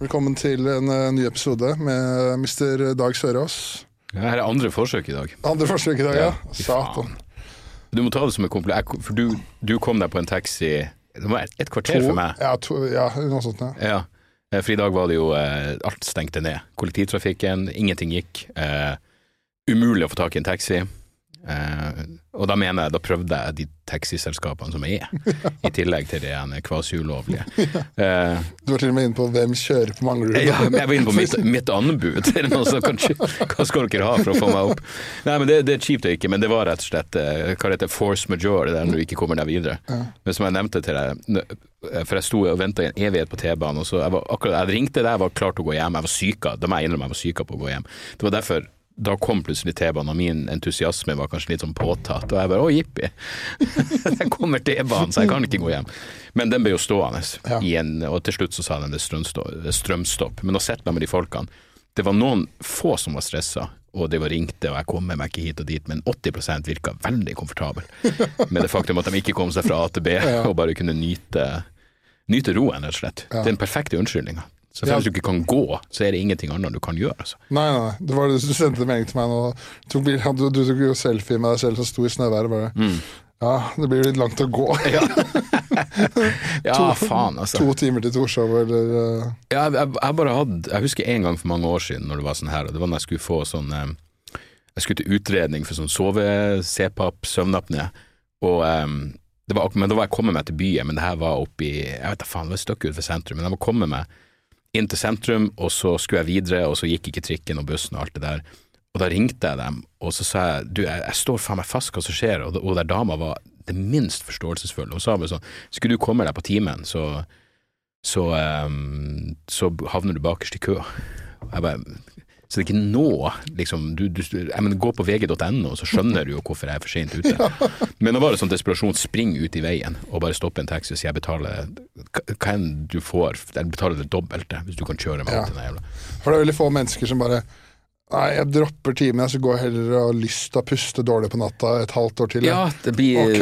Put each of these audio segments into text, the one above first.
Velkommen til en uh, ny episode med Mr. Dag Sørås. Ja, Her er andre forsøk i dag. Andre forsøk i dag, ja. Satan. faen. Du må ta det som en kompliment, for du, du kom deg på en taxi Det var et, et kvarter for meg. Ja, to, ja, noe sånt. Ja. Ja. Eh, For i dag var det jo eh, Alt stengte ned. Kollektivtrafikken, ingenting gikk. Eh, umulig å få tak i en taxi. Eh, og da mener jeg, da prøvde jeg de taxiselskapene som er, i tillegg til de ene kvasi-ulovlige. Eh, Du var til og med inne på hvem kjører på Manglerud. ja, jeg var inne på mitt, mitt anbud. Det kanskje, hva skal dere ha for å få meg opp? Nei, men det, det er kjipt å ikke, men det var rett og slett eh, hva det heter, force majeure, det der når du ikke kommer deg videre. Men som jeg nevnte til deg, for jeg sto og venta i en evighet på T-banen, og så jeg, var akkurat, jeg ringte deg, jeg var klar til å gå hjem, jeg var syka, da må jeg innrømme jeg var syka på å gå hjem. Det var derfor da kom plutselig T-banen, og min entusiasme var kanskje litt sånn påtatt. Og jeg bare å, jippi, der kommer T-banen, så jeg kan ikke gå hjem. Men den ble jo stående, Ja. igjen, og til slutt så sa den det er strømstopp. det. Men å sitte der med de folkene Det var noen få som var stressa, og de var ringte, og jeg kommer meg ikke hit og dit, men 80% virka veldig komfortabel med det faktum at de ikke kom seg fra A til B, og bare kunne nyte, nyte roen, rett og slett. Det er den perfekte unnskyldninga. Så Ja. du ikke kan gå, så er det ingenting annet du kan gjøre. Altså. Nei, nei. Det var det du sendte melding til meg nå. Tok bil, du, du tok jo selfie med deg selv som sto i snøværet. Bare. Mm. Ja, det blir litt langt å gå. Ja, faen, altså. To timer til Torshov, eller uh, Ja, jeg, jeg bare hadde Jeg husker en gang for mange år siden når det var sånn her, og det var når jeg skulle få sånn eh, Jeg skulle til utredning for sånn sove-CPAP, søvnapné, og det var, men da var jeg kommet meg til byen, men det her var oppi Jeg vet da faen, det var et stykke utenfor sentrum, men jeg var kommet meg inn til sentrum, og så skulle jeg videre, og så gikk ikke trikken og bussen og alt det der. Og da ringte jeg dem, og så sa jeg du, jeg, jeg står faen meg fast, hva som skjer? Og, og der dama var det minst forståelsesfulle. Hun sa bare sånn, skulle du komme deg på timen, så så, um, så havner du bakerst i køa. Jeg bare, så det er ikke nå, liksom du, du, mener, Gå på vg.no, så skjønner du jo hvorfor jeg er for sent ute. Men nå var det sånn desperasjon, spring ut i veien og bare stoppe en taxi og si jeg betaler hva enn du får, jeg betaler det dobbelte hvis du kan kjøre meg Ja. til den jævla For det er veldig få mennesker som bare Nei, jeg dropper timen, så går jeg heller og har lyst til å puste dårlig på natta et halvt år til. Ja, det blir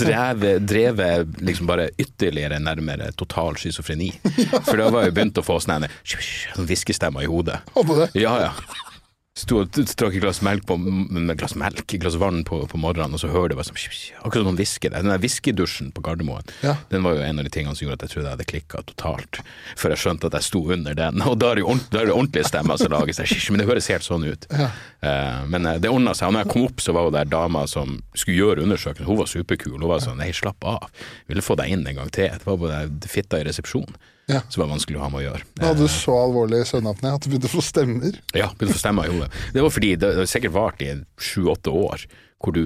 drevet, drevet liksom bare ytterligere nærmere total schizofreni. For da var jeg begynt å få sånne sånn hviskestemmer i hodet. Håper det. Ja, ja. Sto og drakk et glass melk på, med glass melk, et glass vann på, på morgenen, og så hører du bare sånn Akkurat som noen hvisker. Den der hviskedusjen på Gardermoen, Ja. den var jo en av de tingene som gjorde at jeg trodde jeg hadde klikka totalt. Før jeg skjønte at jeg sto under den. Og da er det jo da er det ordentlige stemmer som lager seg. Men det høres helt sånn ut. Ja. Uh, men eh, det ordna seg. Og når jeg kom opp, så var jo der dama som skulle gjøre undersøkelsen. Hun var superkul. Hun var sånn Nei, slapp av. Ville få deg inn en gang til. Det var bare fitta i resepsjonen Ja. som var vanskelig å ha med å gjøre. Da hadde du så alvorlig søvnapné at du begynte å få stemmer. Ja, begynte å få stemmer i hodet. Det var fordi det har sikkert vart i sju-åtte år hvor du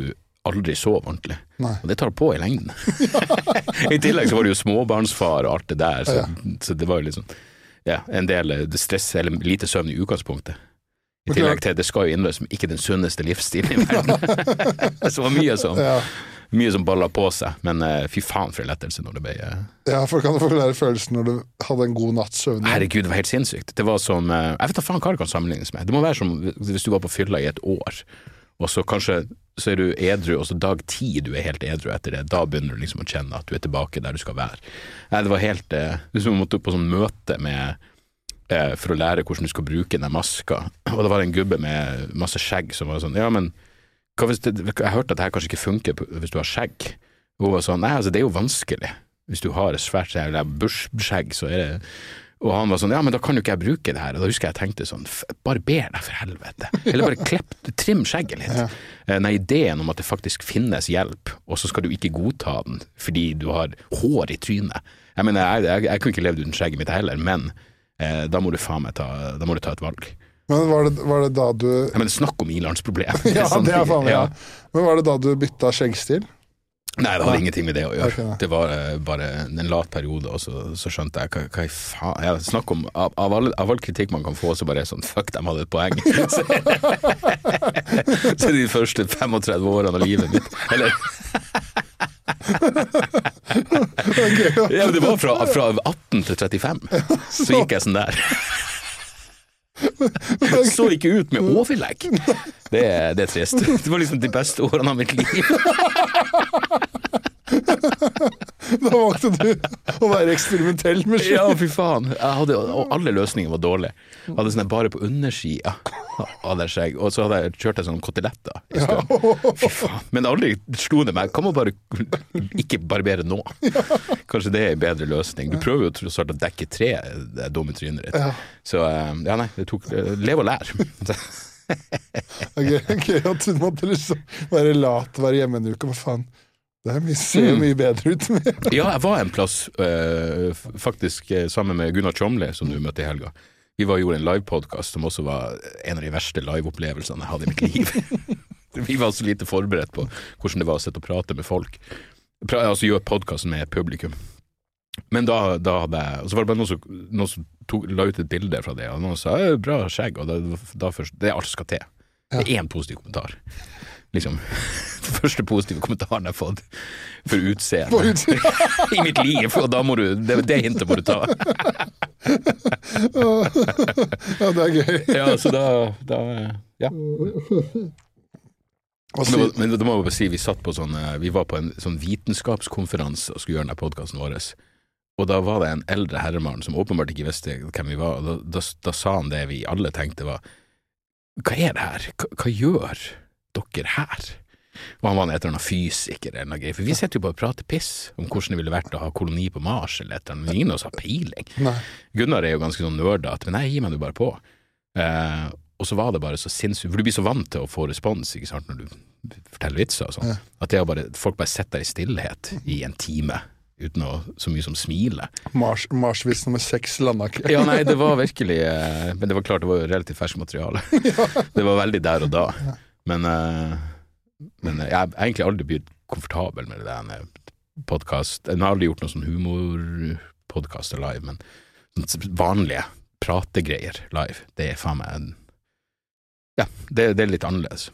aldri sov ordentlig. Nei. Og det tar på i lengden. I tillegg så var det jo småbarnsfar og alt det der, så, så det var jo liksom ja, en del eh, stress eller lite søvn i utgangspunktet. I tillegg til til det skal jo innrømmes ikke den sunneste livsstilen i verden. så det var mye sånn. Ja. Mye som balla på seg, men eh, fy faen for en lettelse når det ble eh, ja, for kan du forklare følelsen når du hadde en god natts søvn? Herregud, det var helt sinnssykt. Det var som eh, Jeg vet da faen hva det kan sammenlignes med. Det må være som hvis du var på fylla i et år, og så kanskje så er du edru, og så dag ti du er helt edru etter det. Da begynner du liksom å kjenne at du er tilbake der du skal være. Nei, det var helt eh, som du måtte på sånn møte med eh, for å lære hvordan du skal bruke den maska. Og det var en gubbe med masse skjegg som var sånn Ja, men det, jeg hørte at det her kanskje ikke funker hvis du har skjegg. Hun var sånn Nei, altså, det er jo vanskelig. Hvis du har et svært skjegg, bursskjegg, så er det og han var sånn, ja, men da kan jo ikke jeg bruke det her. Og da husker jeg jeg tenkte sånn, "F- barber deg for helvete. Eller bare klepp, trim skjegget litt. Ja. Eh, Nei, ideen om at det faktisk finnes hjelp, og så skal du ikke godta den fordi du har hår i trynet. Jeg mener, jeg, jeg, jeg kunne ikke levd uten skjegget mitt heller, men eh, da må du faen meg ta, ta et valg. Men var det, var det da du Jeg Men snakk om ilandsproblem. Ja, det er faen meg ja. ja. Men var det da du bytta skjeggstil? Nei, det hadde Nei. ingenting med det å gjøre. Okay, det var uh, bare en lat periode, og så, så skjønte jeg hva, hva faen ja, Snakk om av, av, all, av all kritikk man kan få, så bare er sånn fuck, de hadde et poeng. så, så de første 35 årene av livet mitt Eller Ja, det var fra, fra 18 til 35. Så gikk jeg sånn der. Så ikke ut med overlegg. Det, det er trist. Det var liksom de beste årene av mitt liv. Da valgte du å være eksperimentell med ski. Ja, fy faen. Hadde, og alle løsninger var dårlige. Jeg hadde sånn bare på undersida av det skjegg, og så hadde jeg kjørt jeg sånn koteletter. Ja. Fy faen. Men aldri slo det meg. Kan man bare ikke barbere nå? Kanskje det er en bedre løsning. Du prøver jo tross alt å dekke tre det dumme trynet ditt. Så eh, ja, nei, det tok Lev og lær. Ok, okay, At du måtte liksom være lat, være hjemme en uke. Hva faen? Det ser jo mye bedre ut. med Ja, jeg var en plass, eh, faktisk eh, sammen med Gunnar Tjomli, som du møtte i helga. Vi var gjorde en livepodkast som også var en av de verste liveopplevelsene jeg hadde i mitt liv. vi var så lite forberedt på hvordan det var å sitte og prate med folk. Pra, altså gjøre podkast med publikum. Men da, da hadde jeg Og så var det bare noen som, noen som tok, la ut et bilde fra det, og noen sa «Øh, 'bra skjegg', og da, da først Det er alt som skal til. Det er én positiv kommentar. Liksom. Den første positive kommentaren jeg har fått for utseendet i mitt liv, og da må du Det, det hintet må du ta. Ja, det er gøy. Ja, så da, da Ja. Men, det var- men da må jeg bare si, vi satt på sånn eh, Vi var på en sånn vitenskapskonferanse og skulle gjøre denne podkasten vår. Og da var det en eldre herremann som åpenbart ikke visste hvem vi var. Og da, da, da sa han det vi alle tenkte var Hva er det her? Hva, hva gjør dere her? Og han var en eller annet fysiker eller noe greier. For vi sitter jo bare og prater piss om hvordan det ville vært å ha koloni på Mars eller et eller annet. Ingen av oss har peiling. nei. Gunnar er jo ganske sånn nerdete, men jeg gir meg nå bare på. Eh, og så var det bare så sinnssykt, for du blir så vant til å få respons ikke sant, når du forteller vitser og sånn, Ja. at det bare, folk bare sitter der i stillhet i en time uten å så mye som smile. Mars, Marsvis nummer seks landa ikke. Ja, nei, det var virkelig eh, Men det var klart, det var jo relativt ferskt materiale. Det var veldig der og da. Men, eh, men eh, jeg har egentlig aldri blitt komfortabel med det der podkast. Jeg har aldri gjort noen sånn humorpodkaster live, men sånn vanlige prategreier live, det er faen meg en Ja, det, det er litt annerledes.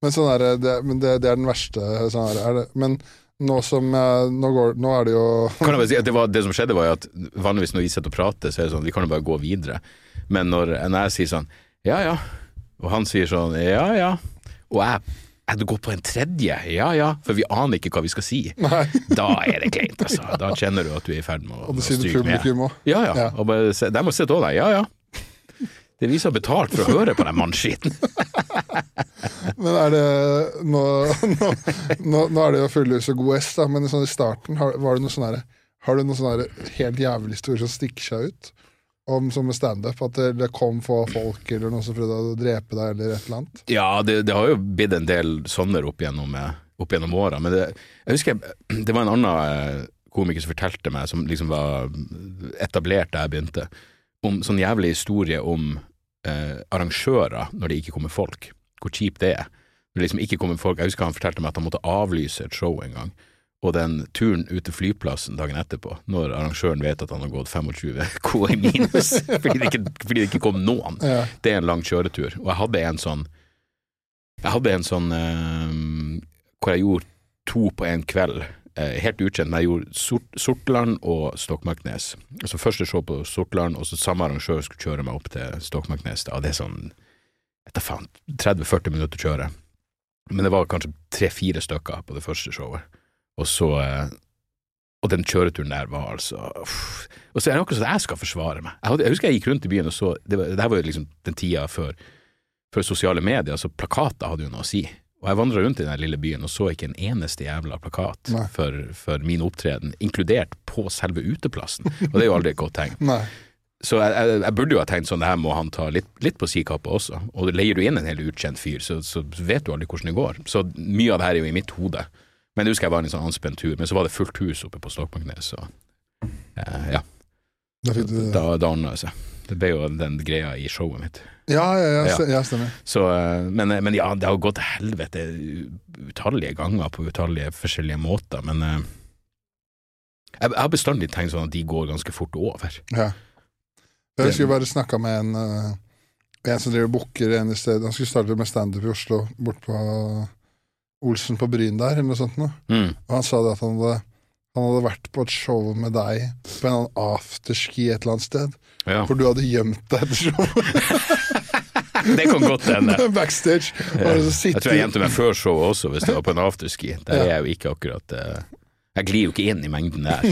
Men, sånn er det, men det, det er den verste. Sånn er det, det. Men nå som nå, går, nå er det jo Kan jeg bare si at det, var, det som skjedde, var jo at vanligvis når vi sitter og prater, så er det sånn vi kan jo bare gå videre. Men når, når jeg sier sånn ja ja, og han sier sånn ja ja, og jeg er det går på en tredje, ja ja, for vi aner ikke hva vi skal si. Nei, Da er det kleint, altså. Da kjenner du at du er i ferd med å, å stryke med. Ja ja, Ja. og bare de må sitte og deg, ja ja. Det er vi som har betalt for å høre på den mannskiten. Men er det Nå, nå, nå, nå er det jo fullhus og god S, da, men sånn i starten, har, var det noe sånn herre Har du noen sånne helt jævlig historier som stikker seg ut? Om som med standup, at det, kom få folk eller noen som prøvde å drepe deg eller et eller annet? Ja, det, det har jo blitt en del sånne opp gjennom, eh, opp gjennom åra. Men det, jeg husker det var en annen eh, komiker som fortalte meg, som liksom var etablert da jeg begynte, om sånn jævlig historie om eh, arrangører når det ikke kommer folk. Hvor kjipt det er. Når det liksom ikke kommer folk. Jeg husker han fortalte meg at han måtte avlyse et show en gang. Og den turen ut til flyplassen dagen etterpå, når arrangøren vet at han har gått 25 K i minus fordi det ikke, fordi det ikke kom noen, Ja. det er en lang kjøretur. Og jeg hadde en sånn Jeg hadde en sånn eh, hvor jeg gjorde to på en kveld. Eh, helt ukjent, men jeg gjorde Sort, Sortland og Stokmarknes. Altså Første show på Sortland, og så samme arrangør skulle kjøre meg opp til Stokmarknes. Da. Det er sånn etter faen, 30-40 minutter kjøre. Men det var kanskje tre-fire stykker på det første showet. Og så eh, Og den kjøreturen der var altså uff. Og så er det akkurat sånn at jeg skal forsvare meg. Jeg, hadde, jeg husker jeg gikk rundt i byen og så Det, var, det her var jo liksom den tida før, før sosiale medier, så plakater hadde jo noe å si. Og jeg vandra rundt i den lille byen og så ikke en eneste jævla plakat for, for min opptreden, inkludert på selve uteplassen. Og det er jo aldri et godt tegn. Så jeg, jeg, jeg burde jo ha tenkt sånn, det her må han ta litt, litt på si kappe også. Og leier du inn en helt ukjent fyr, så, så vet du aldri hvordan det går. Så mye av det her er jo i mitt hode. Men det husker jeg var en sånn anspent tur, men så var det fullt hus oppe på Stokmarknes, så eh, ja, Da fikk du da, da ordna det seg. Det ble jo den greia i showet mitt. Ja, ja, ja, Ja. stemmer. Så, eh, men, men ja, det har gått til helvete utallige ganger på utallige forskjellige måter, men eh, jeg, jeg har bestandig tenkt sånn at de går ganske fort over. Ja. Jeg husker jeg bare snakka med en eh, En som driver booker en sted. Han skulle starte med standup i Oslo, bort på Olsen på Bryn der, eller noe sånt noe. Mm. Og han sa det at han hadde, han hadde vært på et show med deg på en annen afterski et eller annet sted. Ja. For du hadde gjemt deg etter showet Det kan godt hende. backstage. Så Jeg tror jeg gjemte meg før showet også, hvis det var på en afterski. Der er jeg jo ikke akkurat uh... Jeg glir jo ikke inn i mengden der.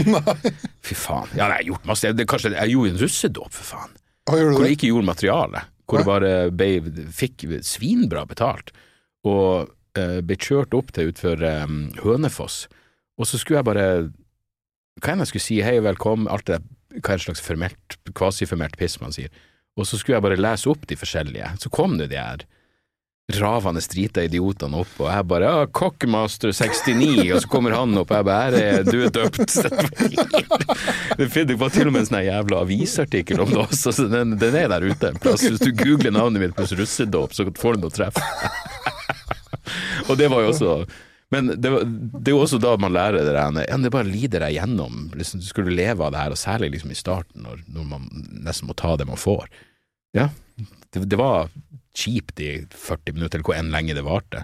Fy faen. Ja, nei, jeg har gjort masse. Det, kanskje, jeg gjorde en russedåp, for faen. Hvor jeg ikke gjorde materiale. Hvor jeg bare ble, fikk svinbra betalt. Og ble kjørt opp til utfor um, Hønefoss. Og så skulle jeg bare Hva enn jeg skulle si, hei og velkommen, alt det hva er en slags formelt, kvasiformelt piss man sier. Og så skulle jeg bare lese opp de forskjellige. Så kom det de her ravende drita idiotene opp, og jeg bare ja, Cockmaster 69, og så kommer han opp, og jeg bare du er døpt. Det var til og med en sånn jævla avisartikkel om det også, så den, den er der ute en plass. Hvis du googler navnet mitt pluss russedåp, så får du noe treff. Og det var jo også men det, var, det er jo også da man lærer det der ja, Det bare lider deg gjennom. Liksom, du skulle leve av det her, og særlig liksom i starten, når, når man nesten må ta det man får. Ja, det, det var kjipt i 40 minutter, eller hvor enn lenge det varte.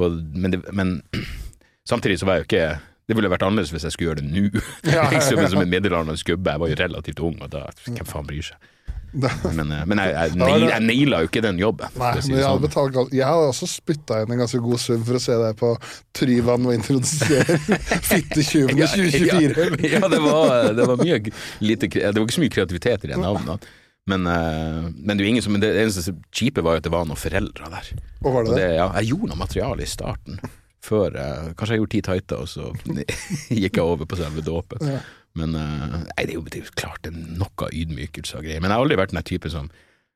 Og, men, det, men samtidig så var jeg jo ikke Det ville vært annerledes hvis jeg skulle gjøre det nå. Ja. liksom som en middelaldrende skubbe. Jeg var jo relativt ung, og da Hvem faen bryr seg? Men, eh, men jeg, jeg, nail, jeg naila jo ikke den jobben. Nei, men jeg hadde sånn. betalt, jeg hadde også spytta inn en ganske god sum for å se deg på Tryvann og introdusere Fittetjuvene 2024. Ja, ja det, var, det var mye lite Det var ikke så mye kreativitet i det navnet. Men, eh, men det, ingen som, det eneste kjipe var jo at det var noen foreldre der. Og var det det? det, ja, jeg gjorde noe materiale i starten. Før, eh, kanskje jeg gjorde ti tighter, og så gikk jeg over på selve dåpen. Ja. Men eh, nei, det er jo det er klart det er noe ydmykelse og greier. Men jeg har aldri vært den type som,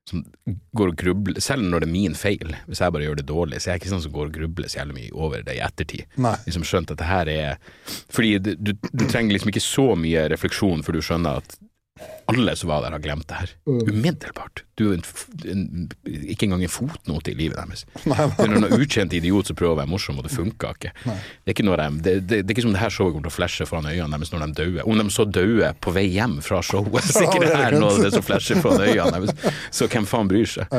som går og grubler, selv når det er min feil. Hvis jeg bare gjør det dårlig, så jeg er ikke sånn som går og grubler så jævlig mye over det i ettertid. Nei. Liksom skjønt at det her er Fordi du, du, du trenger liksom ikke så mye refleksjon før du skjønner at alle som var der, har glemt det her. Mm. Umiddelbart. Du er en, en, ikke engang en fotnote i livet deres. Det er noen ukjent idiot som prøver å være morsom, og det funka ikke. Det er ikke, de, det, det, det er ikke som det her showet kommer til å flashe foran øynene deres når de dauer. Om de så dauer på vei hjem fra showet, så er ikke det her noe av det som flasher foran øynene deres. Så hvem faen bryr seg?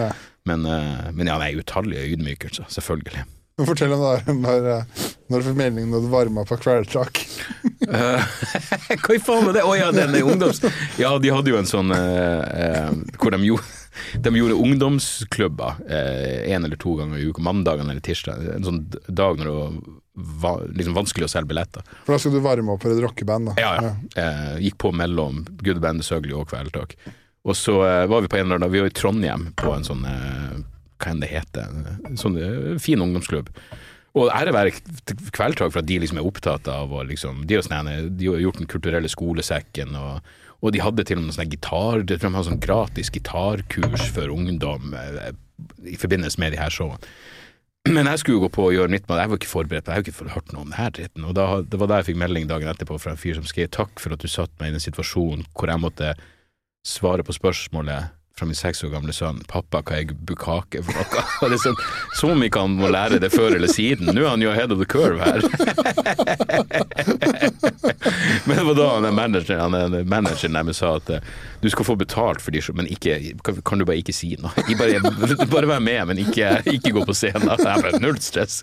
Men Men, eh, men ja, nei, utallige ydmykelser, selvfølgelig. Fortell om det når, eh, når du fikk meldingen når du varma på kvelertak. Eh, Hva i faen var det? Å ja, den er ungdoms... Ja, de hadde jo en sånn eh, eh, hvor de gjorde de gjorde ungdomsklubber eh, en eller to ganger i uka, mandagen eller tirsdag. En sånn dag når det var liksom vanskelig å selge billetter. For da skal du varme opp for et rockeband. da. Ja, ja. Eh, gikk på mellom Good Band, Søgli og Kvelertak. Og så eh, var vi på en eller annen Vi var i Trondheim på en sånn eh, Hva enn det heter? Sånn eh, fin ungdomsklubb. Og ære være Kvelertak for at de liksom er opptatt av å liksom De, har gjort Den kulturelle skolesekken, og, og de hadde til og med sånn gitar De hadde sånn gratis gitarkurs for ungdom eh, i forbindelse med de her showene. Men jeg skulle jo gå på og gjøre nytt med det, jeg var ikke forberedt på det, jeg har ikke hørt noe om det her dritten. Og da, det var da jeg fikk melding dagen etterpå fra en fyr som skrev takk for at du satte meg i en situasjon hvor jeg måtte svare på spørsmålet fra min seks år gamle sønn pappa, hva er bukake for noe? Og det er sånn, Som om ikke han må lære det før eller siden. Nå er han jo ahead of the curve her. Men det var da han er manageren, han er manageren der sa at eh, du skal få betalt for de men ikke, kan, du bare ikke si noe? Bare, bare vær med, men ikke, ikke gå på scenen. Jeg bare, Null stress.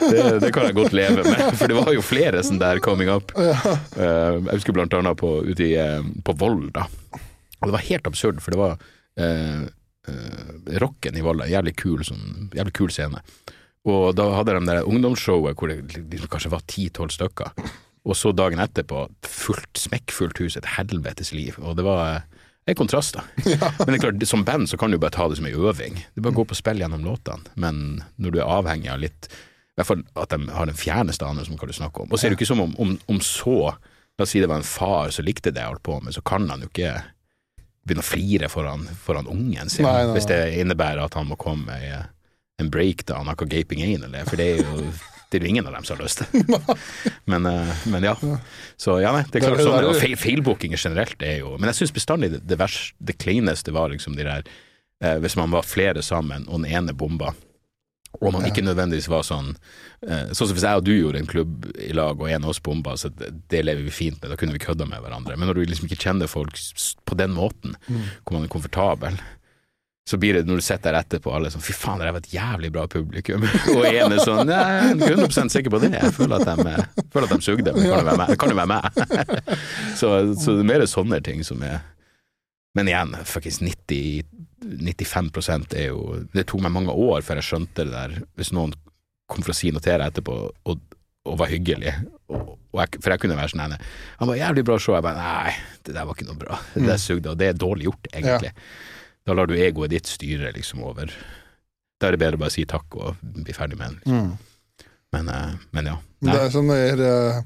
Det, det kan jeg godt leve med, for det var jo flere sånn der coming up. Eh, jeg husker blant annet på, ute i, eh, på da. Og det var helt absurd, for det var eh, eh, Rocken i Volda, jævlig kul, sånn, jævlig kul scene. Og da hadde de det ungdomsshowet hvor det liksom kanskje var ti-tolv stykker. Og så dagen etterpå, fullt, smekkfullt hus, et helvetes liv. Og det var eh, en kontrast, da. Men det er klart, som band så kan du bare ta det som en øving. Du bare går på spill gjennom låtene. Men når du er avhengig av litt I hvert fall at de har den fjerneste ane som kan du snakke om. Og så er det jo ikke som om, om, om så La oss si det var en far som likte det jeg holdt på med, så kan han jo ikke begynne å flire foran, foran ungen sin, Nei, nei, hvis det innebærer at han må komme med en breakdown, noe gaping anal, for det er jo det er jo ingen av dem som har lyst til. Men, eh, men ja. Så ja, nei, det er er- klart sånn, er- og feil, feilbookinger generelt er jo Men jeg syns bestandig det, det, verste, det kleineste var liksom de der eh, Hvis man var flere sammen, og den ene bomba, og man ikke nødvendigvis var sånn eh, Sånn som hvis jeg og du gjorde en klubb i lag, og en av oss bomba, så det, lever vi fint med, da kunne vi kødda med hverandre. Men når du liksom ikke kjenner folk på den måten, hvor man er komfortabel, så blir det når du sitter der etterpå, alle sånn Fy faen, det var et jævlig bra publikum. og en er sånn jeg er 100% sikker på det. Jeg føler at de, føler at de sugde, men. Det kan jo være meg. så, så det er mer sånne ting som er Men igjen, fuckings 90 95% er jo Det tok meg mange år før jeg skjønte det der. Hvis noen kom for å si deg etterpå, og, og var hyggelig. Og, og jeg, for jeg kunne være sånn. Han var jævlig bra show. Jeg bare nei, det der var ikke noe bra. Det der sugde, og det er dårlig gjort, egentlig. Da lar du egoet ditt styre liksom over. Da er det bedre å bare si takk og bli ferdig med den. Liksom. Mm. Men, eh, men ja. Nei. Det er som når, eh,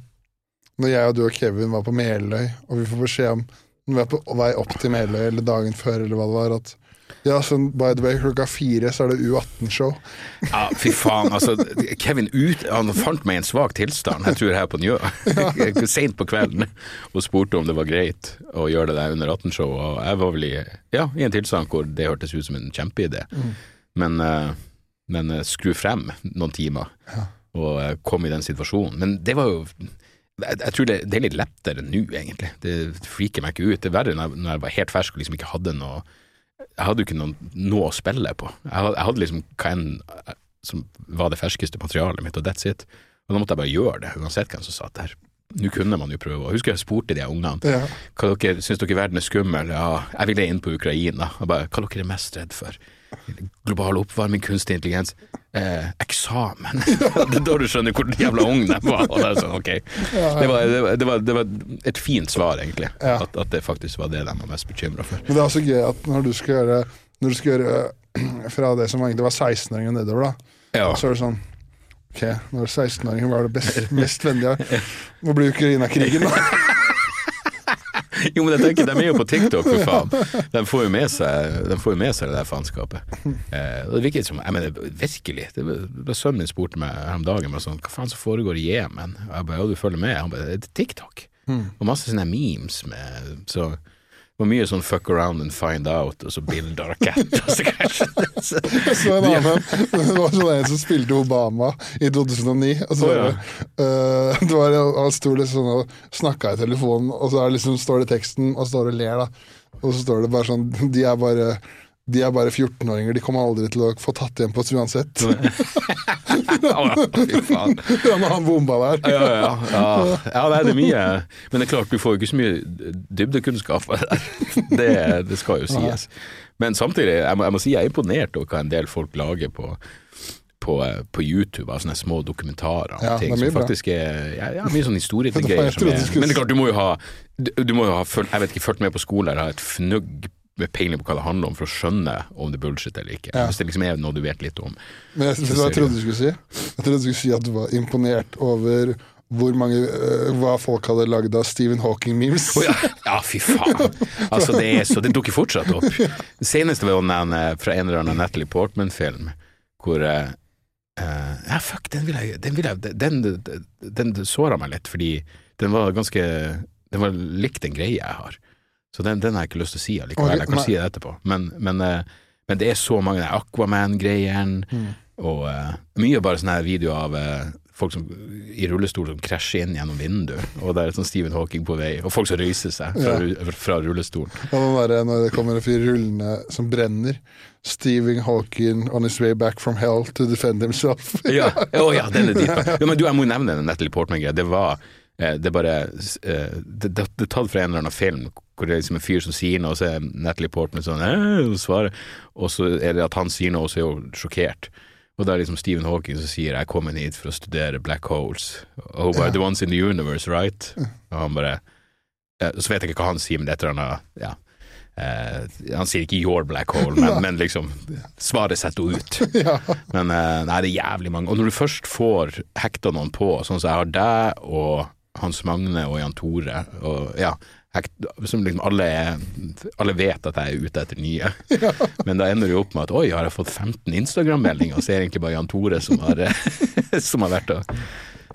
når jeg og du og Kevin var på Meløy, og vi får beskjed om når vi er på vei opp til Meløy, eller dagen før, eller hva det var, at ja, sånn, by the way, klokka fire så er det U18-show. Ja, fy faen. Altså, Kevin ut, han fant meg i en svak tilstand, jeg tror her på Njø, seint på kvelden, og spurte om det var greit å gjøre det der under 18-show. Og jeg var vel i, ja, i en tilstand hvor det hørtes ut som en kjempeidé. Men, eh, men eh, skru frem noen timer og eh, kom i den situasjonen. Men det var jo jeg, jeg tror det, det er litt lettere nå, egentlig. Det freaker meg ikke ut. Det er verre når jeg, når jeg var helt fersk og liksom ikke hadde noe Jeg hadde jo ikke noe, noe å spille på. Jeg hadde, jeg hadde liksom hva enn eh, som var det ferskeste materialet mitt, og that's it. Og da måtte jeg bare gjøre det, uansett hvem som satt der. Nå kunne man jo prøve. Og husker jeg spurte de ungene Ja. hva dere syns dere verden er skummel. Ja, jeg ville inn på Ukraina. Og bare, hva dere er mest redd for? Global oppvarming, kunstig intelligens. Eh, eksamen. det er da du skjønner hvor jævla ung de var. Det, sånn, okay. det, var, det, var, det, var, et fint svar, egentlig. Ja. At, at det faktisk var det de var mest bekymra for. Men det er også gøy at når du skal gjøre, når du skal gjøre fra det som egentlig var 16-åringer nedover, da, Ja. så er det sånn Ok, når 16-åringer var det best, mest vennlige Nå blir Ukraina-krigen, da. Jo, men jeg tenker, de er jo på TikTok, for faen. De får jo med seg, de får jo med seg det der faenskapet. Eh, det virker som Jeg mener, virkelig. Det var, Sønnen min spurte meg her om dagen sånn, hva faen som foregår i Jemen? Jeg bare ja, du følger med? Han bare det er TikTok. Og masse sånne memes med Så var mye sånn fuck around and find out, og så bilder av raketter. og så kanskje- så- en annen Det var sånn en som spilte Obama i 2009. Og så oh, ja. det, øh, det var, Han sto liksom og snakka i telefonen, og så liksom, står det teksten, og så står det og ler, da. Og så står det bare sånn De er bare de er bare 14-åringer, de kommer aldri til å få tatt igjen på oss uansett. Faen. Ja, når han bomba der. Ja, ja, ja. ja. det er mye Men det er klart, du får jo ikke så mye dybdekunnskap det. Det, det skal jo sies. Men samtidig, jeg må, jeg må si jeg er imponert over hva en del folk lager på på, på YouTube av sånne små dokumentarer om Ja, ting det er som faktisk er ja, ja, mye sånn Det er- skulle Men det er klart, du må jo ha Du, du må jo ha jeg vet ikke, fulgt med på skole eller ha et fnugg med peiling på hva det handler om for å skjønne om det er bullshit eller ikke. Ja. Hvis det liksom er noe du vet litt om. Men jeg, jeg, jeg trodde du skulle si? Jeg trodde du skulle si at du var imponert over hvor mange, uh, hva folk hadde lagd av Stephen Hawking-memes. Oh, ja. ja, fy faen. Altså, det er så Det dukker fortsatt opp. Det seneste var den eh, fra en eller annen Natalie Portman-film, hvor uh, Ja, fuck, den vil jeg Den, vil jeg, den, den, den såra meg litt, fordi den var ganske Den var lik den greia jeg har. Så den, den har jeg ikke lyst til å si allikevel. Jeg kan si det etterpå. Men, men, eh, men det er så mange Aquaman-greiene, Mm. og uh, mye bare sånne her videoer av uh, folk som, i rullestol som krasjer inn gjennom vinduet, og det er sånn Stephen Hawking på vei, og folk som røyser seg fra, Ja. fra rullestolen. Den der, når det kommer en fyr rullende som brenner. Stephen Hawking on his way back from hell to defend himself. Ja, Oh, ja, den er dritbra. Ja, men du, jeg må jo nevne den Natalie Portman-greia. Det var det er bare eh, det, det, er tatt fra en eller annen film hvor det er liksom en fyr som sier noe, og så er Natalie Portman sånn «Eh», og svarer, og så er det at han sier noe, og så er hun sjokkert. Og da er liksom Stephen Hawking som sier 'jeg kommer hit for å studere black holes'. Og hun bare 'the ones in the universe, right?' Og han bare ja, Så vet jeg ikke hva han sier, men det er et eller annet ja. Uh, han sier ikke 'your black hole', men, men liksom Svaret setter henne ut. ja. Men uh, nei, det er jævlig mange. Og når du først får hekta noen på, sånn som jeg har deg og Hans Magne og Jan Tore, og ja, som liksom alle, er, alle vet at jeg er ute etter nye. Men da ender det jo opp med at oi, har jeg fått 15 Instagram-meldinger, så er det egentlig bare Jan Tore som har, som har vært og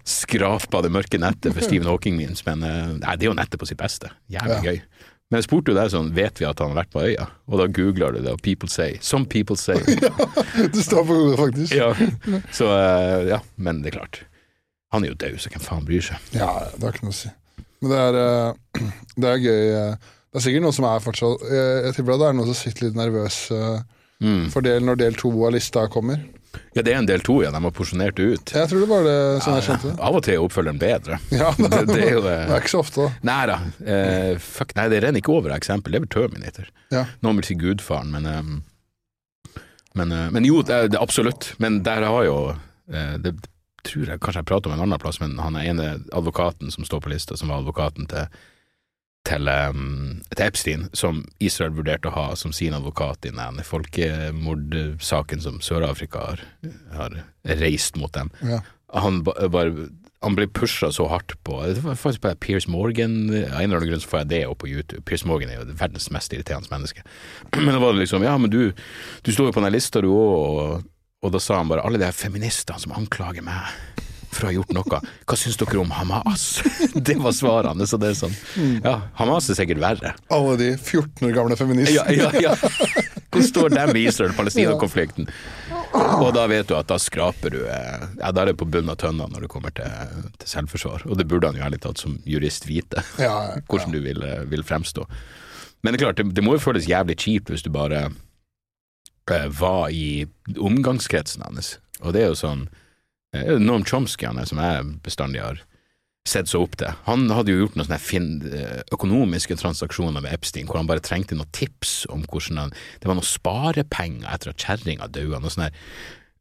skrapa det mørke nettet for Stephen Hawking-memes. Men eh, nei, det er jo nettet på sitt beste. Jævlig Ja. gøy. Men jeg spurte jo deg sånn, vet vi at han har vært på øya? Og da googler du det, og people say. Some people say. Det står på hodet, faktisk. Ja, så eh, ja, men det er klart. Han er jo død, så hvem faen bryr seg? Ja, det har ikke noe å si. Men det er, eh, det er gøy. eh, Det er sikkert noen som er fortsatt Jeg, jeg tipper det er noen som sitter litt nervøs eh, Mm. for del når del to av lista kommer. Ja, det er en del to, ja. De har porsjonert det ut. Jeg tror det var det som jeg skjønte. Av og til er oppfølgeren bedre. Ja, det, Det, det er jo det det er ikke så ofte, da. Nei da. Eh, fuck, nei, det renner ikke over av eksempel. Det er vel Terminator. Ja. Noen vil si Gudfaren, men um, men, men jo, det er, det absolutt. Men der har jo det, tror jeg kanskje jeg prater om en annen plass, men han er ene advokaten som står på lista, som var advokaten til, til, um, til Epstein, som Israel vurderte å ha som sin advokat i den folkemordsaken som Sør-Afrika har, har reist mot dem. Ja. Han ba- bare han ble pusha så hardt på Det var faktisk på Piers Morgan Av en eller annen grunn så får jeg det opp på YouTube. Piers Morgan er jo verdens mest irriterende menneske. Men da var det liksom Ja, men du, du står jo på den lista du òg, og, da sa han bare alle de feministene som anklager meg for å ha gjort noe, hva syns dere om Hamas? Det var svarene. Så det er sånn Ja, Hamas er sikkert verre. Alle de 14 år gamle feministene. Ja, ja, ja. Hvor står dem i Israel-Palestina-konflikten? Og da vet du at da skraper du eh, Ja, da er det på bunnen av tønna når det kommer til, til selvforsvar. Og det burde han jo ærlig talt som jurist vite, Ja, ja. hvordan du vil, eh, vil fremstå. Men det er klart, det, det må jo føles jævlig kjipt hvis du bare var i omgangskretsen hans. Og det er jo sånn eh, Noam Chomsky han er, som jeg bestandig har sett så opp til. Han hadde jo gjort noen sånne fin, eh, økonomiske transaksjoner med Epstein, hvor han bare trengte noen tips om hvordan han Det var noen sparepenger etter at kjerringa døde, sånt der.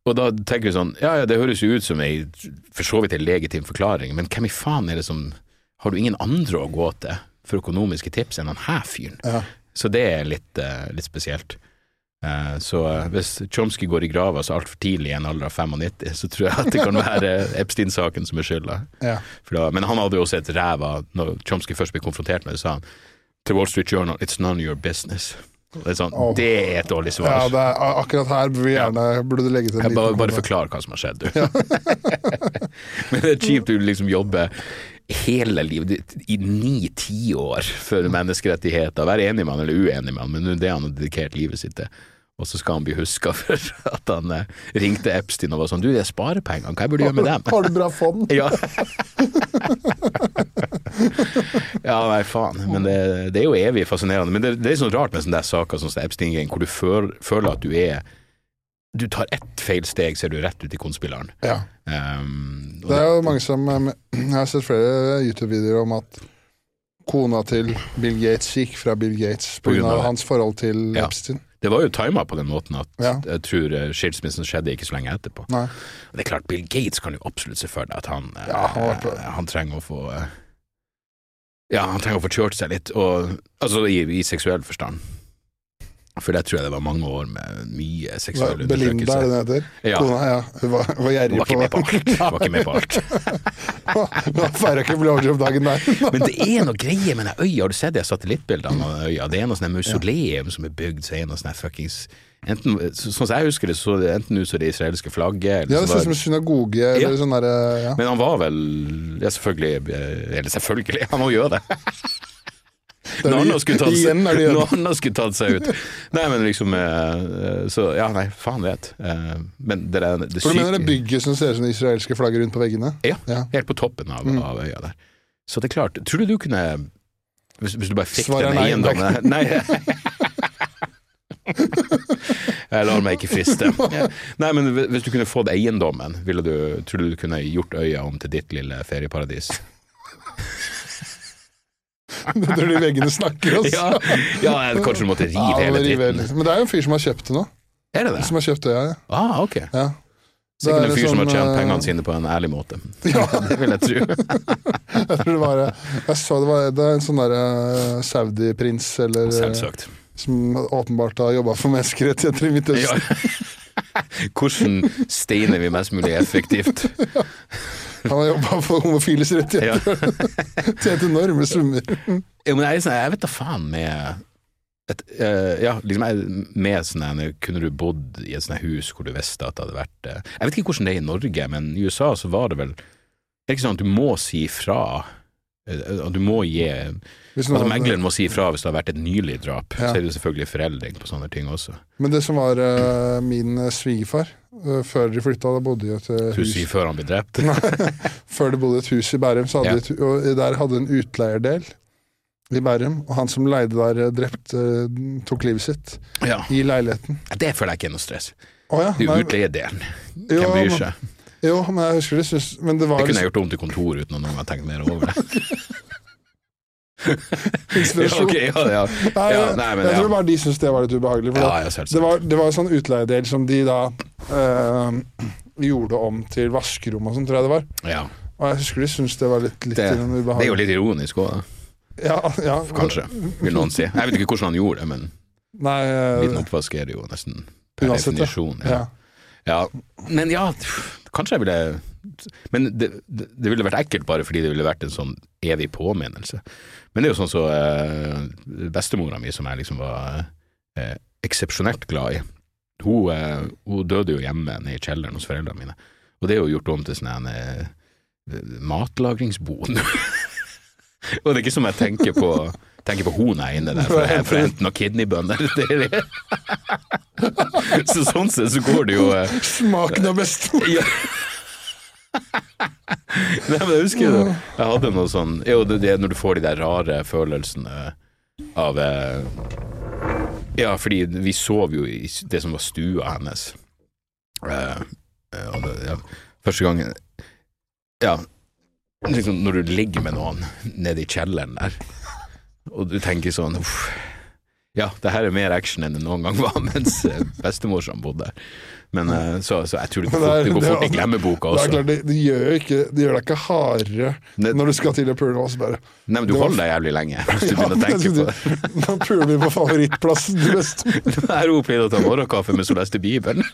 Og da tenker du sånn, ja ja, det høres jo ut som ei for så vidt en legitim forklaring, men hvem i faen er det som Har du ingen andre å gå til for økonomiske tips enn han her fyren? Ja. Så det er litt, eh, litt spesielt. Eh, så eh, hvis Chomsky går i grava så altfor tidlig i en alder av 95, så tror jeg at det kan være Epstein-saken som er skylda. Ja. Men han hadde jo også et ræva Når Chomsky først ble konfrontert med det, sa han til Wall Street Journal It's none of your business. Det er, sånn, oh. det er et dårlig Ja, svar. det er, akkurat her burde, vi gjerne, burde du legge til en bare, liten bare forklar hva som har skjedd, du. Men det er kjipt du liksom jobber hele livet, i ni tiår for menneskerettigheter, være enig med han eller uenig med han, men det er det han har dedikert livet sitt til. Og så skal han bli huska for at han eh, ringte Epstein og var sånn Du, de sparepengene, hva jeg burde gjøre med dem? Har du bra fond? Ja. ja, nei, faen. Men det, det er jo evig fascinerende. Men det, det er sånn rart med sånne der saker som Epstein-gang, hvor du føl, føler at du er Du tar ett feil steg, så er du rett ut i konspilleren. Ja. Um, Det er jo mange som eh, Jeg har sett flere YouTube-videoer om at kona til Bill Gates gikk fra Bill Gates pga. hans forhold til Ja. Epstein. Det var jo tima på den måten at Ja. jeg tror eh, skilsmissen skjedde ikke så lenge etterpå. Nei. Det er klart, Bill Gates kan jo absolutt se for deg at han, eh, Ja, han han trenger å få eh, Ja, han trenger å få kjørt seg litt, og, altså i, i seksuell forstand. For der tror jeg det var mange år med mye seksuell Belinda, er det undertrykkelse. det heter? Ja. Kona, ja. Hun var, var gjerrig på. Hun var ikke med på alt. Hun feira ikke blowjob-dagen der. Men det er noe greie med den øya. Har du sett de satellittbildene av øya? Det er noe sånn mausoleum som er bygd, så er noe sånn fuckings Enten, Sånn som jeg husker det, så enten ut som det israelske flagget eller Ja, det ser ut som en synagoge eller sånn derre ja. Men han var vel Ja, selvfølgelig eh, Eller selvfølgelig, han må gjøre det. Når han skulle tatt seg, når skulle tatt seg ut. Nei, men liksom eh, Så ja, nei, faen vet. Eh, Men det er det For du mener det bygget som ser ut som det israelske flagget rundt på veggene? Ja, Ja. helt på toppen av, Mm. av øya der. Så det er klart. Tror du du kunne Hvis, hvis du bare fikk Svaret er den eiendommen Nei. Jeg lar meg ikke friste. Nei, men hvis du kunne fått eiendommen, ville du, tror du du kunne gjort øya om til ditt lille ferieparadis? Er de veggene snakker, altså. Ja, ja kanskje du måtte rive Ja, hele dritten. Men det er jo en fyr som har kjøpt det nå. Er det det? Som har kjøpt det, ja. Ah, ok. ja. Det Sikkert er en fyr som har sånn, tjent eh, pengene sine på en ærlig måte. Ja. det vil jeg tro. Jeg tror det var Jeg så det var det en sånn derre Saudi-prins eller eh, Selvsagt. som åpenbart har jobba for menneskerettigheter i Midtøsten. Ja. Hvordan steiner vi mest mulig effektivt? Han har jobba for homofiles rettigheter. Tjent enorme summer. Jo, men jeg, sånn- jeg vet da faen med et, uh, Ja, liksom med sånne, Kunne du bodd i et sånt hus hvor du visste at det hadde vært uh, Jeg vet ikke hvordan det er i Norge, men i USA så var det vel Det er ikke sånn at du må si fra. Eh, du må gi Altså Megleren må si ifra hvis det har vært et nylig drap. Ja. Så er det selvfølgelig foreldring på sånne ting også. Men det som var uh, min eh, svigerfar uh, før de flytta, da bodde de i et uh, hus sier før han ble drept. Før de bodde et hus i Bærum, Ja. et, og der hadde en utleierdel i Bærum, og han som leide der, drept, tok livet sitt Ja. i leiligheten. Det føler jeg ikke er noe stress. Oh, ja, Det er nei, jo utleiedelen. Hvem bryr seg? Jo, men jeg husker det, synes, men det var Det kunne liksom jeg gjort om til kontor uten at noen har tenkt mer over det. Ja, okay, ok, ja, ja. Nei, Ja, nei, men jeg tror bare de syntes det var litt ubehagelig. Ja, det- det, var, det var en sånn utleiedel som de da øh, gjorde om til vaskerom og sånn, tror jeg det var. Ja. Og jeg husker de syntes det var litt, litt Det, ubehagelig. det er jo litt ironisk òg, da. Ja, ja, Kanskje, vil noen si. Jeg vet ikke hvordan han gjorde det, men Nei, øh, liten oppvask er det jo nesten per definisjon. ja. Ja, men ja, kanskje jeg ville Men det, det, ville vært ekkelt bare fordi det ville vært en sånn evig påminnelse. Men det er jo sånn så eh, bestemora mi, som jeg liksom var eh, eksepsjonelt glad i, hun, eh, hun døde jo hjemme nede i kjelleren hos foreldrene mine. Og det er jo gjort om til sånn en eh, matlagringsbod. Og det er ikke som jeg tenker på Tenker på er inne der for, for å hente noen kidneybønner. Det er. Så sånn sett så går det jo eh, Smaken av bestemor. ja. Nei, men jeg husker jo Jeg hadde noe sånn Jo, det, det er når du får de der rare følelsene av eh, Ja, fordi vi sov jo i det som var stua hennes. Eh, eh, og det, ja, første gangen Ja, liksom når du ligger med noen nede i kjelleren der, og du tenker sånn uff, ja, det her er mer action enn det noen gang var mens eh, bestemorsan bodde der. Men eh, så, så jeg tror det går det fort, det går fort i glemmeboka Det er også. klart, det, det, gjør ikke, det gjør deg ikke hardere Det- når du skal til å pule. Nei, men du det holder deg jævlig lenge hvis du Ja, begynner å tenke på det. Nå puler vi på favorittplassen til bestemor. Det er hun pleide å ta morgenkaffe mens hun leste Bibelen.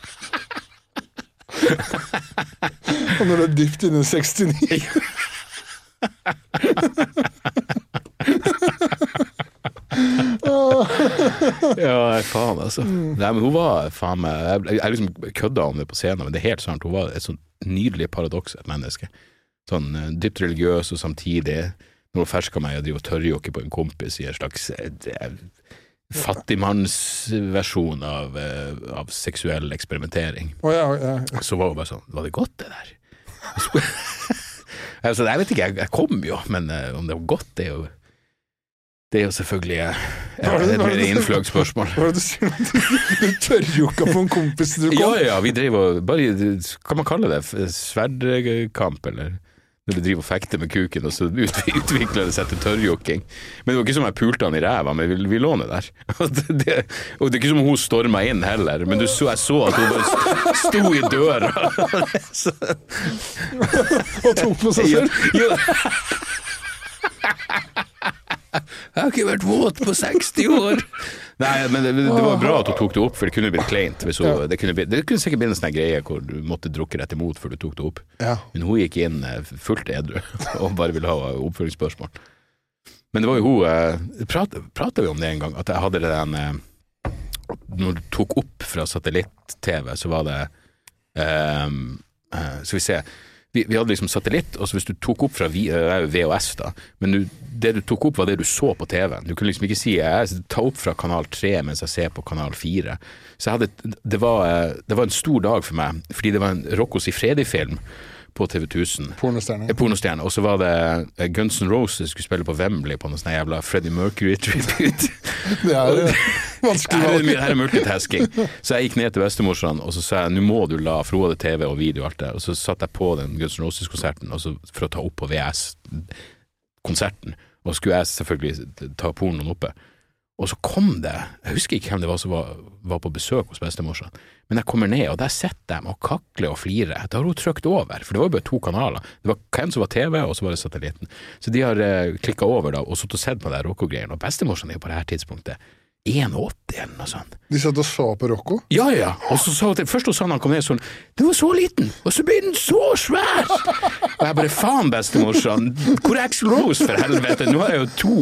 Og når du er dypt inne i 69 Ja, faen, altså. Nei, men hun var faen meg Jeg, jeg liksom kødda om det på scenen, men det er helt sant. Hun var et sånn nydelig paradoks, et menneske. Sånn eh, dypt religiøs, og samtidig, når hun ferska meg og driver og tørrjokker på en kompis i en slags det- fattigmannsversjon av, av seksuell eksperimentering, oh, ja, ja. så var hun bare sånn Var det godt, det der? Jeg, jeg vet ikke, jeg, jeg kom jo, men om det var godt, det er jo Det er jo selvfølgelig eh, Hva et hva er mer innfløkt spørsmål. Hva er det du sier? Du tørrjokka på en kompis du Ja, kom? ja, vi driver og bare, Kan man kalle det sverdkamp, eller? Når du driver og fekter med kuken, og så utvikler det seg til tørrjokking. Men det var ikke som jeg pulte han i ræva, men vi, vi lå ned der. Og det, og det er ikke som hun storma inn heller, men du så, jeg så at hun bare st- sto i døra. Og tok på seg ja, selv? ja. Jeg har ikke vært våt på 60 år. Nei, men det, det var bra at hun tok det opp, for det kunne blitt kleint. Hun, Ja. det, kunne det kunne sikkert blitt en sånn greie hvor du måtte drukke rett imot før du tok det opp. Ja. Men hun gikk inn eh, fullt edru og bare ville ha oppfølgingsspørsmål. Men det var jo hun eh, Prata vi om det en gang, at jeg hadde den Når du tok opp fra satellitt-TV, så var det eh, Skal vi se vi, vi hadde liksom satellitt, og så hvis du tok opp fra vi- eh, VHS, da, men du, det du tok opp, var det du så på TV-en. Du kunne liksom ikke si jeg tar opp fra kanal 3 mens jeg ser på kanal 4. Så hadde, det, var, eh, det var en stor dag for meg, fordi det var en Roccos i Freddy-film på TV 1000. Pornostjerne. Pornostjerne. Og så var det eh, Guns N' Roses skulle spille på Wembley på noe sånn jævla Freddie Mercury-tribute. Det er eh, vanskelig Her er, valg. det- her er multitasking. Så jeg gikk ned til bestemorsan og så sa jeg nå må du la Frode TV og video og alt det. Og så satte jeg på den Guns N' Roses-konserten for å ta opp på VS-konserten. Og så skulle jeg selvfølgelig ta pornoen oppe. Og så kom det Jeg husker ikke hvem det var som var, var på besøk hos bestemorsan, men jeg kommer ned, og der sitter de og kakler og flirer. Da har hun trykt over, for det var jo bare to kanaler. Det var hvem som var TV, og så var det satellitten. Så de har eh, klikka over da, og sittet og sett på de Rocco-greiene. Og bestemorsan er jo på det her tidspunktet 81 eller noe sånt. De satt og så på Rocco. Ja, ja. Og så sa hun til, først hun sa han kom ned sånn Den var så liten, og så ble den så svær! Og jeg bare faen, bestemorsan. Hvor er Axel Rose, for helvete? Nå har jeg jo to,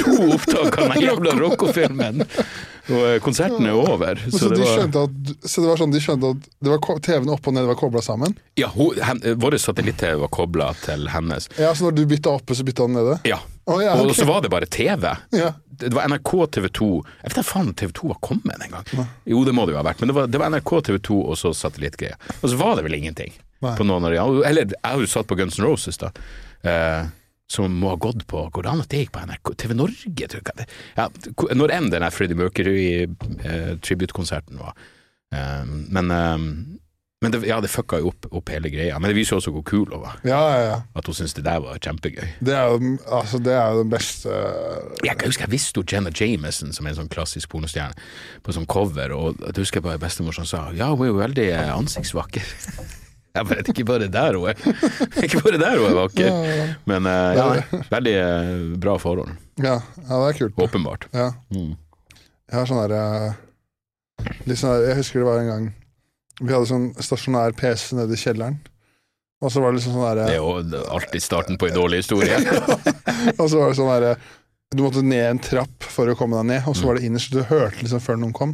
to opptak av den jævla Rocco-filmen. Og eh, konserten er over. Så, Så det de var at, så det var sånn de skjønte at det var TV-en opp og ned var kobla sammen? Ja, hen- vår satellitt-TV var kobla til hennes. Ja, Så når du bytta oppe, så bytta han nede? Ja. Oh, ja, Og så var det bare TV. Ja. Det var NRK TV 2 Jeg vet ikke faen TV 2 var kommet en gang. Jo, det må det jo ha vært, men det var, det var NRK TV 2 og så satellittgreier. Og så var det vel ingenting. Nei. På noen av de, eller jeg har jo satt på Guns N' Roses, da. Eh, som må ha gått på Går det an at det gikk på NRK? TV Norge, tror jeg. Ja, når enn den Freddie Mercury-tribute-konserten var. Eh, men eh, men det, ja, det fucka jo opp, opp hele greia. Men det viser jo også hvor kul hun var. Ja, ja, ja. At hun syntes det der var kjempegøy. Det er jo altså, det er jo den beste Jeg kan huske jeg visste jo Jenna Jameson som er en sånn klassisk pornostjerne på sånn cover, og jeg husker bare bestemor som sa ja, hun er jo veldig eh, ansiktsvakker. Jeg vet ikke bare der hun er Ikke bare der hun er vakker, men eh, ja, veldig eh, bra forhold. ja, ja, det er kult. Åpenbart. Ja. Mm. Jeg har sånn derre litt sånn der, Jeg husker det var en gang Vi hadde sånn stasjonær PC nede i kjelleren. Og så var det liksom sånn Det er jo alltid starten på en dårlig historie. Og så var det sånn derre Du måtte ned en trapp for å komme deg ned, og så var det innerst. Du hørte liksom før noen kom.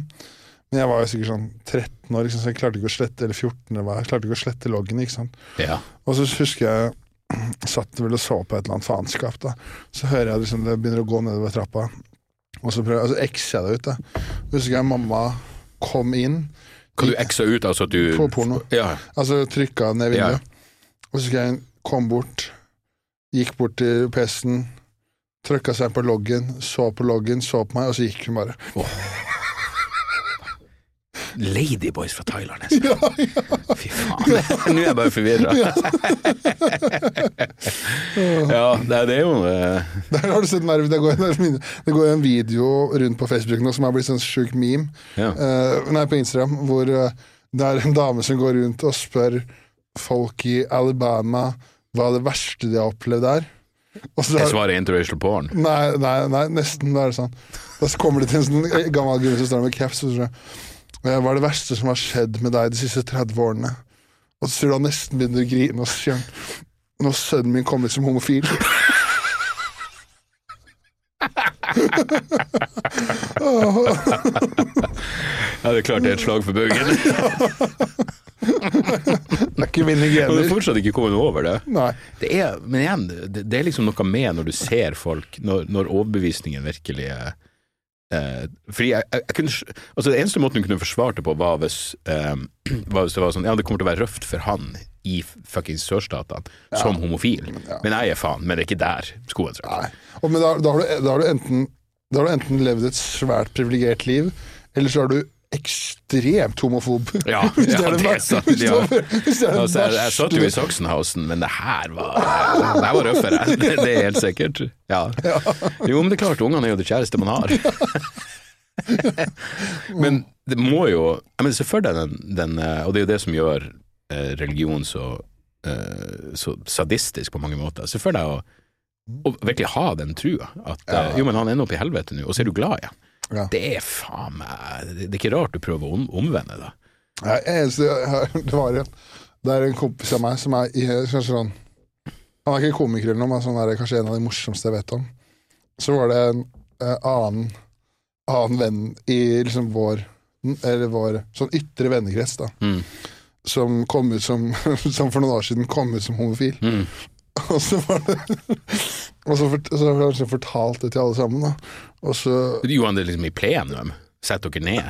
Men jeg var jo sikkert sånn 13 år, liksom, så jeg klarte ikke å slette eller 14 eller hva, jeg klarte ikke å slette loggen. ikke sant? Ja. Og så husker jeg satt vel og så på et eller annet faenskap. da. Så hører jeg liksom det begynner å gå nedover trappa, og så prøver jeg, og så jeg det ut. da. Husker jeg mamma kom inn, Kan du eksa ut, altså du På porno. Ja. altså trykka ned Ja. vinduet. Og så husker jeg kom bort, gikk bort til PC-en, trykka seg på loggen, så på loggen, så på meg, og så gikk hun bare. Ladyboys fra Thailand. altså. Fy faen. Nå er jeg bare forvirra. ja, det er- det er jo eh, Der har du sett nerv. Det går, det går en video rundt på Facebook nå som har blitt sånn sjuk meme. Ja. Uh, nei, på Instagram, hvor eh, det er en dame som går rundt og spør folk i Alabama hva det verste de har opplevd er. Og så Jeg er, svarer interracial porn. nei, nei, nei, nesten da er det sånn. Da kommer det til en sånn gammel gubbe som står med caps og så sier eh, Hva er det verste som har skjedd med deg de siste 30 årene? Og så sier du han nesten begynner å grine, og så sier han Når sønnen min kom ut som homofil. Ja, det er klart det er et slag for baugen. Det er ikke mine Og du har fortsatt ikke kommet over det. Nei. det er, men igjen, det, det er liksom noe med når du ser folk, når, når overbevisningen virkelig er eh, fordi jeg, jeg, jeg kunne, altså Det eneste måten hun kunne forsvart det på, var hvis, eh, var hvis det var sånn Ja, det kommer til å være røft for han i fuckings sørstatene som homofil. Men jeg er faen, men det er ikke der skoen trykker. Men da, da, har du, da, har du enten, da har du enten levd et svært privilegert liv, eller så har du ekstremt homofob. Ja, ja, det er sant, det er Altså, jeg, jeg satt jo i Sachsenhausen, men det her var Det her var røffere. Det, det er helt sikkert. Ja. Jo, men det er klart, ungene er jo det kjæreste man har. men det må jo jeg mener, Se for deg den, den eh, Og det er jo det som gjør eh, religion så, eh, så sadistisk på mange måter. Se for deg å, å virkelig ha den trua. At jo, men han ender opp i helvete nå, og så er du glad igjen. Ja. Det er faen meg Det er ikke rart du prøver å om, omvende det. Ja, eneste det var en Det er en kompis av meg som er i, kanskje sånn Han er ikke komiker eller noe, men sånn er det kanskje en av de morsomste jeg vet om. Så var det en eh, annen, annen venn i liksom vår Eller vår sånn ytre vennekrets, da. Mm. Som kom ut som Som for noen år siden kom ut som homofil. Mm. Og så var det Og så, fort, så har han fortalt det til alle sammen, da. Og så Gjorde han det liksom i plenum? Sett dere ned?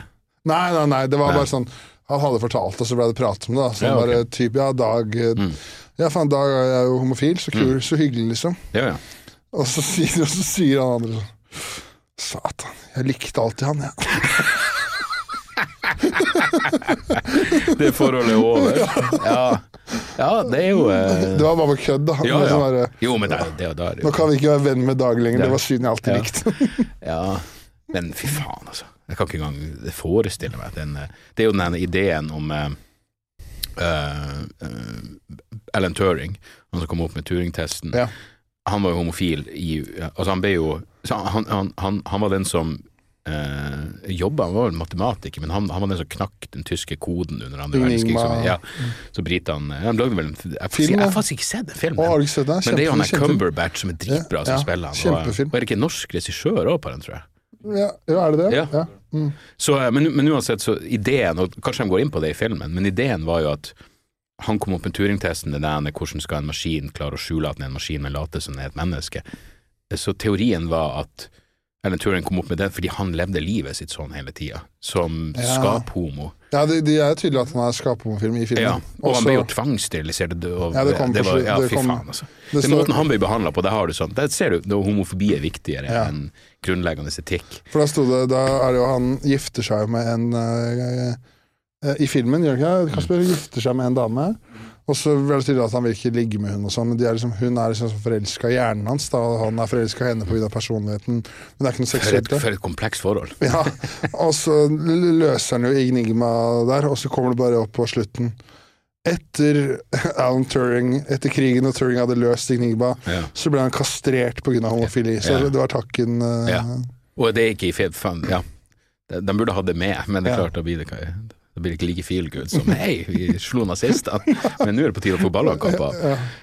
Nei, nei, nei, det var Nei. bare sånn Han hadde fortalt, og så ble det prat om det. da Så Ja, ok. bare typ, ja, Dag eh, Mm. Ja, faen, Dag er jo homofil, så kul, så hyggelig, liksom. Ja, ja. Og så sier, og så sier han andre sånn Satan, jeg likte alltid han, jeg. Det forholdet er over. Ja, ja det er jo eh, Det var bare kødd, da. Ja, ja. bare, Jo, men det, det, er det Nå kan vi ikke være venn med Dag lenger, det var synd jeg alltid likte. Ja, men fy faen, altså. Jeg kan ikke engang forestille meg den eh, Det er jo den ideen om uh, eh, Alan Turing, han som kom opp med Turing-testen. Ja. Han var jo homofil i Altså, han ble jo så han, han, han, han var den som uh, jobba, han var vel matematiker, men han, han var den som knakk den tyske koden under andre verdenskrig. Så, ja, så britene Han lagde vel en Jeg, har faktisk ikke sett den Å, filmen. har du ikke sett den? Men det er jo han Cumberbatch som er dritbra Ja, som ja, spiller han. Og, og er det ikke norsk regissør òg på den, tror jeg? Ja, ja, er det det? Ja. Mm. Så, eh, men, men uansett, så ideen, og kanskje de går inn på det i filmen, men ideen var jo at han kom opp med Turing-testen, det der hvordan skal en maskin klare å skjule at den er en maskin, men late som den er et menneske. Så teorien var at Alan Turing kom opp med det fordi han levde livet sitt sånn hele tida, som Ja. skaphomo. Ja, det, de er tydelig at han er skaphomofilm i filmen. Ja, og han blir jo tvangssterilisert. Ja, det kom var, ja, det fy kom- faen, altså. det Den måten han ble behandla på, der har du sånn. Der ser du homofobi er viktigere Ja. enn grunnleggende etikk. For da sto det Da er det jo han gifter seg med en uh, uh, I filmen, gjør han ikke? Kasper gifter seg med en dame. Og så blir det tydelig at han vil ikke ligge med hun og sånn, men er liksom, hun er liksom forelska i hjernen hans, da, og han er forelska i henne pga. personligheten. Men det er ikke noe seksuelt der. for et komplekst forhold. Ja, og så løser han jo Enigma der, og så kommer det bare opp på slutten. etter Alan Turing, etter krigen og Turing hadde løst Enigma, Ja. så ble han kastrert pga. homofili. Så Ja. det var takken uh, Ja. Og det er ikke i Fed Fan, ja. De, de burde hatt det med, men det er klart, da blir det, da blir ikke like feel good som hei, vi slo nazistene, men nå er det på tide å få ballene kappa.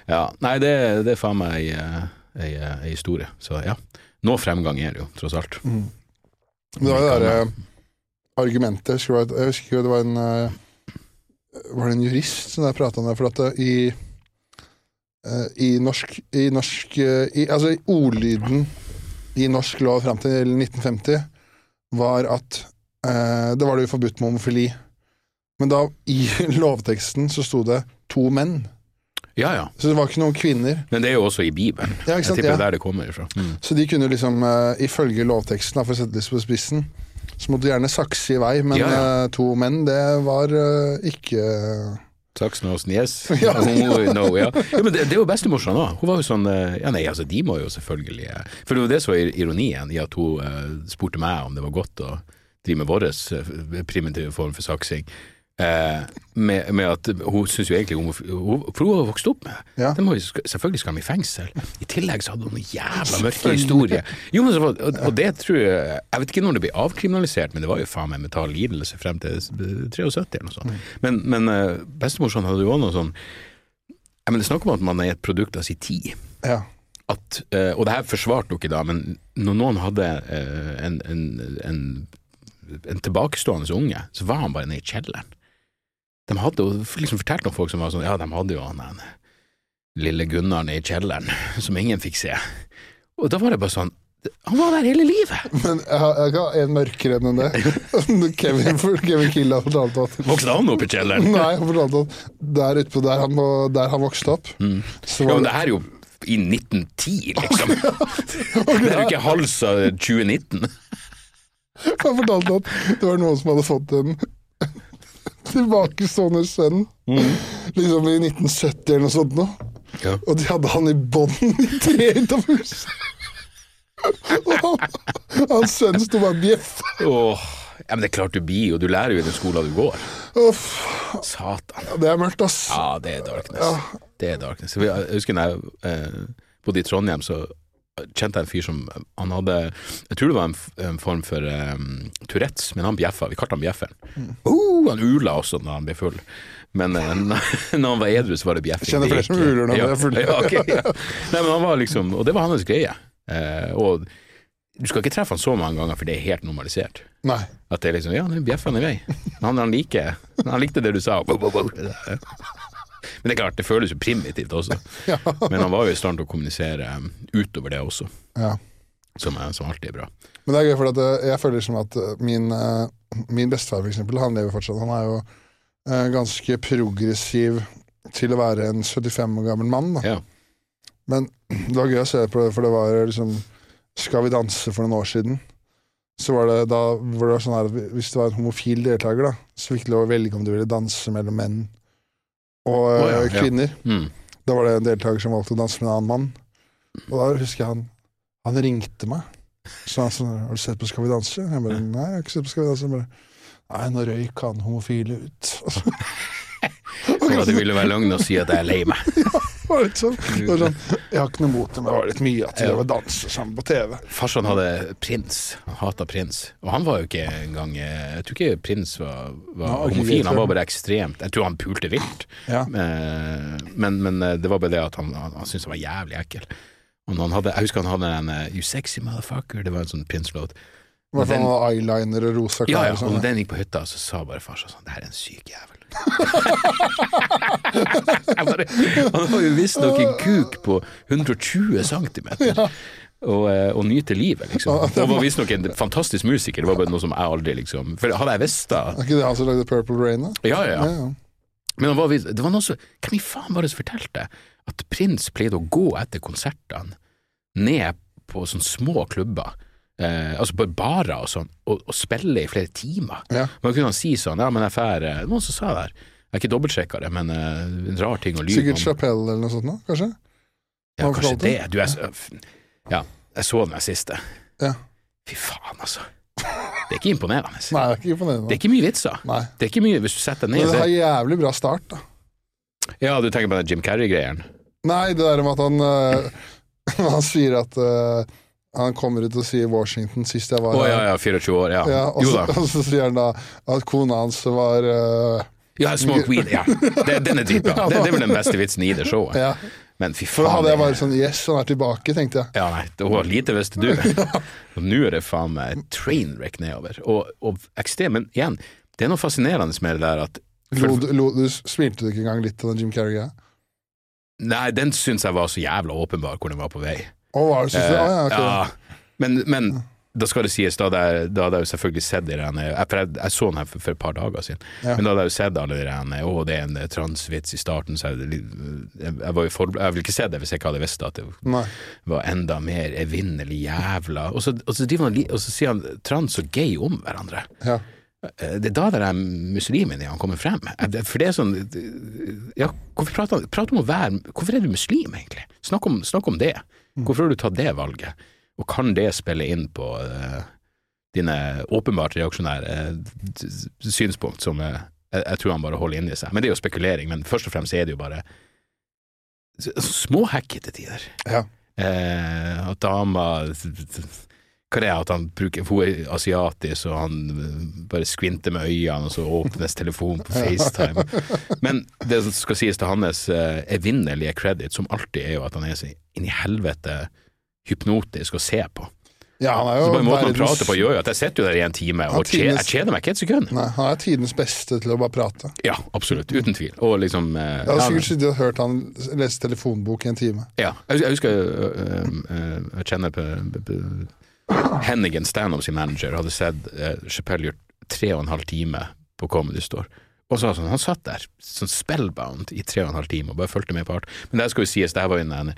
Ja. Nei, det, det er faen meg ei, eh, ei, eh, ei historie. Så ja. Noe fremgang er det jo, tross alt. Mm. Det var det derre argumentet Jeg husker, det ikke, det var en eh, Var det en jurist som jeg prata med? For at i eh, i norsk, i norsk eh, i, Altså i ordlyden i norsk lov fram til 1950 var at eh, Det var det jo forbudt med homofili. Men da, i lovteksten, så sto det to menn. Ja ja, Så det var ikke noen kvinner. men det er jo også i Bibelen. Ja, Jeg tipper Ja. er der det kommer ifra. Mm. Så de kunne liksom, uh, ifølge lovteksten, for å sette det på spissen, så måtte du gjerne sakse i vei, men Ja, eh, to menn, det var uh, ikke Saksen og Snies. Ja. No, ja. ja, men det, det er jo bestemorsan òg. Hun var jo sånn Ja, nei, altså, de må jo selvfølgelig For det var det som var ironien i at hun spurte meg om det var godt å drive med vår primitive form for saksing. Eh, med, med at hun syns jo egentlig hun, For hun har vokst opp med. Ja. det. må selvfølgelig skal de i fengsel. I tillegg så hadde hun noen jævla mørke historier. Jo, men så, og, og det tror jeg Jeg vet ikke når det blir avkriminalisert, men det var jo faen meg mental lidelse frem til 73 eller noe sånt. Men, men eh, bestemorsan hadde jo også noe sånn jeg mener, Det er snakk om at man er et produkt av sin tid. Ja. At, eh, og det her forsvarte hun ikke da, men når noen hadde en, en, en, en tilbakestående unge, så var han bare nede i kjelleren. De hadde jo liksom fortalt noen folk som var sånn Ja, de hadde jo han den lille Gunnaren i kjelleren, som ingen fikk se. Og da var det bare sånn Han var der hele livet! Men jeg har, jeg en mørkere enn det. Kevin, Kevin Killa fortalte at Vokste han opp i kjelleren? Nei, han fortalte at der ute på der han, der han vokste opp, Mm. så Ja, var men det det her er jo i 1910, liksom. Det er jo ikke hals av 2019. Han fortalte at det var noen som hadde fått en tilbakestående sønn, liksom i 1970 eller noe sånt nå. Ja. Og de hadde han i bånd i treet utenfor huset. Og han, hans sønn sto bare og bjeffa. Oh. ja, men det er klart du blir, og du lærer jo i den skolen du går. Uff, Satan. Det er mørkt, ass. Ja, det er darkness. Det er darkness. Jeg husker da jeg eh, bodde i Trondheim, så kjente jeg en fyr som Han hadde Jeg tror det var en, en form for um, Tourettes, men han bjeffa. Vi kalte han Bjefferen. Oh, han ula også når han ble full. Men uh, når han var edru, så var det bjeffing. Kjenner flere som uler når de er fulle. Ja, okay, ja. Nei, men han var liksom Og det var hans greie. Uh, og du skal ikke treffe han så mange ganger, for det er helt normalisert. Nei. At det er liksom Ja, nå bjeffer han i vei. Han, han, liker, han likte det du sa. Men det er klart, det føles jo primitivt også. Ja. Men han var jo i stand til å kommunisere um, utover det også, ja. som, er- som alltid er bra. Men det er gøy, for at eh, jeg føler som at eh, min, eh, min bestefar, for eksempel, han lever fortsatt. Han er jo ganske progressiv til å være en 75 år gammel mann. Da. Ja. Men det var gøy å se på det, for det var liksom Skal vi danse for noen år siden. Så var det da var det sånn her Hvis du var en homofil deltaker, da, så fikk du lov å velge om du ville danse mellom menn og oh, ja, kvinner. ja. Mm. Da var det en deltaker som valgte å danse med en annen mann. Og da husker jeg han Han ringte meg. Så han sånn Har du sett på Skal vi danse? Jeg bare Nei, jeg har ikke sett på Skal vi danse. Jeg bare Nei, nå røyk han homofile ut. Og så det ville være løgn å si at jeg er lei meg. var litt sånn, det var sånn Jeg har ikke noe mot det, men det var litt mye at de var danse sammen på TV. Farsan hadde prins, han hata prins. Og han var jo ikke engang eh, Jeg tror ikke prins var, var Ja, homofil, han var bare ekstremt Jeg tror han pulte vilt. Ja. Eh, Men, men eh, det var bare det at han, han, han syntes han var jævlig ekkel. Og han hadde, jeg husker han hadde en You sexy motherfucker, det var en sånn Prince-låt. I hvert fall eyeliner og rosa Ja, klær. ja, og og sånn. den gikk på hytta, så sa bare farsan sånn Det her er en syk jævel. bare, han har jo visstnok en kuk på 120 cm. Og, eh, og nyte livet, liksom. Han Og var visstnok en fantastisk musiker. Det var bare noe som jeg aldri liksom For hadde jeg visst da Er ikke det han som lagde Purple Rain, da? Ja, ja, ja. Ja. Men han var, det var noe så Hvem i faen var det som fortalte at prins pleide å gå etter konsertene ned på sånne små klubber? Eh, altså på barer og sånn, og, og spille i flere timer. Ja. Man kunne si sånn, ja, men jeg fær Det var noen som sa det her. Jeg har ikke dobbeltsjekka det, men eh, en rar ting å lyve Sikkert. Chapelle eller noe sånt, nå, kanskje? Ja, han kanskje det. Du, jeg, s- ja, jeg så den der siste. Ja. Fy faen, altså. Det er ikke imponerende. Nei, det er ikke Det er ikke mye vitser. Nei. Det er ikke mye hvis du setter deg Men ned det og har ser jævlig bra start, da. Ja, du tenker på den Jim Carrey-greien? Nei, det der med at han eh, Han sier at eh, han kommer ut og sier Washington sist jeg var oh, ja, ja, 24 år, ja. Ja, og, så, og så sier han da at kona hans var uh, Ja, Smoke Weed, ja. Det, den er dritbra. Det, det er vel den beste vitsen i det showet. Ja. Men fy For da hadde jeg bare sånn Yes, han er tilbake, tenkte jeg. Ja, nei, det var lite visste du. Og nå er det faen meg train wreck nedover. Og, og ekstremt, men igjen, det er noe fascinerende med det der at Lo, du- lo, du smilte du ikke engang litt av den Jim Carrey-greia? Nei, den syns jeg var så jævla åpenbar hvor den var på vei. Det, synes du? Å, ja, ok. Eh, ja, men, men da skal det sies, da hadde jeg, da hadde jeg jo selvfølgelig sett de der jeg, jeg, jeg så den her for, for et par dager siden, Ja. men da hadde jeg jo sett alle de der Å, det er en eh, transvits i starten, så jeg, jeg, jeg var jo for, Jeg ville ikke sett det hvis jeg ikke hadde visst at det Nei. var enda mer evinnelig jævla Og så, og så, han, og så sier han trans og gay om hverandre. Ja. Eh, Det er da det er muslimen i han kommer frem. Eh, For det er sånn Ja, hvorfor prater han om å være Hvorfor er du muslim, egentlig? Snakk om, snakk om det. Hvorfor har du tatt det valget? Og kan det spille inn på uh, dine åpenbart reaksjonære d- synspunkt, som uh, jeg, jeg tror han bare holder inni seg? Men det er jo spekulering, men først og fremst er det jo bare småhackete tider. Ja. At dama Hva er det at han bruker Hun er asiatisk, og han bare skvinter med øynene, og så åpnes telefonen på FaceTime. Men det som skal sies til hans evinnelige credit, som alltid er jo at han er så inn i helvete hypnotisk å se på. ja, han er Så jo bare måten han prater på gjør jo at jeg sitter jo der i en time og tidens, jeg kjeder meg ikke et sekund. Nei, han er tidens beste til å bare prate. Ja, absolutt. Uten tvil. Og liksom eh, Jeg hadde sikkert sittet og hørt han lese telefonbok i en time. Ja, jeg jeg, husker øh, øh, jeg kjenner på, på, Hennigan Stanhope sin manager hadde sett uh, Chappelle gjort tre og en halv time på Comedy Store. Og så, sånn, Han satt der sånn spellbound i tre og en halv time og bare fulgte med på alt. Men det skal jo sies, det her var jo en,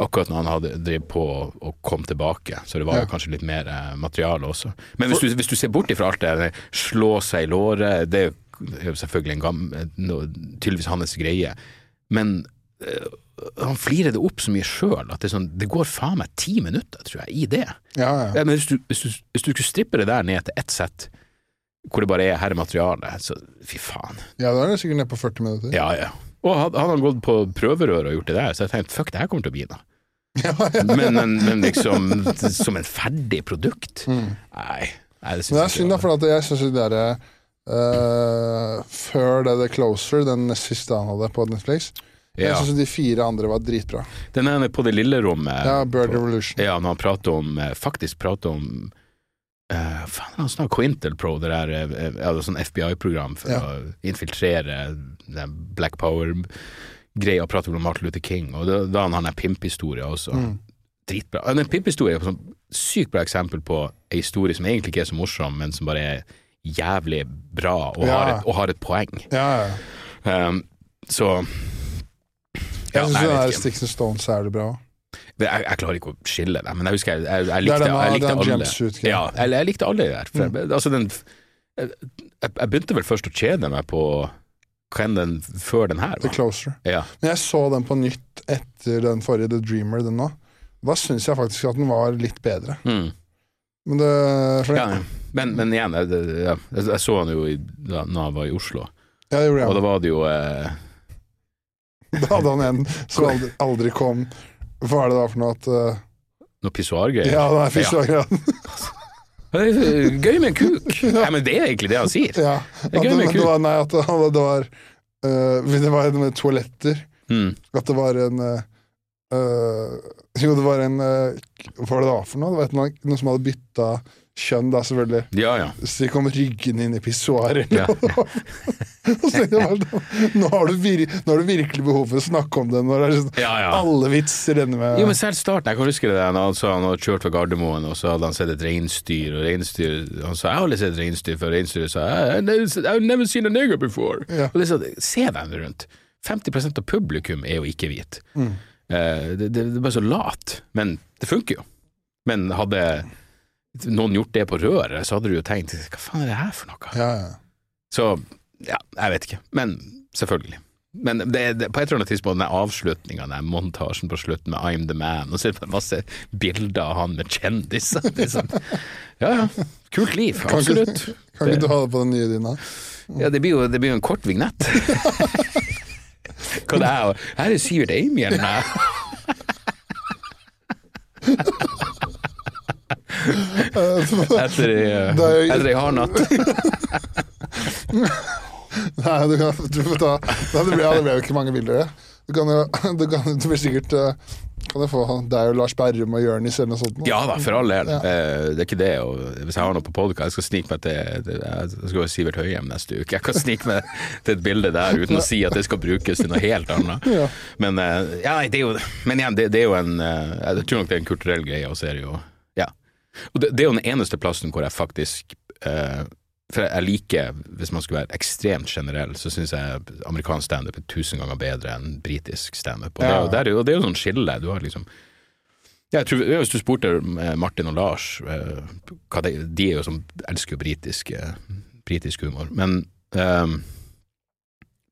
akkurat når han hadde drevet på og kom tilbake, så det var Ja. jo kanskje litt mer eh, materiale også. Men hvis du, hvis du ser bort ifra alt det slå seg i låret, det er jo- selvfølgelig en gammel, no, tydeligvis hans greie. Men eh, han flirer det opp så mye sjøl at det, sånn, det går faen meg ti minutter, tror jeg, i det. Ja, ja. Ja, men hvis du, hvis, du, hvis du skulle strippe det der ned til ett sett, hvor det bare er her er materialet, så fy faen. ja da er det sikkert nede på 40 minutter. Ja, ja. Og hadde han gått på prøverør og gjort det der, så jeg tenkte fuck, det her kommer til å bli noe. Ja, ja. Men, men, men liksom som en ferdig produkt? Mm. Nei. nei det Men det er synd, da, jeg for at jeg syns det derre uh, Før det The Closer, den siste han hadde på Netflix, jeg Ja. syns de fire andre var dritbra. Den ene på det lille rommet Ja, Bird på- Revolution. Ja, når han prater om eh, Faktisk prater om uh, Faen, han snakker Quintel Pro, det der uh, sånn FBI-program for Ja. å infiltrere den Black Power-greia, prater prate om Martin Luther King, og da, da han har pimphistoria også. Mm. Dritbra. En Den pimphistoria er et sånn sykt bra eksempel på ei historie som egentlig ikke er så morsom, men som bare er jævlig bra og, Ja. har, et, og har et poeng. Ja. Um, så Jeg syns. Sticks and Stones er det bra. Det- Jeg, jeg klarer ikke å skille det, men jeg husker jeg, jeg, jeg likte, den, jeg likte alle. Ja, jeg, jeg likte alle der. Jeg- altså den, jeg, jeg begynte vel først å kjede meg på hva enn den før den her The. Closer. Ja. Men jeg så den på nytt etter den forrige, The Dreamer, den nå. Da syns jeg faktisk at den var litt bedre. Mm. Men det ja. Men, men igjen, jeg, jeg, jeg så den jo i, da han var i Oslo, ja, det gjorde jeg. og da var det jo eh, Da hadde han en som aldri, aldri kom Hva er det da for noe at uh, noe pissoargreier. Ja, det er pissoargreier. Er Gøy med en kuk! Nei, men det er egentlig det han sier. Ja. Det er gøy med en kuk. det var, nei, at det, det var uh, Det var en med toaletter. Mm. At det var en uh, Jo, det var en Hva var det da for noe? Det var noe, noe som hadde bytta kjønn, da, selvfølgelig. Ja, ja. Så de kom ryggende inn i pissoaret. Ja. Sånn, nå, har du virkelig behov for å snakke om det, når det er sånn, ja, ja. alle vitser ender med Jo, men selv starten, jeg kan huske det der, han sa han hadde kjørt fra Gardermoen, og så hadde han sett et reinsdyr, og reinsdyr Han sa 'jeg har aldri sett et reinsdyr før', reinsdyret sa 'I've never seen a nigger before'. Ja. Og sånn, Se dem rundt. 50% av publikum er jo ikke hvit. Mm. Uh, det, det, det er bare så lat, men det funker jo. Men hadde noen gjort det på røret, så hadde du jo tenkt 'hva faen er det her for noe'? Ja, ja. Så ja, jeg vet ikke. Men selvfølgelig. Men det, det, på et eller annet tidspunkt, den avslutninga, den montasjen på slutten med I'm the man, og så er det masse bilder av han med kjendiser. Er sånn, ja ja, kult liv, Kan ikke- absolutt. Kan ikke du ha det på den nye dina? Ja, det blir jo, det blir jo en kort vignett. Hva det er, her er Sivert Eimhjell. Etter ei hard natt. Nei, du kan, du får ta Nei, det ble, det ble jo ikke mange bilder, det. Du kan jo Du, kan, du blir sikkert eh, Kan jeg få deg og Lars Berrum og Jonis eller noe sånt? Ja da, for all del. Ja. Eh, Det er ikke det. Og hvis jeg har noe på podkast, jeg skal snike meg til Jeg skal være Sivert Høyem neste uke. Jeg kan snike meg til et bilde der uten å si at det skal brukes til noe helt annet. Ja. Men, eh, ja, det er jo, men igjen, det, det er jo en Jeg tror nok det er en kulturell greie, og så er det jo. Og det, det er jo den eneste plassen hvor jeg faktisk eh, For jeg liker, hvis man skulle være ekstremt generell, så syns jeg amerikansk standup er tusen ganger bedre enn britisk standup. Og, det Ja. det er jo- og det er jo sånn skille. Du har liksom jeg tror, Hvis du spurte eh, Martin og Lars eh, de, de er jo som elsker britisk, eh, britisk humor. Men, eh,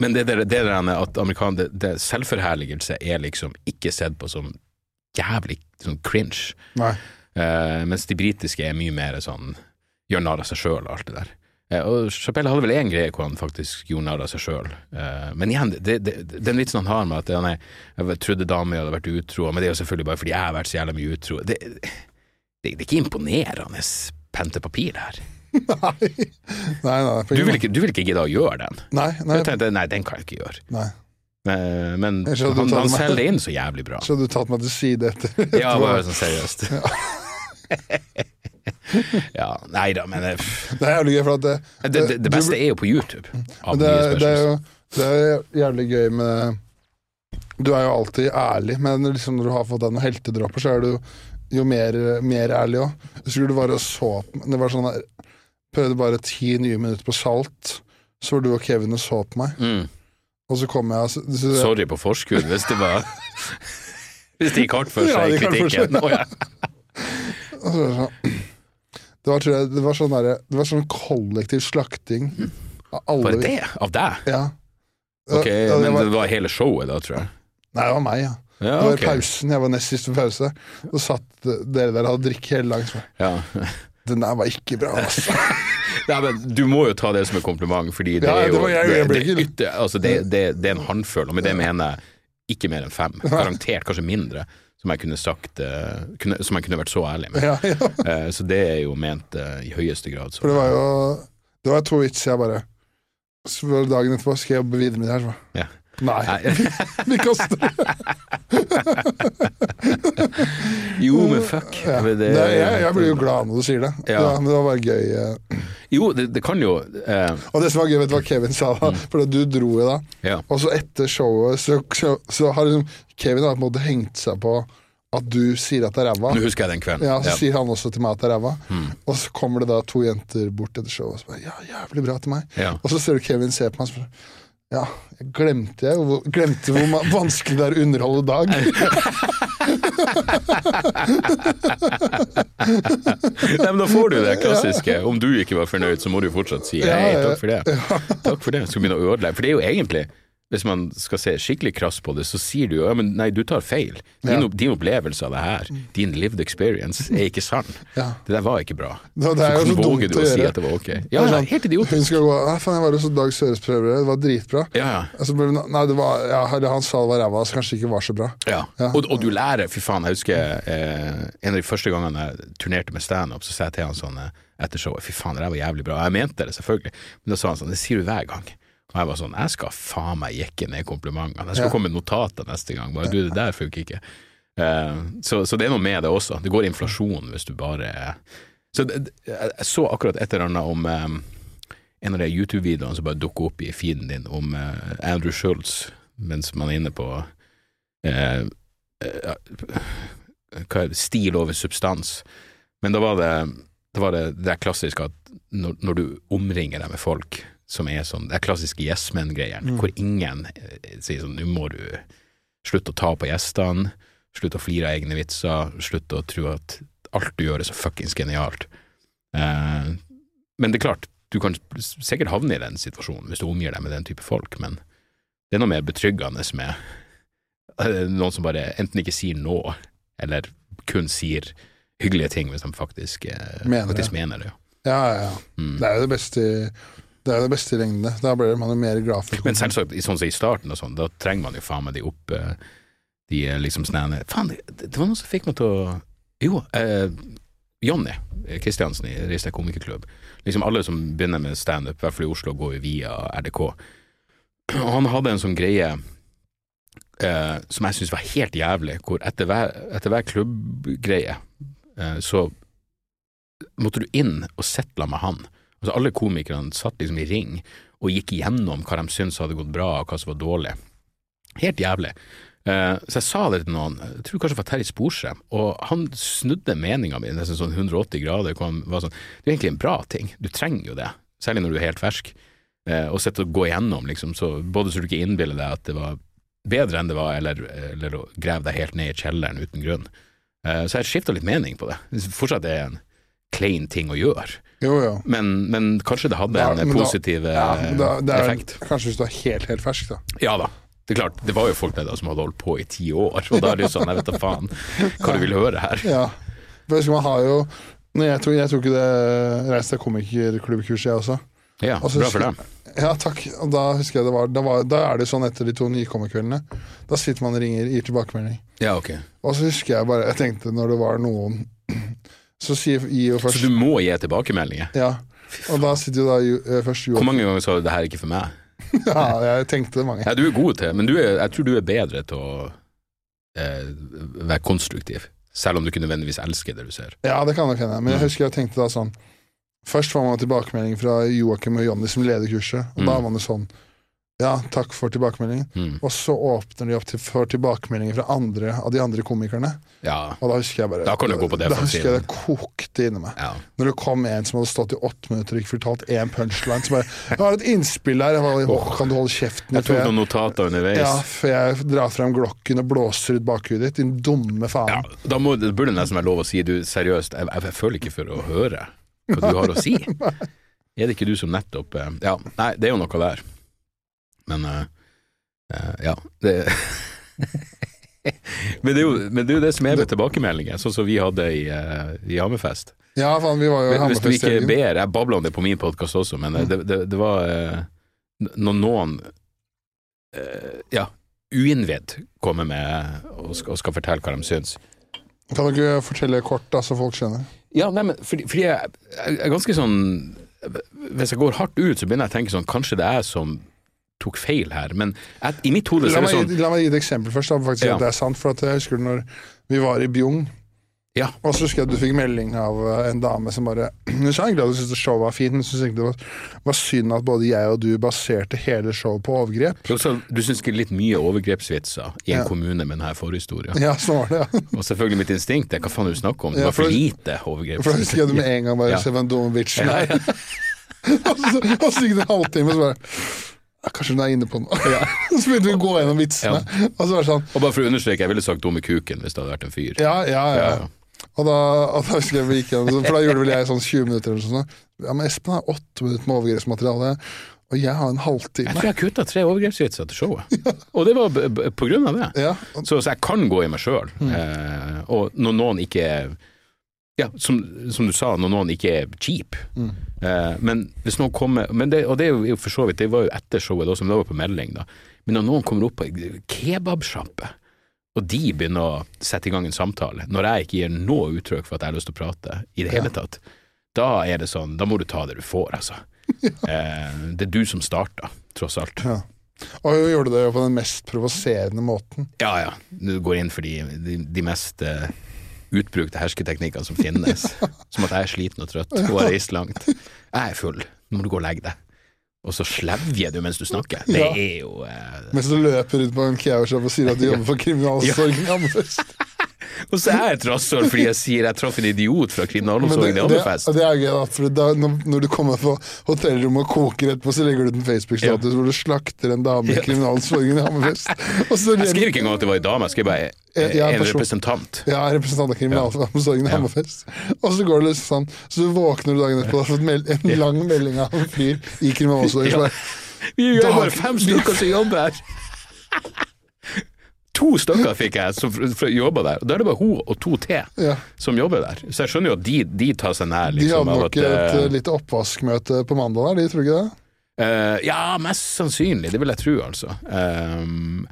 men det, der, det der at amerikan, det, det selvforherligelse er liksom ikke sett på som jævlig sånn cringe. Nei. Eh, mens de britiske er mye mer sånn gjør narr av seg sjøl og alt det der. Eh, og Chapelle hadde vel én greie hvor han faktisk gjorde narr av seg sjøl. Eh, men igjen, det, det, den vitsen han har med at han er, jeg trodde dama hadde vært utro, men det er jo selvfølgelig bare fordi jeg har vært så jævla mye utro. Det, det, det er ikke imponerende pentepapir det her. Nei. Nei, nei, Du vil ikke, du vil ikke gidde å gjøre den. Nei, nei, tenkte, nei, den kan jeg ikke gjøre. nei. Men, Men han, han selger det inn så jævlig bra. Så hadde du tatt meg til side etter Ja, bare sånn seriøst. Ja, nei da, men det, Det er jævlig gøy, for at det, det, det, beste er jo på YouTube. Det, er- det, er jo, det er jævlig gøy med Du er jo alltid ærlig, men liksom når du har fått deg noen heltedråper, så er du jo mer, mer ærlig òg. Jeg skulle du bare så på Det var sånn der, Prøvde bare ti nye minutter på Salt, så var du og Kevin og så på meg. mm. Og så kom jeg så, så, Sorry på forskudd hvis det var Hvis det gikk hardt for Ja, seg i seg. kritikken. Å, ja. og så var det sånn var, jeg, det var sånn der, Det var sånn kollektiv slakting av alle Bare det? Av deg? Ja. Ok, Ja, det Men var, det var hele showet da, tror jeg? Nei, det var meg, ja. Ja, Det var okay. pausen, jeg var nest siste pause. Så satt dere der og hadde drikke hele dagen. Ja. den der var ikke bra, altså. Nei, men du må jo ta det som en kompliment, fordi det er jo altså det, det, det er en håndføl, og med det mener jeg ikke mer enn fem. Garantert kanskje mindre, som jeg kunne sagt eh, kunne, Som jeg kunne vært så ærlig med. Ja, ja. Eh, Så det er jo ment eh, i høyeste grad. Så. For det var jo Det var to vitser jeg bare Så dagen etterpå skal jeg jobbe videre med det her. Så. Ja. Nei, vi kaster. Jo, men fuck. Ja. Det- Nei, jeg, jeg blir jo glad når du sier det. Ja. Ja. men det var bare gøy. eh. Jo, det, det kan jo eh, Og det som var gøy, vet du hva Kevin sa da? Mm. For du dro jo da. Ja. Og så etter showet så, så, så har liksom Kevin har på en måte hengt seg på at du sier at det er ræva. Nå husker jeg den kvelden. Ja, så Ja. sier han også til meg at det er ræva. Mm. Og så kommer det da to jenter bort etter showet og så bare Ja, jævlig bra til meg. Ja. Og så ser du Kevin se på meg og spør Ja, jeg glemte jeg hvor, glemte hvor vanskelig det er å underholde Dag. Nei, men da får du det klassiske. Om du ikke var fornøyd, så må du fortsatt si hei, takk for det. Takk for det. Skal begynne å ødelegge. For det er jo egentlig, hvis man skal se skikkelig krass på det, så sier du jo ja, men nei, du tar feil. Din, Ja. din opplevelse av det her, din lived experience, er ikke sann. Ja. Det der var ikke bra. Da, det er jo så så hvordan dumt å å si at det var ok? Ja, Det sånn, helt idiotisk. Hun skal gå Nei, faen, jeg var hos Dag Søres prøver, det var dritbra. Ja, ja. Altså, nei, det var, ja, han sa det var ræva, så kanskje ikke var så bra. Ja. Ja. Og, og du lærer, fy faen, jeg husker eh, en av de første gangene jeg turnerte med standup, så sa jeg til han sånn eh, etter showet, fy faen, det der var jævlig bra. Jeg mente det selvfølgelig, men da sa han sånn, det sier du hver gang. Og jeg var sånn, jeg skal faen meg jekke ned komplimentene. Jeg skal Ja. komme med notater neste gang. Bare du, det der funker ikke. Uh, så, så det er noe med det også. Det går inflasjon hvis du bare Så det, jeg så akkurat et eller annet om um, en av de YouTube-videoene som bare dukker opp i feeden din om uh, Andrew Schultz mens man er inne på uh, hva er det, stil over substans. Men da var det da var det, det klassiske at når, når du omringer deg med folk som er sånn, det er klassiske yes men-greiene, hvor ingen eh, sier sånn, nå må du slutte å ta på gjestene, slutte å flire av egne vitser, slutte å tro at alt du gjør er så fuckings genialt. Eh, men det er klart, du kan sikkert havne i den situasjonen hvis du omgir deg med den type folk, men det er noe mer betryggende med eh, noen som bare enten ikke sier noe, eller kun sier hyggelige ting hvis de faktisk, eh, Mener det. mener det. Ja, ja, ja. Mm. Det er jo det beste Det er det beste i lengdene. Da blir man jo mer glad for Men selvsagt, sånn som i starten og sånn, da trenger man jo faen meg de opp De eh, liksom sånn Faen, det, var noe som fikk meg til å Jo, eh, Jonny Kristiansen i Ristad komikerklubb. Liksom alle som begynner med standup, i hvert fall i Oslo, går jo via RDK. Og han hadde en sånn greie eh, som jeg syns var helt jævlig, hvor etter hver, etter hver klubbgreie eh, så måtte du inn og settle med han. Altså Alle komikerne satt liksom i ring og gikk igjennom hva de syntes hadde gått bra, og hva som var dårlig. Helt jævlig. Eh, så jeg sa det til noen, jeg tror kanskje det var Terje Sporsem, og han snudde meninga mi nesten sånn 180 grader. hvor han var sånn, Det er egentlig en bra ting, du trenger jo det, særlig når du er helt fersk. Eh, og sitte og gå igjennom, liksom, så, både så du ikke innbiller deg at det var bedre enn det var, eller, eller å grave deg helt ned i kjelleren uten grunn. Eh, så jeg skifta litt mening på det. Fortsatt er jeg en klein ting å gjøre. Jo, jo. Men, men kanskje det hadde Ja, en da- positiv Ja, eh, da, det er, effekt. Kanskje hvis du er helt, helt fersk, da. Ja da. Det er klart, det var jo folk der da som hadde holdt på i ti år, og da er det jo sånn, jeg vet da faen hva du vil høre her. Ja. For man har jo jeg tok, jeg tok det Reis deg komikerklubbkurset, jeg også. Ja, også, bra for deg. Ja, takk. Og da husker jeg det var, da var Da er det sånn etter de to nykommerkveldene. Da sitter man og ringer, gir tilbakemelding. Ja, ok. Og så husker jeg bare Jeg tenkte når det var noen Så sier gir jo Så du må gi tilbakemeldinger? Ja. Og da sitter jo da jo, eh, først jo Hvor mange ganger sa du 'det her er ikke for meg'? Ja, jeg tenkte det mange. Ja, du er god til men du er, jeg tror du er bedre til å eh, være konstruktiv. Selv om du ikke nødvendigvis elsker det du ser. Ja, det kan nok hende. Men jeg Mm. husker jeg tenkte da sånn Først får man tilbakemelding fra Joakim og Jonny som leder kurset, og da Mm. er man jo sånn Ja, takk for tilbakemeldingen. Mm. Og så åpner de opp til, for tilbakemeldinger fra andre av de andre komikerne. Ja. Og da husker jeg bare Da kan du gå på det Da husker jeg det kokte inni meg. ja. Når det kom en som hadde stått i åtte minutter og ikke fortalt én punchline. Så bare 'Jeg har et innspill her.' Jeg bare, oh, kan du holde kjeften? Jeg tok noen notater underveis. ja, før jeg drar frem glokken og blåser ut bakhudet ditt, din dumme faen. Ja, da må, det burde nesten være lov å si du, seriøst, jeg, jeg, jeg føler ikke for å høre hva du har å si. Er det ikke du som nettopp eh, Ja, nei, det er jo noe der. Men eh, eh, ja, det men, det jo, men det er jo det som er med tilbakemeldinger, sånn som vi hadde i, uh, i Hammerfest. Ja, faen, vi var jo Hvis du ikke ber Jeg babla om det på min podkast også, men mm. det, det, det var eh, Når noen eh, ja, uinnvidd kommer med og skal, og skal fortelle hva de syns. Kan du ikke fortelle kort, da, så folk skjønner? Ja, nei, men fordi, fordi jeg, jeg er ganske sånn Hvis jeg går hardt ut, så begynner jeg å tenke sånn Kanskje det er jeg som tok feil her, men at, i mitt hode så er det sånn la meg gi et eksempel først, da, faktisk Ja. at det er sant. For jeg husker når vi var i Bjugn, Ja. og så husker jeg at du fikk melding av eh, en dame som bare Hun sa egentlig at hun syntes showet var fint, men syntes egentlig det var, var synd at både jeg og du baserte hele showet på overgrep. Så Du syns ikke litt mye overgrepsvitser i en Ja. kommune med denne forhistorien? Ja, sånn var det, ja. Og selvfølgelig mitt instinkt er hva faen er det du snakker om? Det Ja, var for for- lite For da husker jeg du med en gang bare Ja. Se hva en dum bitch Ja, er. og, så, gikk det en halvtime, og så bare «Ja, Kanskje hun er inne på noe. så begynte vi å gå gjennom vitsene. Og så var det sånn Og bare for å understreke, jeg ville sagt dumme kuken hvis det hadde vært en fyr. Ja, ja, ja. Ja. Og da, og da husker jeg vi gikk gjennom For da gjorde vel jeg sånn 20 minutter eller sånn. Ja, men Espen har åtte minutter med overgrepsmateriale, og jeg har en halvtime. Jeg tror jeg kutta tre overgrepsvitser til showet, og det var på grunn av det. Ja, Så, så jeg kan gå i meg sjøl. Mm. Eh, og når noen ikke er Ja, som, som du sa, når noen ikke er cheap. Mm. Eh, men hvis noen kommer men det, Og det er jo for så vidt, det var jo etter showet, da, som det var på melding, da. Men når noen kommer opp på kebabsjappe, og de begynner å sette i gang en samtale, når jeg ikke gir noe uttrykk for at jeg har lyst til å prate i det hele tatt, da er det sånn, da må du ta det du får, altså. Eh, det er du som starta, tross alt. ja. og hun gjorde det jo på den mest provoserende måten. Ja, ja. Du går inn for de, de, de mest eh, utbrukte hersketeknikkene som finnes. Som at jeg er sliten og trøtt og har reist langt. Jeg er full, nå må du gå og legge deg. Og så slevjer du mens du snakker. Det Ja. er jo eh... Mens du løper ut på en kebabshop og sier at du jobber for kriminalsorgen, Hammerfest. Og så er jeg et rasshøl fordi jeg sier jeg traff en idiot fra kriminalomsorgen i Hammerfest. det er gøy, da. For da, når, du kommer på hotellrommet og koker etterpå, så legger du ut en Facebook-status hvor du slakter en dame i Ja. kriminalomsorgen i Hammerfest. Jeg skrev ikke engang at det var en dame, jeg skrev bare jeg Ja, en en representant. Ja, representant av kriminalomsorgen i Ja. Hammerfest. Og så går det liksom sånn, så du våkner du dagen etterpå og har fått en lang melding av en fyr i kriminalomsorgen. Ja. Vi er bare fem stykker som jobber her. To stykker fikk jeg som jobba der, og da er det bare hun og to til Ja. som jobber der. Så jeg skjønner jo at de, de tar seg nær De liksom, hadde av nok et eh, eh, lite oppvaskmøte på mandag der, de tror ikke det? Uh, ja, mest sannsynlig, det vil jeg tro, altså. Um,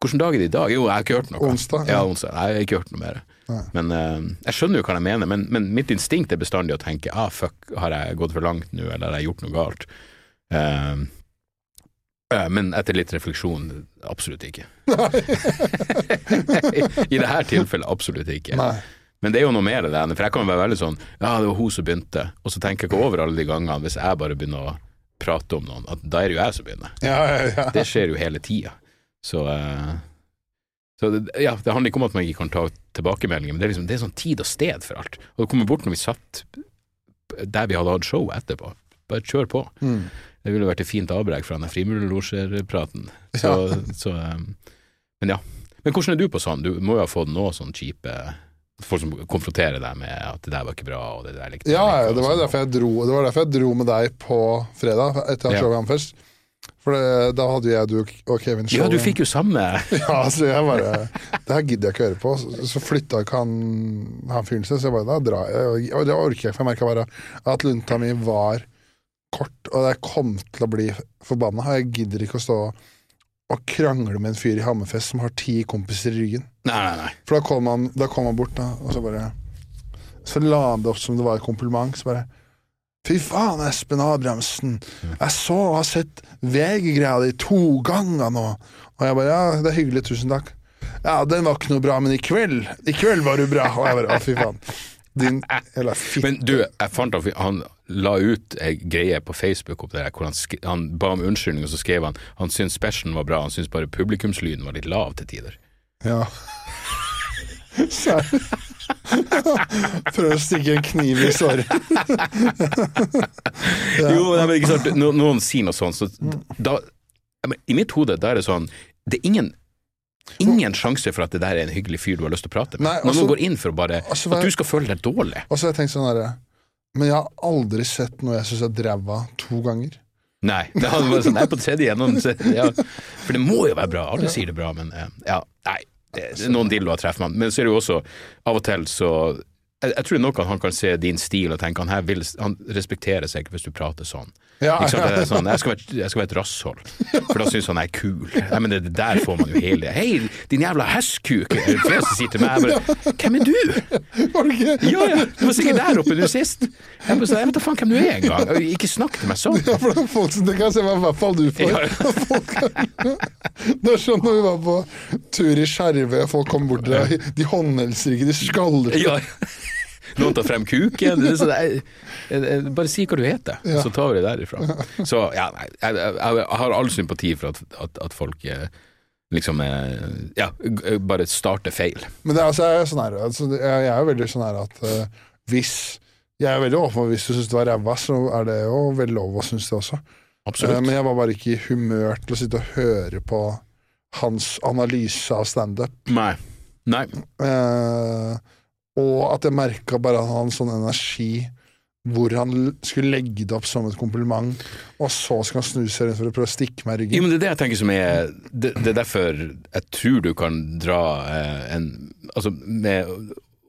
hvilken dag er det i dag? Jo, jeg har ikke hørt noe. Onsdag, Ja, ja. onsdag. Jeg har ikke hørt noe mer. Nei. Men uh, jeg skjønner jo hva jeg mener, men, men mitt instinkt er bestandig å tenke ah, fuck, har jeg gått for langt nå, eller har jeg gjort noe galt? Eh, men etter litt refleksjon, absolutt ikke. I det her tilfellet absolutt ikke. Nei. Men det er jo noe mer av det, for jeg kan være veldig sånn Ja, det var hun som begynte, og så tenker jeg ikke over alle de gangene hvis jeg bare begynner å prate om noen, at da er det jo jeg som begynner. Ja, ja, ja. Det skjer jo hele tida. Så, eh, så det, ja, det handler ikke om at man ikke kan ta tilbakemeldinger, men det er, liksom, det er sånn tid og sted for alt. Og det kommer bort når vi satt der vi hadde hatt show etterpå. Bare kjør på. Mm. Det ville vært et fint avbrekk fra den frimurlosjerpraten. Så, så eh, Men ja. Men hvordan er du på sånn? Du må jo ha fått noe sånn kjipe Folk som konfronterer deg med at det der var ikke bra, og det der likte jeg Ja, ikke, ja, det var sånn. derfor jeg dro Det var derfor jeg dro med deg på fredag, etter at Ja. showet først. For det, da hadde jeg du og Kevin show. Ja, du fikk jo samme Ja, så jeg bare Det her gidder jeg ikke høre på. Så, så flytta ikke han, han fyren seg, så jeg bare da drar jeg. Og det orker jeg ikke, for jeg merka bare at lunta mi var kort, og jeg kom til å bli forbanna. Og jeg gidder ikke å stå og krangle med en fyr i Hammerfest som har ti kompiser i ryggen. Nei, nei, nei. For da kom han, da kom han bort, da, og så bare Så la han det opp som det var et kompliment. Så bare Fy faen, Espen Abrahamsen. Jeg så og har sett VG-greia di to ganger nå. Og jeg bare Ja, det er hyggelig, tusen takk. Ja, den var ikke noe bra, men i kveld I kveld var du bra. Og jeg bare Å, fy faen. Din Eller fitte. Men du, jeg fant at han la ut ei greie på Facebook der, hvor han, han ba om unnskyldning, og så skrev han han syntes specialen var bra, han syntes bare publikumslyden var litt lav til tider. Ja. Serr. Prøver å stikke en kniv i såret. Jo, det men ikke sant, no, noen sier noe sånt, så da men I mitt hode, da er det sånn Det er ingen Ingen sjanse for at det der er en hyggelig fyr du har lyst til å prate med. Nei, Når altså- noen går inn for bare altså, At du skal føle deg dårlig. Og så har jeg tenkt sånn herre Men jeg har aldri sett noe jeg syns er dræva to ganger. Nei, det hadde vært sånn, jeg er på tredje gjennom Ja. For det må jo være bra. Alle sier det bra, men eh, ja, nei. Det det er noen dilloer treffer man. Men så er det jo også, av og til så jeg, jeg tror nok at han kan se din stil og tenke han her vil, han respekterer seg ikke hvis du prater sånn. Ja, ja, er sånn, jeg, skal være, jeg skal være et rasshold, for da syns han jeg er kul. Nei, men det, det der får man jo hele Hei, din jævla hestkuk! Flere sier til meg bare, Hvem er du? Var det ikke? Ja, ja, du var sikkert der oppe du sist. Jeg, bare, jeg vet da faen hvem du er engang. Ikke snakk til meg sånn. Ja, for det er folk det kan jeg se hva i hvert fall du får. Det er sånn når vi var på tur i Skjervøy, og folk kom bort til deg, de håndhilser ikke, de skaller. Ja. Noen tar frem kuken. Bare si hva du heter, så tar vi det derifra. Så ja, nei, jeg, jeg, jeg har all sympati for at, at, at folk eh, liksom eh, ja, bare starter feil. Men det er, altså, jeg, er sånn her, altså, jeg, er jo veldig sånn her at uh, hvis Jeg er veldig åpen for hvis du syns det var ræva, så er det jo veldig lov å synes det også. Eh, Absolutt. men jeg var bare ikke i humør til å sitte og høre på hans analyse av standup. Nei. Nei. Eh, og at jeg merka bare at han hadde en sånn energi hvor han skulle legge det opp som et kompliment, og så skal han snu seg rundt for å prøve å stikke meg i Jo, ryggen. men det er det jeg tenker som er Det, det er derfor jeg tror du kan dra eh, en Altså, med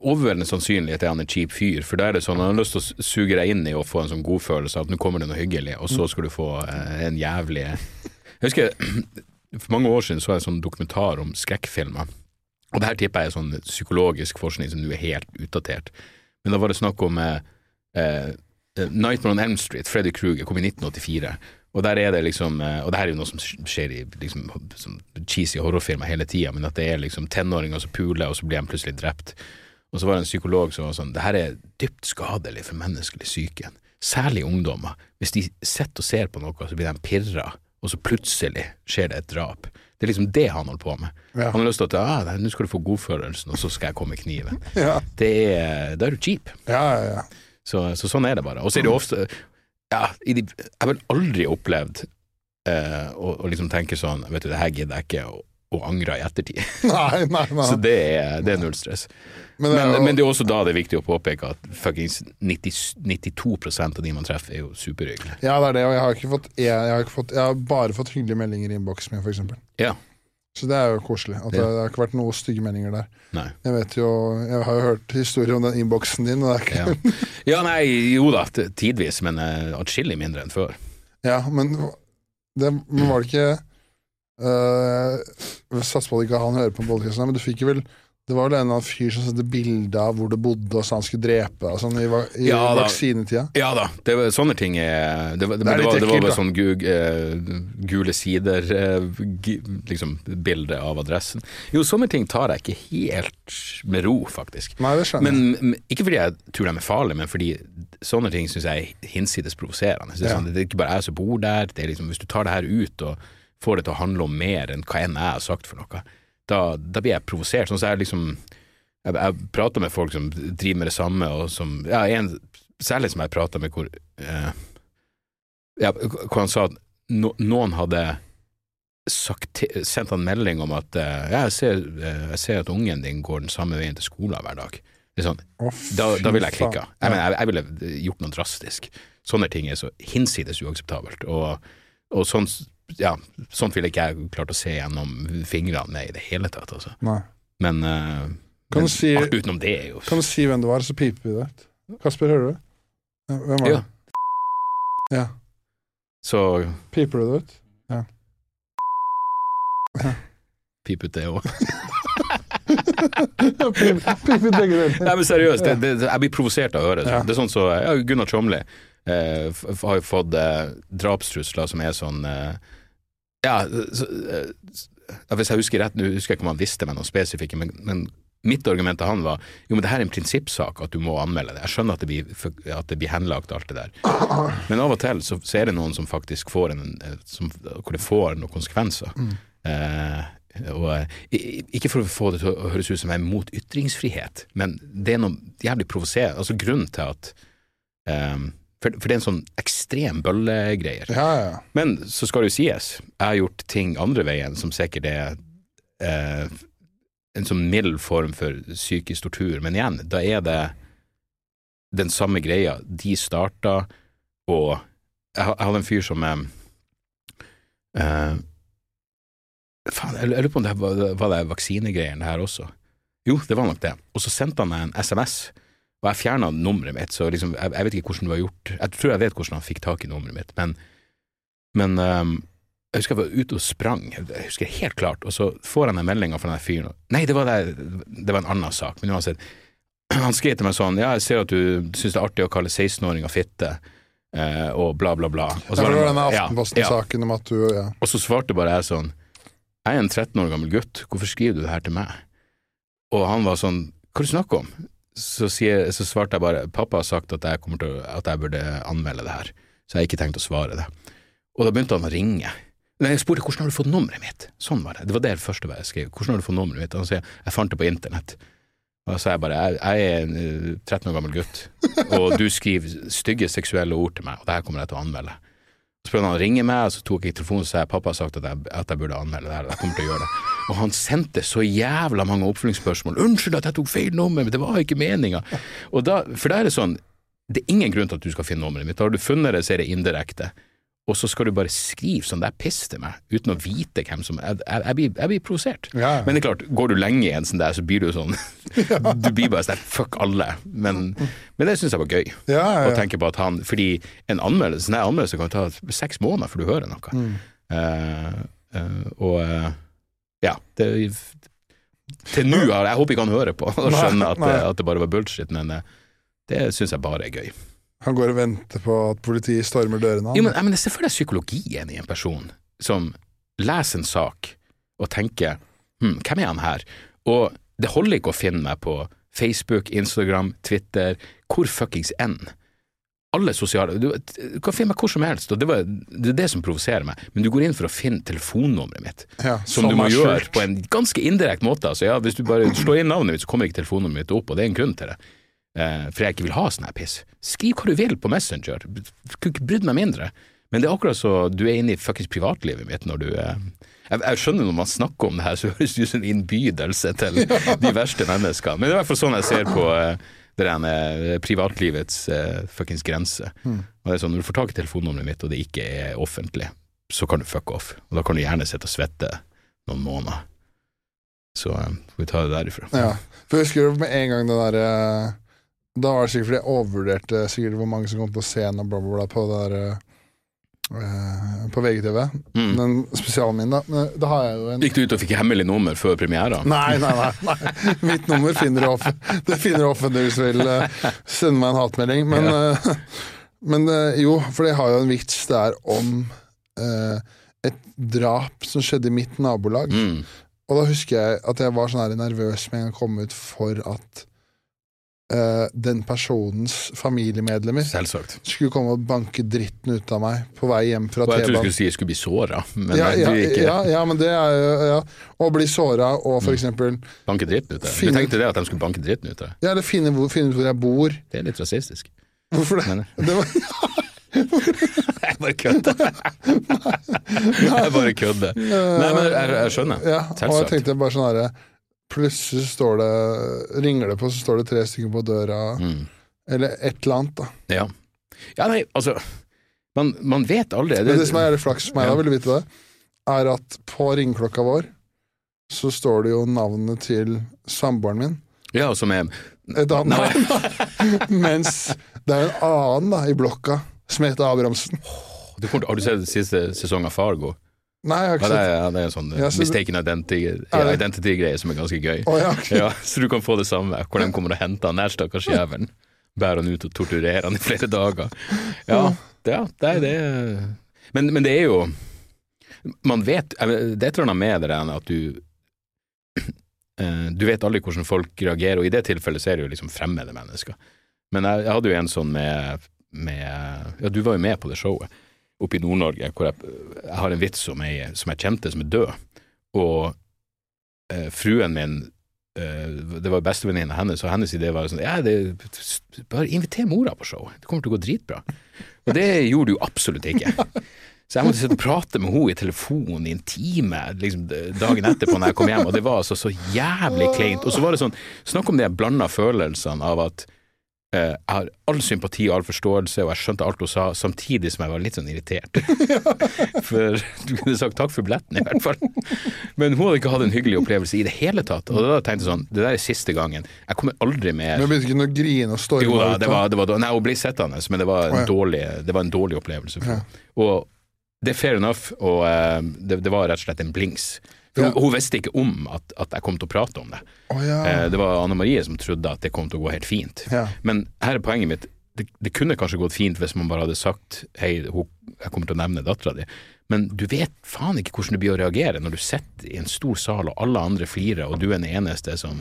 overveldende sannsynlighet er han en kjip fyr, for da er det sånn han har lyst til å suge deg inn i og få en sånn godfølelse av at nå kommer det noe hyggelig, og så skal du få eh, en jævlig Jeg husker for mange år siden så jeg en sånn dokumentar om skrekkfilmer. Og det her tipper jeg er sånn psykologisk forskning som nå er helt utdatert. Men da var det snakk om eh, eh, Nightmare on Elm Street, Freddy Kruger, kom i 1984. Og der er det liksom eh, Og det her er jo noe som skjer i liksom, som cheesy horrorfilmer hele tida, men at det er liksom tenåringer som puler, og så blir de plutselig drept. Og så var det en psykolog som var sånn Det her er dypt skadelig for menneskelig psyken. Særlig ungdommer. Hvis de sitter og ser på noe, så blir de pirra, og så plutselig skjer det et drap. Det er liksom det han holder på med. Ja. Han har lyst til at ah, nå skal du få godfølelsen, og så skal jeg komme med kniven. Ja, Det er, da er du cheap. ja, ja. ja. Så, så sånn er det bare. Og så er det ofte ja, i de, Jeg har vel aldri opplevd eh, å, å liksom tenke sånn Vet du, det her gidder jeg ikke, og angre i ettertid. Nei, nei, nei. Så det er, det er null stress. Men det er Men, men det er også da det er viktig å påpeke at fuckings 92% av de man treffer, er jo superhyggelige. Ja, det er det, og jeg har fått Jeg, jeg, har, fått, jeg har bare fått hyggelige meldinger i innboksen min, eksempel. Ja. Så det er jo koselig. At det, Ja. det har ikke vært noen stygge meldinger der. Nei. Jeg vet jo Jeg har jo hørt historier om den innboksen din, ikke Ja. ja, nei, jo da, tidvis, men uh, atskillig mindre enn før. Ja, men det, Men var det ikke uh, Satser på at ikke han hører på podkasten, men du fikk jo vel det var vel en annen fyr som sendte bilde av hvor det bodde, og sa han skulle drepe deg sånn, i, i Ja vaksinetida. Ja da, det var, sånne ting er Det, var- det, det, var, det var vel sånn gu, eh, gule sider-bilde gi- Liksom av adressen. Jo, sånne ting tar jeg ikke helt med ro, faktisk. Nei, det skjønner jeg. Men ikke fordi jeg tror de er farlige, men fordi sånne ting syns jeg er hinsides provoserende. Det, er Ja. sånn, det er ikke bare jeg som bor der. Det er liksom, hvis du tar det her ut og får det til å handle om mer enn hva enn jeg har sagt for noe, da, da blir jeg provosert. Sånn så jeg liksom jeg, jeg prater med folk som driver med det samme, og som ja, en, Særlig som jeg prater med hvor eh, ja, Hvor han sa at no, noen hadde sagt, sendt han melding om at eh, jeg, ser, eh, jeg ser at ungen din går den samme veien til skolen hver dag. Sånn, oh, da, da ville jeg klikka. Jeg, mener, jeg, jeg ville gjort noe drastisk. Sånne ting er så hinsides uakseptabelt. Og, og sånn, ja, sånt ville ikke jeg klart å se gjennom fingrene med i det hele tatt. Altså. Nei. Men, uh, Kan men si- alt utenom det er jo Kan du si hvem det var, så piper vi det ut? Kasper, hører du? Ja, Hvem var Ja. det? Ja. Så Piper du det ut? pip ut det òg. Pip ut begge deler. Nei, men seriøst, det, det, jeg blir provosert av å høre det. Ja. Det er sånn så ja, Gunnar Tjomli eh, har jo fått eh, drapstrusler som er sånn eh, Ja, så, eh, hvis jeg husker rett, nå husker jeg ikke om han visste meg noe spesifikke, men, men mitt argument til han var jo, men det her er en prinsippsak at du må anmelde det. Jeg skjønner at det blir, at det blir henlagt alt det der, men av og til så, så er det noen som faktisk får en, eh, som, hvor det får noen konsekvenser. Eh, og, ikke for å få det til å høres ut som jeg er mot ytringsfrihet, men det er noe jævlig provoserende. Altså grunnen til at eh, for, for det er en sånn ekstrem bøllegreier. Ja, ja. Men så skal det jo sies, jeg har gjort ting andre veien som sikkert er eh, en sånn mild form for psykisk tortur, men igjen, da er det den samme greia. De starta, og jeg, jeg hadde en fyr som eh, eh, Faen, jeg jeg lurer på om det var, var det vaksinegreiene her også. Jo, det var nok det. Og så sendte han meg en SMS, og jeg fjerna nummeret mitt, så liksom, jeg, jeg vet ikke hvordan det var gjort. Jeg tror jeg vet hvordan han fikk tak i nummeret mitt, men, men um, jeg husker jeg var ute og sprang, jeg husker helt klart, og så får han den meldinga fra den fyren Nei, det var, det, det var en annen sak, men uansett. Han skrev til meg sånn Ja, jeg ser at du syns det er artig å kalle 16-åringer fitte, eh, og bla, bla, bla. Og så så det var denne det- ja, Aftenposten-saken om at du ja. og så svarte bare jeg sånn Jeg er en 13 år gammel gutt, hvorfor skriver du det her til meg? Og han var sånn Hva er det du snakker om? Så, sier, så svarte jeg bare Pappa har sagt at jeg, til, at jeg burde anmelde det her, så jeg har ikke tenkt å svare det. Og da begynte han å ringe. Men jeg spurte hvordan har du fått nummeret mitt? Sånn var det. Det var det første jeg skrev. Hvordan har du fått nummeret mitt? Han sier jeg fant det på internett. Og da sa jeg bare jeg, jeg er en eh, 13 år gammel gutt, og du skriver stygge seksuelle ord til meg, og det her kommer jeg til å anmelde. Så prøvde han å ringe meg, og så tok jeg telefonen og sa pappa har sagt at jeg, at jeg burde anmelde det her, og jeg kommer til å gjøre det. Og han sendte så jævla mange oppfølgingsspørsmål. 'Unnskyld at jeg tok feil nummer, men det var ikke meninga'. For da er det sånn, det er ingen grunn til at du skal finne nummeret mitt. Har du funnet det, så er det indirekte. Og så skal du bare skrive sånn der piss til meg, uten å vite hvem som Jeg, jeg, jeg blir, jeg blir provosert. Ja. Men det er klart, går du lenge i en sånn der, så blir du sånn Du blir bare sånn fuck alle. Men, men det syns jeg var gøy Ja, ja, å tenke på at han Fordi en anmeldelse, en anmeldelse kan ta seks måneder før du hører noe. Mm. Uh, uh, og eh, ja, det Til nå har Jeg håper ikke han hører på og skjønner at, det- at det bare var bullshit, men eh, det syns jeg bare er gøy. Han går og venter på at politiet stormer dørene Jo, hans. men, jeg mener, Se for deg psykologien i en person som leser en sak og tenker hm, hvem er han her? Og det holder ikke å finne meg på Facebook, Instagram, Twitter, hvor fuckings enn. Alle sosiale Du, du kan finne meg hvor som helst, og det, var, det er det som provoserer meg. Men du går inn for å finne telefonnummeret mitt, Ja, som, du må gjøre skjort. på en ganske indirekte måte. Altså, ja, hvis du bare slår inn navnet mitt, så kommer ikke telefonnummeret mitt opp, og det er en grunn til det. Eh, for jeg ikke vil ha sånn her piss. Skriv hva du vil på Messenger, kunne ikke brydd meg mindre. Men det er akkurat så du er inne i fuckings privatlivet mitt når du eh, jeg, jeg skjønner når man snakker om det her, så høres det ut som en innbydelse til de verste menneskene. Men det er i hvert fall sånn jeg ser på eh, det der eh, privatlivets uh, fuckings grense. Mm. Og det er sånn, Når du får tak i telefonnummeret mitt, og det ikke er offentlig, så kan du fuck off. Og da kan du gjerne sitte og svette noen måneder. Så eh, får vi ta det derifra. Ja, for jeg husker med en gang det der uh, Da var det sikkert fordi jeg overvurderte sikkert hvor mange som kom til å se noe bla, bla, bla på det der på VGTV. Mm. Den spesialen min, da. Da har jeg jo en Gikk du ut og fikk hemmelig nummer før premiera? Nei, nei, nei, nei. Mitt nummer finner du off. Det finner du offentlig hvis du vil eh, sende meg en hatmelding. Men, ja. men eh, jo, for jeg har jo en vits der om eh, et drap som skjedde i mitt nabolag. Mm. Og da husker jeg at jeg var sånn her nervøs med en gang jeg kom ut for at eh, den personens familiemedlemmer Selvsagt. skulle komme og banke dritten ut av meg på vei hjem fra Og jeg trodde du skulle si jeg skulle bli såra, men Ja, ja, ikke ja, ja, men det er jo ja. Å bli såra og for Mm. eksempel banke dritten ut av deg. Finne- Du tenkte det at de skulle banke dritten ut av deg? Ja, eller finne, hvor- finne ut hvor jeg bor. Det er litt rasistisk. Hvorfor det? Det var, jeg bare kødder. jeg bare kødder. Nei, men jeg, jeg skjønner. ja, og jeg tenkte bare sånn herre Plutselig står det ringer det på, så står det tre stykker på døra, Mm. eller et eller annet. da Ja. ja, nei, altså Man, man vet aldri. Men det som er jævlig flaks for meg, Ja. da, vil du vite det, er at på ringeklokka vår så står det jo navnet til samboeren min. Ja, som er Et annet navn. Mens det er en annen da i blokka som heter Abrahamsen. du Har du sett siste sesong av Fargo? Nei, jeg har Ja, ikke det, sett er, det er en sånn Ja, så- mistaken identity-greie identity som er ganske gøy. Oh, ja, okay. Ja, så du kan få det samme, hvor de kommer og henter han der stakkars jævelen. Bærer han ut og torturerer han i flere dager. Ja, det, det er det. Men, men det er jo Man vet Det tror jeg med det der at du eh, Du vet aldri hvordan folk reagerer, og i det tilfellet så er det jo liksom fremmede mennesker. Men jeg, jeg hadde jo en sånn med, med Ja, du var jo med på det showet oppe i Nord-Norge, hvor jeg, jeg har en vits som jeg, som jeg kjente som er død, og eh, fruen min eh, det var bestevenninna hennes, og hennes idé var sånn ja, det, Bare inviter mora på show, det kommer til å gå dritbra. Og det gjorde du absolutt ikke. Så jeg måtte sitte og prate med henne i telefon i en time liksom, dagen etterpå når jeg kom hjem, og det var altså så jævlig kleint. Og så var det sånn, snakk om de blanda følelsene av at jeg har all sympati og all forståelse, og jeg skjønte alt hun sa, samtidig som jeg var litt sånn irritert. For du kunne sagt takk for billetten, i hvert fall. Men hun hadde ikke hatt en hyggelig opplevelse i det hele tatt. Og da tenkte jeg sånn, det der er siste gangen. Jeg kommer aldri mer Men begynte ikke å grine og storme? jo da, det var, det var, nei, hun ble sittende, men det var en, dårlig, det var en dårlig opplevelse. Og det er fair enough, og eh, det, det var rett og slett en blings. For Ja. hun, hun visste ikke om at, at jeg kom til å prate om det. Oh, ja. Eh, det var Anne Marie som trodde at det kom til å gå helt fint. Ja. Men her er poenget mitt. Det, det kunne kanskje gått fint hvis man bare hadde sagt hei, hun, jeg kommer til å nevne dattera di. Men du vet faen ikke hvordan du blir å reagere når du sitter i en stor sal og alle andre flirer, og du er den eneste som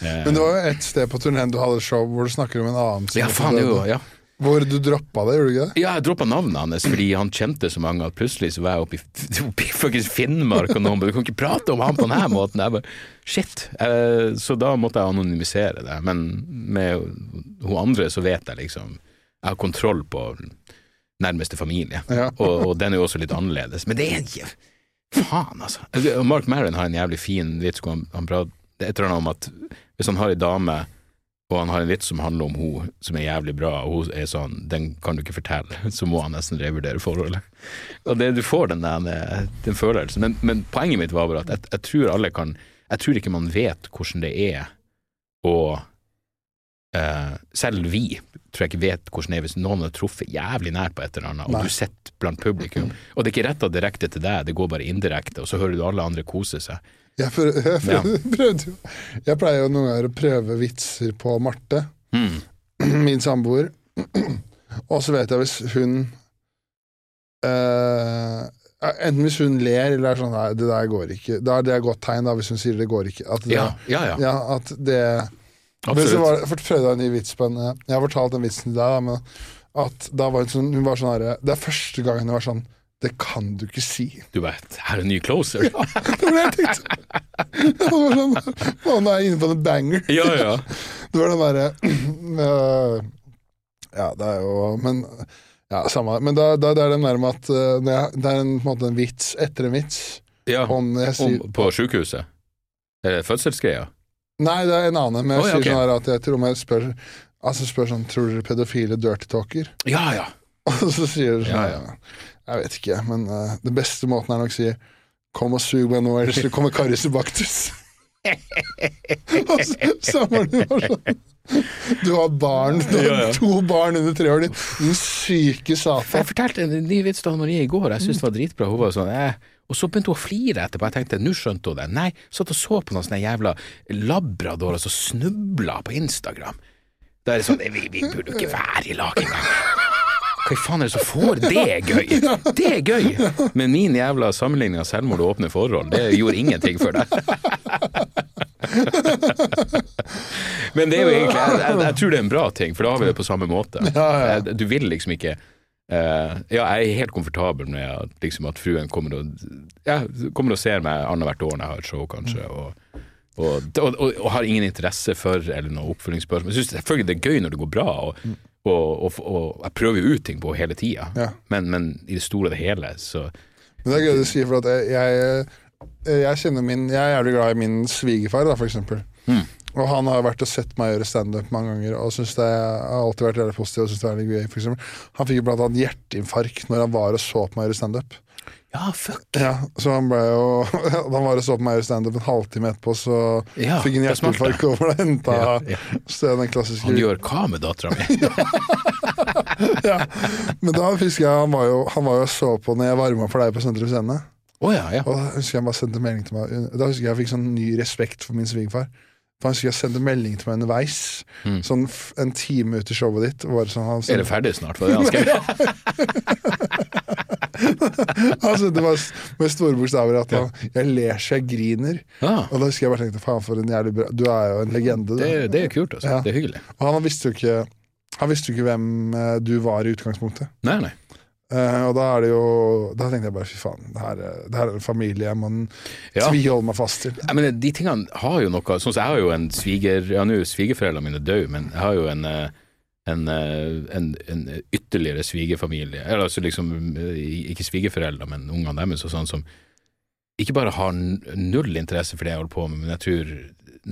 eh, Men det var jo et sted på turneen du hadde show hvor du snakker om en annen Ja, faen, jo, ja. Hvor du droppa det, gjorde du ikke det? Ja, jeg droppa navnet hans fordi han kjente så mange at plutselig så var jeg oppe i, oppe i Finnmark, og noen 'Du kan ikke prate om han på denne måten'. Jeg bare Shit. Eh, så da måtte jeg anonymisere det. Men med hun andre så vet jeg liksom Jeg har kontroll på nærmeste familie, Ja. og, og den er jo også litt annerledes. Men det er ikke Faen, altså. Mark Maron har en jævlig fin vits hvor han, han prater er et eller annet om at hvis han har ei dame og han har en vits som handler om hun som er jævlig bra, og hun er sånn, den kan du ikke fortelle, så må han nesten revurdere forholdet. Og det, du får den, den, den følelsen. Men, men poenget mitt var bare at jeg, jeg tror alle kan Jeg tror ikke man vet hvordan det er å eh, Selv vi tror jeg ikke vet hvordan det er hvis noen har truffet jævlig nært på et eller annet, og Nei. du sitter blant publikum. Og det er ikke retta direkte til deg, det går bare indirekte, og så hører du alle andre kose seg. Jeg, prøv, jeg, Ja. prøvde Jeg pleier jo noen ganger å prøve vitser på Marte, Mm. min samboer. Og så vet jeg hvis hun eh, Enten hvis hun ler eller er sånn Nei, det der går ikke. Da er det et godt tegn, da, hvis hun sier det går ikke. At det, Ja, ja, ja. ja, at det Men så Absolutt. var det, prøvde jeg en ny vits på henne. Jeg har fortalt den vitsen til deg, da, men at da var hun sånn, hun var sånn herre Det er første gangen hun var sånn Det kan du ikke si. Du vet, her er en ny closer. Det var det jeg tenkte. Det var sånn, Faen, nå er jeg inne på en banger. Ja, ja. Det var den derre uh, Ja, det er jo Men ja, samme. Men da, da det er den der med at uh, det er en, på en måte en vits etter en vits. ja. Om sier Om, på sjukehuset? Eh, Fødselsgreia? Nei, det er en annen, men jeg oh, ja, sier ok. sånn her at jeg tror jeg spør Altså spør sånn Tror dere pedofile dirty talker? Ja, ja. Og så sier du sånn Ja, ja. Jeg vet ikke, men uh, den beste måten er nok å si Kom og sug meg nå, ellers så kommer Karius Baktus. og samboeren min var sånn Du har barn, du har to barn under tre år, din, din syke satan. jeg fortalte en ny vits til Marie i går, jeg syntes det var dritbra. Hun var sånn eh. Og så begynte hun å flire etterpå. Jeg tenkte nå skjønte hun det. Nei, satt og så på noen sånne jævla labradorer som snubla på Instagram. Da er det sånn Vi, vi burde jo ikke være i lag engang. Hva faen er det som får det er gøy? Det er gøy! Men min jævla sammenligning av selvmord og åpne forhold, det gjorde ingenting for deg. Men det er jo egentlig jeg, jeg, jeg tror det er en bra ting, for da har vi det på samme måte. Eh, Du vil liksom ikke Uh, Ja, jeg er helt komfortabel med at, liksom, at fruen kommer og, ja, kommer og ser meg annethvert år når jeg har et show, kanskje. Og, og, og, og, og har ingen interesse for eller noe oppfølgingsspørsmål. Jeg syns selvfølgelig det er gøy når det går bra, og, og, og, og jeg prøver jo ut ting på hele tida, Ja. men, men i det store og det hele, så Men det er gøy du sier, for jeg, jeg, jeg kjenner min Jeg er jævlig glad i min svigerfar, da, for eksempel. Mm. Og han har vært og sett meg gjøre standup mange ganger, og synes det har alltid vært veldig positiv. og synes det er veldig gøy, for eksempel. Han fikk jo blant annet hjerteinfarkt når han var og så på meg gjøre standup. Ja, fuck! Ja, så han ble jo Da han var og så på meg i standup en halvtime etterpå, så Ja, fikk han er hjerteinfarkt over og henta Ja, ja. Den klassiske Han gjør hva med dattera mi? ja. Men da husker jeg han var jo, han var jo så på når jeg varma for deg på Sentrum Scene. Oh, ja, ja. Og da husker jeg han bare sendte melding til meg Da husker jeg jeg fikk sånn ny respekt for min svigerfar. For han husker jeg sendte melding til meg underveis, Mm. sånn en time ut i showet ditt. Bare sånn, han, Er sendte, det ferdig snart? Var det han skrev? han det var med store bokstaver at han, jeg ler så jeg griner. Ah. Og da husker jeg bare tenkte faen for en jævlig bra Du er jo en legende, du. det, det er kult, altså. Ja. Det er hyggelig. Og han visste jo ikke Han visste jo ikke hvem eh, du var i utgangspunktet. Nei, nei. Uh, og da er det jo Da tenkte jeg bare fy faen, det her, er- det her er en familie må Ja. tviholde meg fast til. Jeg mener, de tingene har jo noe Sånn som jeg har jo en sviger... Ja, nå er svigerforeldrene mine døde, men jeg har jo en, eh, en, eh, en, en ytterligere svigerfamilie. Eller altså liksom eh, Ikke svigerforeldre, men ungene deres og sånn som ikke bare har null interesse for det jeg holder på med, men jeg tror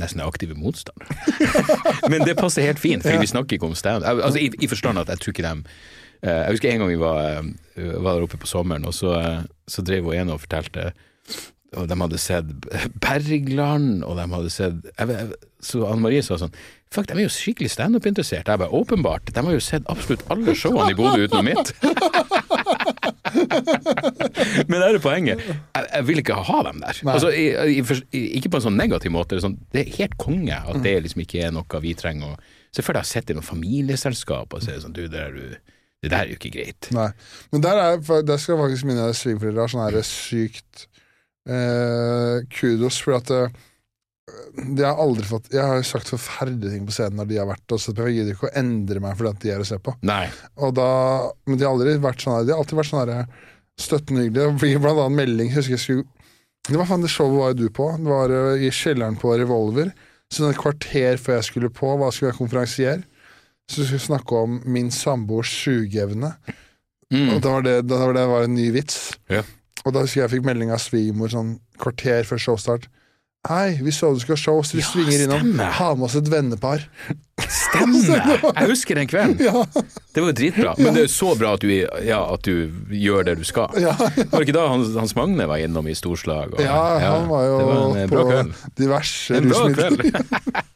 nesten er aktive motstandere. men det passer helt fint, for vi snakker ikke om stand. Altså, i, I forstand at jeg tror ikke dem eh, Jeg husker en gang vi var, var der oppe på sommeren, og så, så drev hun ene og fortalte og de hadde sett Bergland, og de hadde sett jeg, jeg, Så Anne Marie sa sånn Fuck, de er jo skikkelig standup-interessert. Jeg bare, åpenbart. De har jo sett absolutt alle showene i Bodø utenom mitt. Men det er jo poenget. Jeg, jeg vil ikke ha dem der. Altså, i, i, ikke på en sånn negativ måte. Det er, sånn, det er helt konge at det liksom ikke er noe vi trenger å Se for deg å sitte i noe familieselskap og si sånn Du, det, er, du, det der er jo ikke greit. Nei. Men der, er, der skal faktisk mine svigerforeldre ha sånn her sykt eh, kudos, for at eh, de har aldri fått Jeg har sagt forferdelige ting på scenen når de har vært og sett på. Jeg gidder ikke å endre meg fordi at de er å se på. Nei. Og da, men de har aldri vært sånn her De har alltid vært sånn her støttende hyggelige. Det blir blant annet melding Jeg husker jeg skulle Det var faen det showet var du på. Det var eh, i kjelleren på Revolver. Så et kvarter før jeg skulle på, hva skulle jeg konferansiere? Så skulle jeg snakke om min samboers sugeevne. Mm. Og da var det, da var det var en ny vits. Ja. Og da husker jeg jeg fikk melding av svigermor sånn kvarter før showstart. Hei, vi så du skulle ha show, så vi Ja, svinger innom. Ha med oss et vennepar. Stemmer! Jeg husker den kvelden. Ja, Det var jo dritbra. Men det er jo så bra at du, ja, at du gjør det du skal. ja, Var det ikke da Hans, Hans Magne var innom i storslag? Og, ja, han var jo var en eh, på kveld. diverse rusmidler.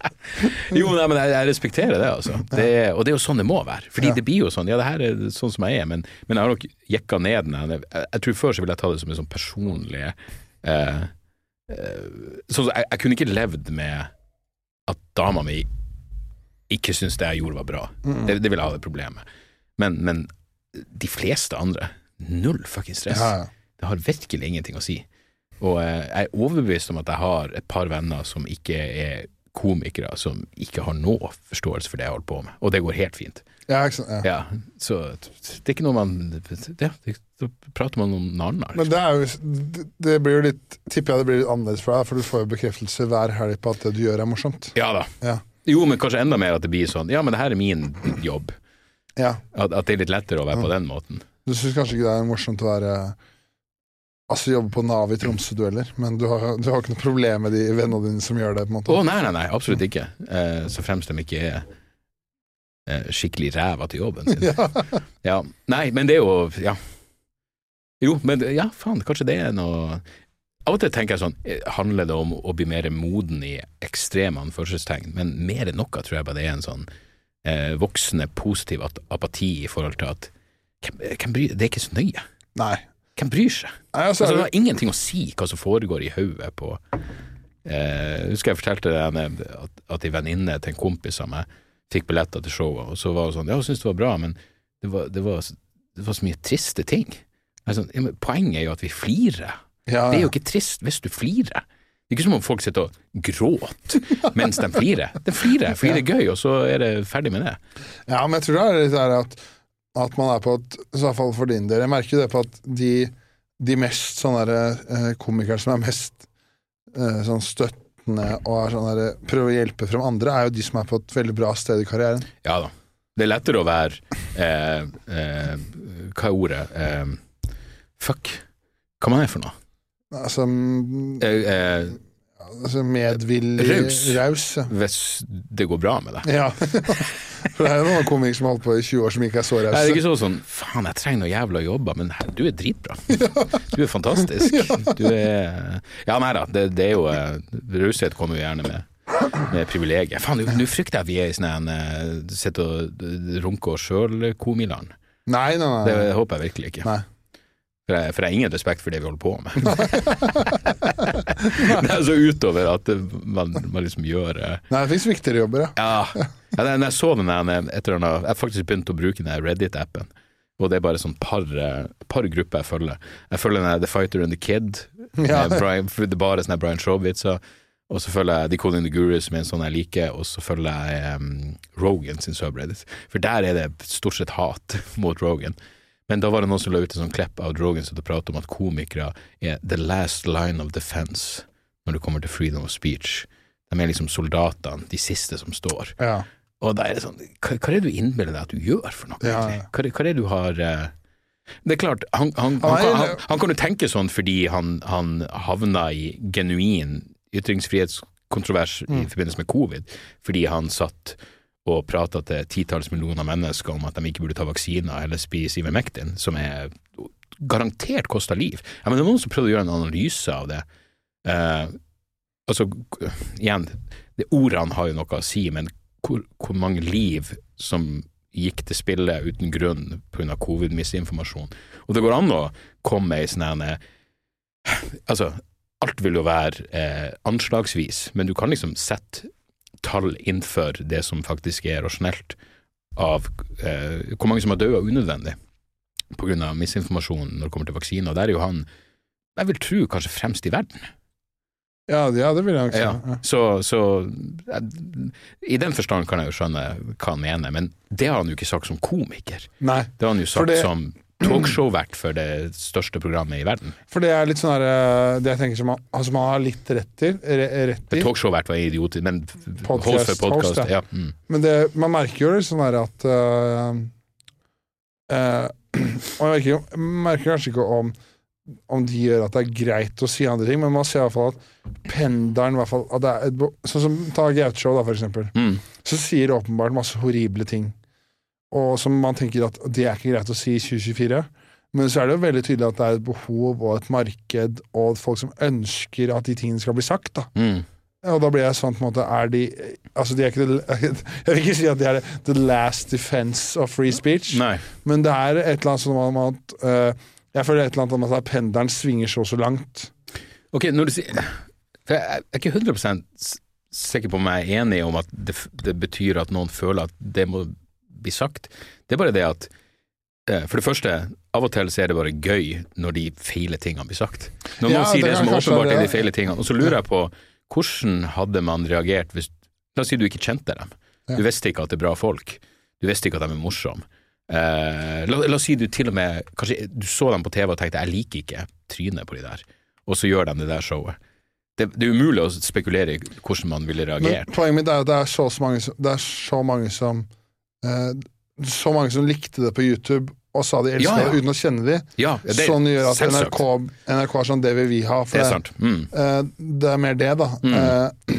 jo, nei, men jeg, jeg respekterer det, altså. Det, og det er jo sånn det må være. Fordi det blir jo sånn. Ja, det her er sånn som jeg er, men, men jeg har nok jekka ned den. Jeg, jeg tror før så ville jeg ta det som en sånn personlig eh, eh, Sånn jeg, jeg kunne ikke levd med at dama mi ikke syntes det jeg gjorde var bra. Det, det ville jeg ha det problemet med. Men, men de fleste andre, null fucking stress. Ja, ja. Det har virkelig ingenting å si. Og eh, jeg er overbevist om at jeg har et par venner som ikke er komikere, som ikke har noe forståelse for det jeg holder på med. Og det går helt fint. Ja, ikke sant, ja. Så det er ikke noe man ja, det, Da prater man om noe annet. Men det er jo det- blir jo litt Tipper jeg det blir litt annerledes for deg, for du får jo bekreftelse hver helg på at det du gjør er morsomt. Ja da. Ja. Jo, men kanskje enda mer at det blir sånn Ja, men det her er min jobb. Ja. At, at det er litt lettere å være på den måten. Du syns kanskje ikke det er morsomt å være Altså jobbe på Nav i Tromsø-dueller, men du har, du har ikke noe problem med de vennene dine som gjør det? på en måte? Å nei, nei, nei, absolutt ikke. Uh, så fremst de ikke er skikkelig ræva til jobben sin. Ja. Ja, nei, men det er jo Ja. Jo, men ja, faen, kanskje det er noe Av og til tenker jeg sånn, eh, handler det om å bli mer moden i ekstreme anførselstegn, men mer enn noe tror jeg bare det er en sånn eh, voksende positiv at- apati i forhold til at hvem, hvem bryr, det er ikke så nøye. Nei. Hvem bryr seg? Nei altså, Altså, det har ingenting å si hva som foregår i hodet på eh, Husker jeg fortalte deg at, at en venninne til en kompis av meg fikk billetter til showet, og så var hun sånn Ja, hun syntes det var bra, men det var, det var, det var så mye triste ting. Ja, men poenget er jo at vi flirer. det, ja, Det er jo ikke trist hvis du flirer. Det er ikke som om folk sitter og gråter mens de flirer. De flirer, fordi det er gøy, og så er det ferdig med det. Ja, men jeg tror det er litt der at, at man er på et I hvert fall for din del. Jeg merker jo det på at de, de mest sånne der, eh, komikere som er mest eh, sånn støttende og sånn der, prøver å hjelpe frem andre, er jo de som er på et veldig bra sted i karrieren. Ja da. Det er lettere å være eh, eh, Hva er ordet? Eh, fuck. Hva man er for noe? Altså, mm, Eh, eh, altså medvillig Raus. Raus, ja. hvis det går bra med deg. ja. For det er jo noen komikere som har holdt på i 20 år som ikke er så Det er rause. ikke så sånn Faen, jeg trenger noe jævla jobber, men her, du er dritbra. Du er fantastisk. Du er Ja, nei da, det, det er jo eh, Raushet kommer jo gjerne med, med privilegier. Faen, nå frykter jeg vi er i sånn en eh, Sitter og eh, runker oss sjøl-komiland. Nei, nei, nei. Det håper jeg virkelig ikke. Nei. For jeg, for jeg har ingen respekt for det vi holder på med. det er så utover at man, man liksom gjør eh, nei, det fins viktigere jobber, ja. Ja, Jeg, jeg så den der, etter den, jeg har faktisk begynt å bruke den Reddit-appen, og det er bare sånn par, eh, par grupper jeg følger. Jeg følger den The Fighter and the Kid, Ja. eh, Brian, det er bare sånne Brian Shaw-vitser, og så følger jeg The Calling the Guru, som er en sånn jeg liker, og så følger jeg um, Rogan sin subreddit, for der er det stort sett hat mot Rogan. Men da var det noen som la ut en sånn klepp av Drogan som prater om at komikere er the last line of defense når det kommer til freedom of speech. De er liksom soldatene, de siste som står. ja. Og da er det sånn, hva, hva er det du innbiller deg at du gjør for noe? Egentlig? Hva, hva er det du har eh, Det er klart, han, han, han, Han kan, jo tenke sånn fordi han, han havna i genuin ytringsfrihetskontrovers Mm. i forbindelse med covid, fordi han satt og prata til titalls millioner mennesker om at de ikke burde ta vaksiner eller spise Ivermectin, som er garantert kosta liv. Ja, men det er noen som prøvde å gjøre en analyse av det. Eh, altså, igjen, det ordene har jo noe å si, men hvor, hvor mange liv som gikk til spille uten grunn pga. covid-misinformasjon. Og det går an å komme i sånn en Altså, alt vil jo være eh, anslagsvis, men du kan liksom sette tall innenfor det som faktisk er rasjonelt av eh, hvor mange som har dødd unødvendig pga. misinformasjon når det kommer til vaksiner. Der er jo han, jeg vil tro, kanskje fremst i verden. Ja, ja, det vil jeg også. Ja. så, så jeg, I den forstand kan jeg jo skjønne hva han mener, men det har han jo ikke sagt som komiker. Nei, Det har han jo sagt det- som talkshow-vert for det største programmet i verden. for det er litt sånn her eh, Det jeg tenker som man, altså man har litt rett til. Re, rett i. Talkshow-vert var idiotisk, men Podcast- host for podkast, ja. ja. Mm. Men det, man merker jo litt sånn her at uh, uh, Man merker, merker kanskje ikke om om de gjør at det er greit å si andre ting, men man ser i hvert fall at pendelen i hvert fall, at et, Sånn som ta Gaute-show, da, for eksempel. Mm. Så sier åpenbart masse horrible ting. Og som man tenker at det er ikke greit å si i 2024. Men så er det jo veldig tydelig at det er et behov og et marked og folk som ønsker at de tingene skal bli sagt. da. Mm. Og da blir jeg sånn på en måte Er de Altså de er ikke Jeg vil ikke si at de er the last defense of free speech, Nei. men det er et eller annet sånn om at uh, Jeg føler et eller annet om at pendelen svinger så og så langt. Ok, når du sier For jeg er ikke 100 s- sikker på om jeg er enig om at det, det betyr at noen føler at det må bli sagt. Det er bare det at eh, For det første, av og til så er det bare gøy når de feile tingene blir sagt. Når Ja, noen sier det det som åpenbart er de feile tingene. Og så lurer jeg på hvordan hadde man reagert hvis La oss si du ikke kjente dem. Du Ja. visste ikke at det er bra folk. Du visste ikke at de er morsomme. Eh, la, la oss si du til og med Kanskje du så dem på TV og tenkte 'jeg liker ikke trynet på de der', og så gjør de det der showet. Det, det er umulig å spekulere i hvordan man ville Men reagert. poenget mitt er at det er så, mange det er så mange som Så mange som likte det på YouTube og sa de elska Ja, ja. det uten å kjenne de. Ja, det, sånn gjør at. NRK, NRK er sånn det vil vi ha. Det er sant. Mm. uh, det er mer det, da. Mm. Uh,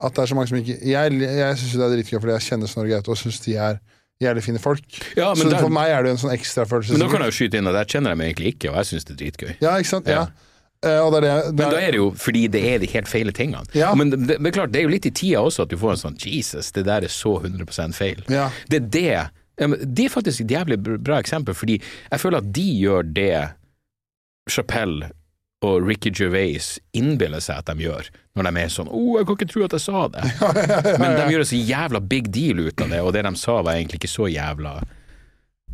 at det er så mange som ikke Jeg, jeg syns det er dritgøy fordi jeg kjenner Snorre Gaute og syns de er jævlig fine folk. Ja, men, så der, for meg er det jo en sånn ekstrafølelse. men da kan jeg jo skyte inn at jeg kjenner dem egentlig ikke, og jeg syns det er dritgøy. Ja, ikke sant? Ja. Ja. Og det er det, det Men da er, er det jo fordi det er de helt feile tingene. Ja. Men det, er klart, det er jo litt i tida også at du får en sånn Jesus, det der er så 100 feil. Ja. Det er det Det er faktisk et jævlig bra eksempel, fordi jeg føler at de gjør det Chapelle og Ricky Gervais innbiller seg at de gjør, når de er sånn 'Å, jeg kan ikke tro at jeg sa det'. Men de gjør en så jævla big deal ut av det, og det de sa var egentlig ikke så jævla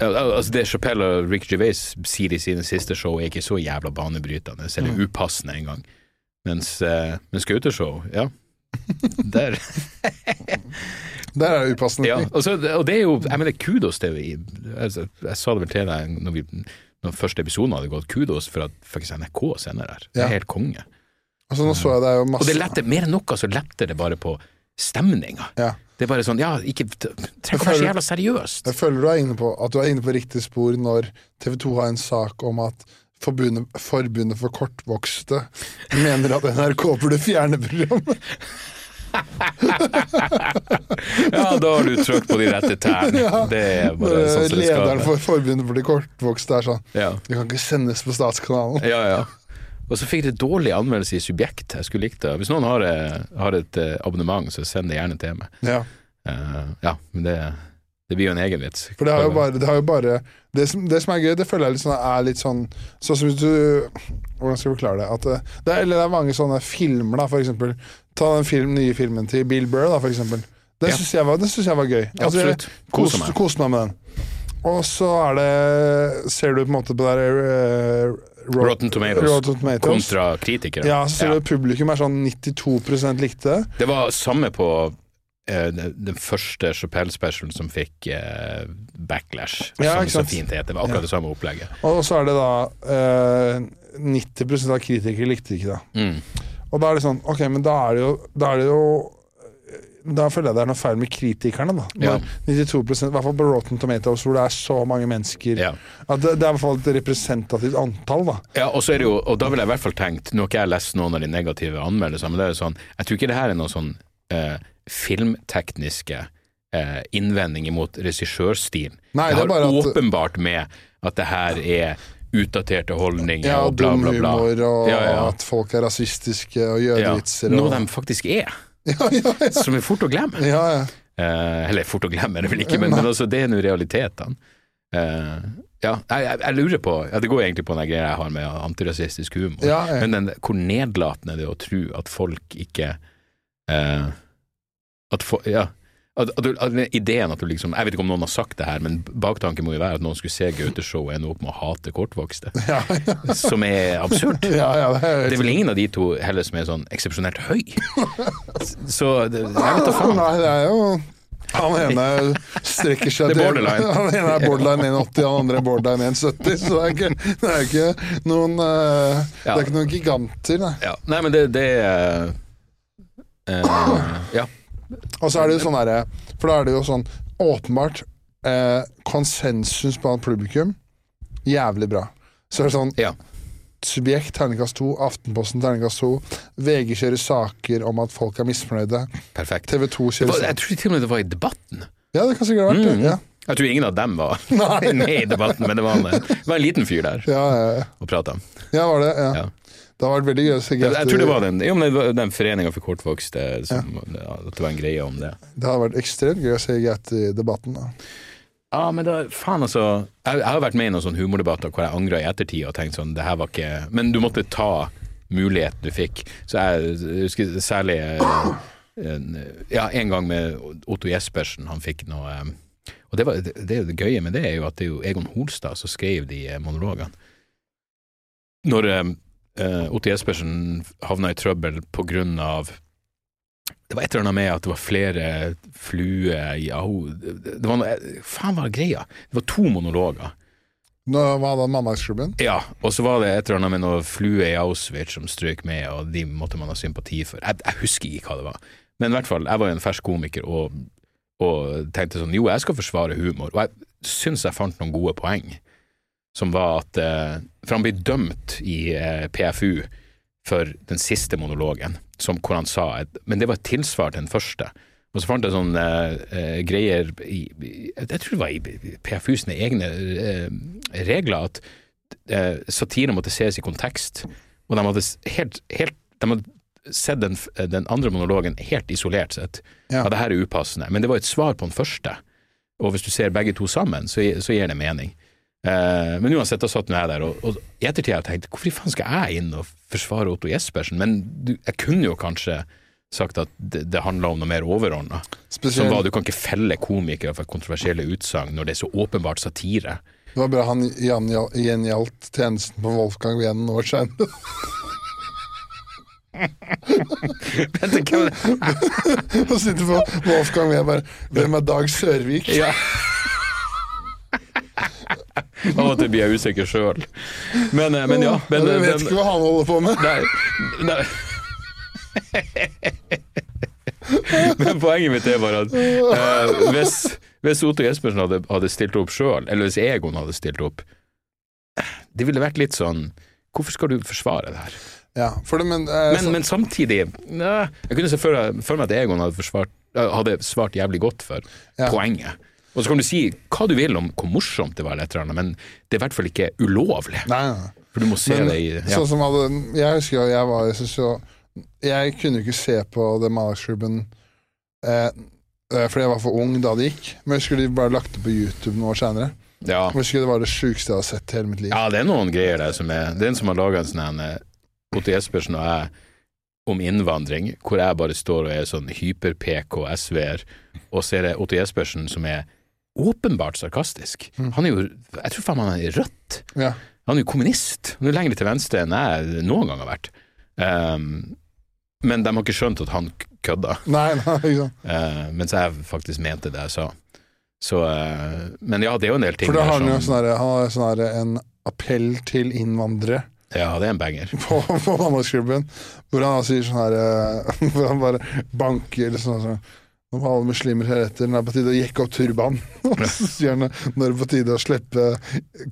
Altså Det Chapelle og Rick Gervais sier i sine siste show, er ikke så jævla banebrytende, eller upassende engang. Mens, uh, mens Gauteshow, ja Der der er det upassende. ja, og, og det er jo Jeg mener, kudos til altså, Jeg sa det vel til deg når, vi, når første episoden hadde gått, kudos for at faktisk NRK sender der. Det Ja. er helt konge. Altså, nå så jeg det er jo Og det letter mer enn noe, så letter det bare på stemninga. ja. Det er bare sånn, ja, ikke trenger ikke være så jævla seriøst. Jeg føler du er inne på at du er inne på riktig spor når TV 2 har en sak om at Forbundet, forbundet for kortvokste mener at NRK burde fjerne programmet. Ja, da har du trådt på de rette tærne. Det er bare sånn som det skal Lederen være. for Forbundet for de kortvokste er sånn Ja. Det kan ikke sendes på Statskanalen. ja, ja. Og så fikk det dårlig anmeldelse i Subjekt. Jeg skulle likt det. Hvis noen har, eh, har et eh, abonnement, så send det gjerne til meg. Ja. uh, ja, men det, det blir jo en egen vits. For det har jo bare Det, har jo bare, det, som, det som er gøy, det føler jeg litt sånn, er litt sånn Sånn som hvis du Hvordan skal jeg forklare det? At det, er, eller det er mange sånne filmer, da, for eksempel. Ta den film, nye filmen til Bill Burr, da, for eksempel. Den Ja. syns jeg, jeg var gøy. Altså, jeg Absolutt. Koser Kos, meg. kos meg med den. Og så er det Ser du på en måte på det der Rot- Rotten Tomatoes Rotten Tomatoes. kontra kritikere. Ja, så ser du publikum er sånn 92% likte det. Det var samme på eh, den første Chapelle-specialen som fikk eh, backlash, Ja, som så fint heter. Det var akkurat det samme opplegget. Og så er det da eh, 90% av kritikere likte ikke det. Mm. Og da er det sånn, ok, men da er det jo Da, er det jo, da føler jeg det er noe feil med kritikerne, da. Ja. 92 I hvert fall på Rotten Tomatoes, hvor det er så mange mennesker. Ja. At det, det er i hvert fall et representativt antall, da. Ja, og så er det jo, og da ville jeg i hvert fall tenkt Nå har ikke jeg lest noen av de negative anmeldelsene, men det er jo sånn Jeg tror ikke det her er noen sånn eh, filmtekniske eh, innvendinger mot regissørstilen. Nei, det det har at- åpenbart med at det her er utdaterte holdninger Ja, og bla, bla, bla. humor, og Ja, ja. at folk er rasistiske, og Ja, jødevitser Noe og de faktisk er, ja, ja, ja. Som er fort å glemme. ja, ja. Eh, eller fort å glemme, det vel ikke, men, men altså, det er nå realitetene. Eh, ja, jeg, jeg, jeg lurer på ja, Det går egentlig på den greia jeg har med antirasistisk humor. Men den, hvor nedlatende det er å tro at folk ikke eh, At for, Ja. At, at, at ideen at du liksom Jeg vet ikke om noen har sagt det her, men baktanken må jo være at noen skulle se Gaute-show og ende opp med å hate kortvokste. ja, ja. Som er absurd. ja, ja det er, Det er vel ingen av de to heller som er sånn eksepsjonelt høy. Så det, jeg vet da faen. Nei, det er jo han ene strekker seg borderline. Han ene er borderline 1,80, han andre er borderline 1,70. Så det er ikke, det er ikke noen eh, Det er ikke noen giganter, nei. Ja. Nei, men det, det uh, uh, Ja. Og så er det jo sånn herre For da er det jo sånn åpenbart eh, konsensus blant publikum. Jævlig bra. Så er det sånn ja. Subjekt terningkast 2, Aftenposten terningkast 2, VG kjører saker om at folk er misfornøyde, Perfekt. TV 2 kjører var, jeg tror til og med det var i debatten. Ja, det kan sikkert ha vært det. Mm. Ja. Jeg tror ingen av dem var med i debatten, men det var en, det var en liten fyr der Ja, ja, ja. og prata. ja, var det? Ja. Ja. Det har vært veldig gøy Jeg, jeg tror det var den, jo, men den foreninga for kortvokste, som, at det var en greie om det. Det har vært ekstremt gøy å se i debatten. Da. Ja, men da, faen altså Jeg, jeg har vært med i noen sånne humordebatter hvor jeg angra i ettertid og tenkt sånn, det her var ikke Men du måtte ta muligheten du fikk. Så jeg, husker særlig eh, en, Ja, en gang med Otto Jespersen, han fikk noe eh, Og det, var, det, det, det gøye med det er jo at det er jo Egon Holstad som skrev de eh, monologene. Når eh, eh, Otto Jespersen havna i trøbbel av det var et eller annet med at det var flere fluer i Aho Det var noe, faen var greia? Det var to monologer. Nå var det Mandagsklubben. Ja, og så var det et eller annet med noe flue i Auschwitz som strøk med, og de måtte man ha sympati for. Jeg, jeg husker ikke hva det var. Men i hvert fall, jeg var jo en fersk komiker og, og tenkte sånn, jo, jeg skal forsvare humor. Og jeg syns jeg fant noen gode poeng, som var at eh, For han ble dømt i eh, PFU for den siste monologen, som, hvor han sa et, Men det var et tilsvar til den første. Og så fant jeg sånne uh, greier i, Jeg tror det var i PFU sine egne uh, regler at uh, satire måtte ses i kontekst. og de hadde helt, helt de hadde sett den, den andre monologen helt isolert sett. Ja. Ja, det her er upassende. Men det var et svar på den første. Og hvis du ser begge to sammen, så, så gir det mening. Eh, men uansett, da satt nå jeg der, og, og i ettertid har jeg tenkt hvorfor i faen skal jeg inn og forsvare Otto Jespersen? Men du, jeg kunne jo kanskje sagt at det, det handla om noe mer overordna. Som var du kan ikke felle komikere for kontroversielle utsagn når det er så åpenbart satire. det var bra han gjengjaldt tjenesten på Wolfgang Wien år seinere. Vent, hvem? Og sitter på Wolfgang Wien bare Hvem er Dag Sørvik? Ja. Av og til blir jeg usikker sjøl. Men, eh, men ja. Men, jeg vet men, ikke hva han holder på med. Nei, nei. Men poenget mitt er bare at eh, hvis, hvis Otto Jespersen hadde, hadde stilt opp sjøl, eller hvis Egon hadde stilt opp, det ville vært litt sånn Hvorfor skal du forsvare det her? Ja, det, men, eh, Men, så- men samtidig Jeg kunne se for for meg at Egon hadde, forsvart, eh, hadde svart jævlig godt for Ja. poenget. Og så kan du si hva du vil om hvor morsomt det var, eller et eller annet, men det er i hvert fall ikke ulovlig. Nei, nei. For du må se Men det i ja. sånn som hadde, Jeg husker jeg var jeg, jo, jeg kunne ikke se på The Malaksklubben eh, eh, fordi jeg var for ung da det gikk. Men jeg husker de bare lagt det på YouTube noen år senere. Ja. Jeg husker Det var det sjukeste jeg har sett i hele mitt liv. ja, det er noen greier der som er Det er en som har laga en sånn en, eh, Otto Jespersen og jeg om innvandring, hvor jeg bare står og er sånn hyper-PK SV-er, og så er det Otto Jespersen som er åpenbart sarkastisk. Mm. Han er jo Jeg tror faen han er i rødt. Ja. Han er jo kommunist. Han er lenger til venstre enn jeg noen gang har vært. Um, men de har ikke skjønt at han kødda, Nei, nei, ikke sant. uh, mens jeg faktisk mente det jeg sa. Så, uh, men ja, det er jo en del ting For da har han jo sånn herre- han har sånn herre en appell til innvandrere Ja, det er en banger. på, på Danmarksklubben, hvor han sier sånn her eh, Hvor han bare banker eller sånn sånn Om alle muslimer heretter, nå er det på tide å jekke opp turbanen. Og så sier han nå er det på tide å slippe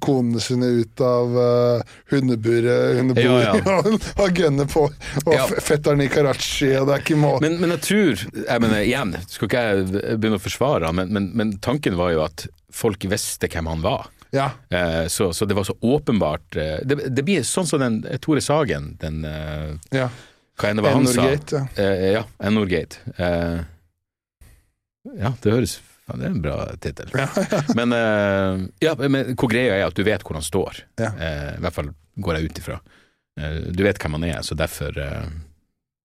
konene sine ut av uh, hundeburet, hundeburet Ja, og gønne på. Og Ja. fetteren i Karachi, og det er ikke måte Men, men jeg tror jeg mener, Igjen, skal ikke jeg begynne å forsvare han, men, men, men tanken var jo at folk visste hvem han var. Ja. Eh, så, så det var så åpenbart eh, det, det blir sånn som den Tore Sagen, den eh, ja. Hva enn det var han sa. Norgate, ja. Eh, ja, N-Norgate. Ja, det høres ja, Det er en bra tittel. men, uh, ja, men hvor greia er at du vet hvor han står. Ja. Uh, I hvert fall går jeg ut ifra. Uh, du vet hvem han er, så derfor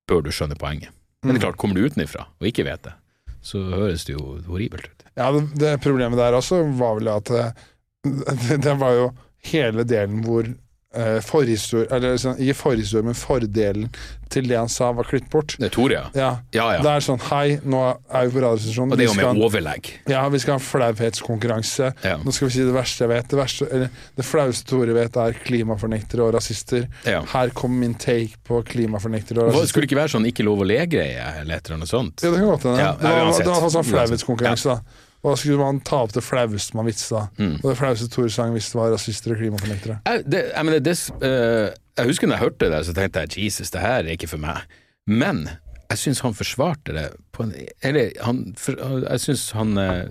bør du skjønne poenget. Men det er Mm. klart, kommer du utenifra og ikke vet det, så høres det jo horribelt ut. Ja, det, det problemet der også var vel at det, det var jo hele delen hvor eh, forhistorie Eller sånn, ikke forhistorie, men fordelen til det han sa, var klippet bort. Det er Tore, ja. Ja, Ja, ja. Det er sånn Hei, nå er vi på radiostasjonen. Og det er jo skal, med overlegg. ja, vi skal ha en flauhetskonkurranse. Nå skal vi si det verste jeg vet. Det, verste, eller, det flaueste Tore vet, er klimafornektere og rasister. Her kommer min take på klimafornektere og rasister. Skulle det ikke være sånn ikke lov å le-greie, eller et eller annet sånt? Ja, det kan godt hende. Ja, det var, det var sånn Uansett. flauhetskonkurranse, da. Og da skulle man ta opp det flaueste man visste, da. Mm. Og det flaueste Tore Sang visste, var rasister og klimafornektere. Jeg, det, jeg, mener, det, eh, jeg husker når jeg hørte det, så tenkte jeg Jesus, det her er ikke for meg. Men jeg syns han forsvarte det på en Eller han, for, jeg syns han uh,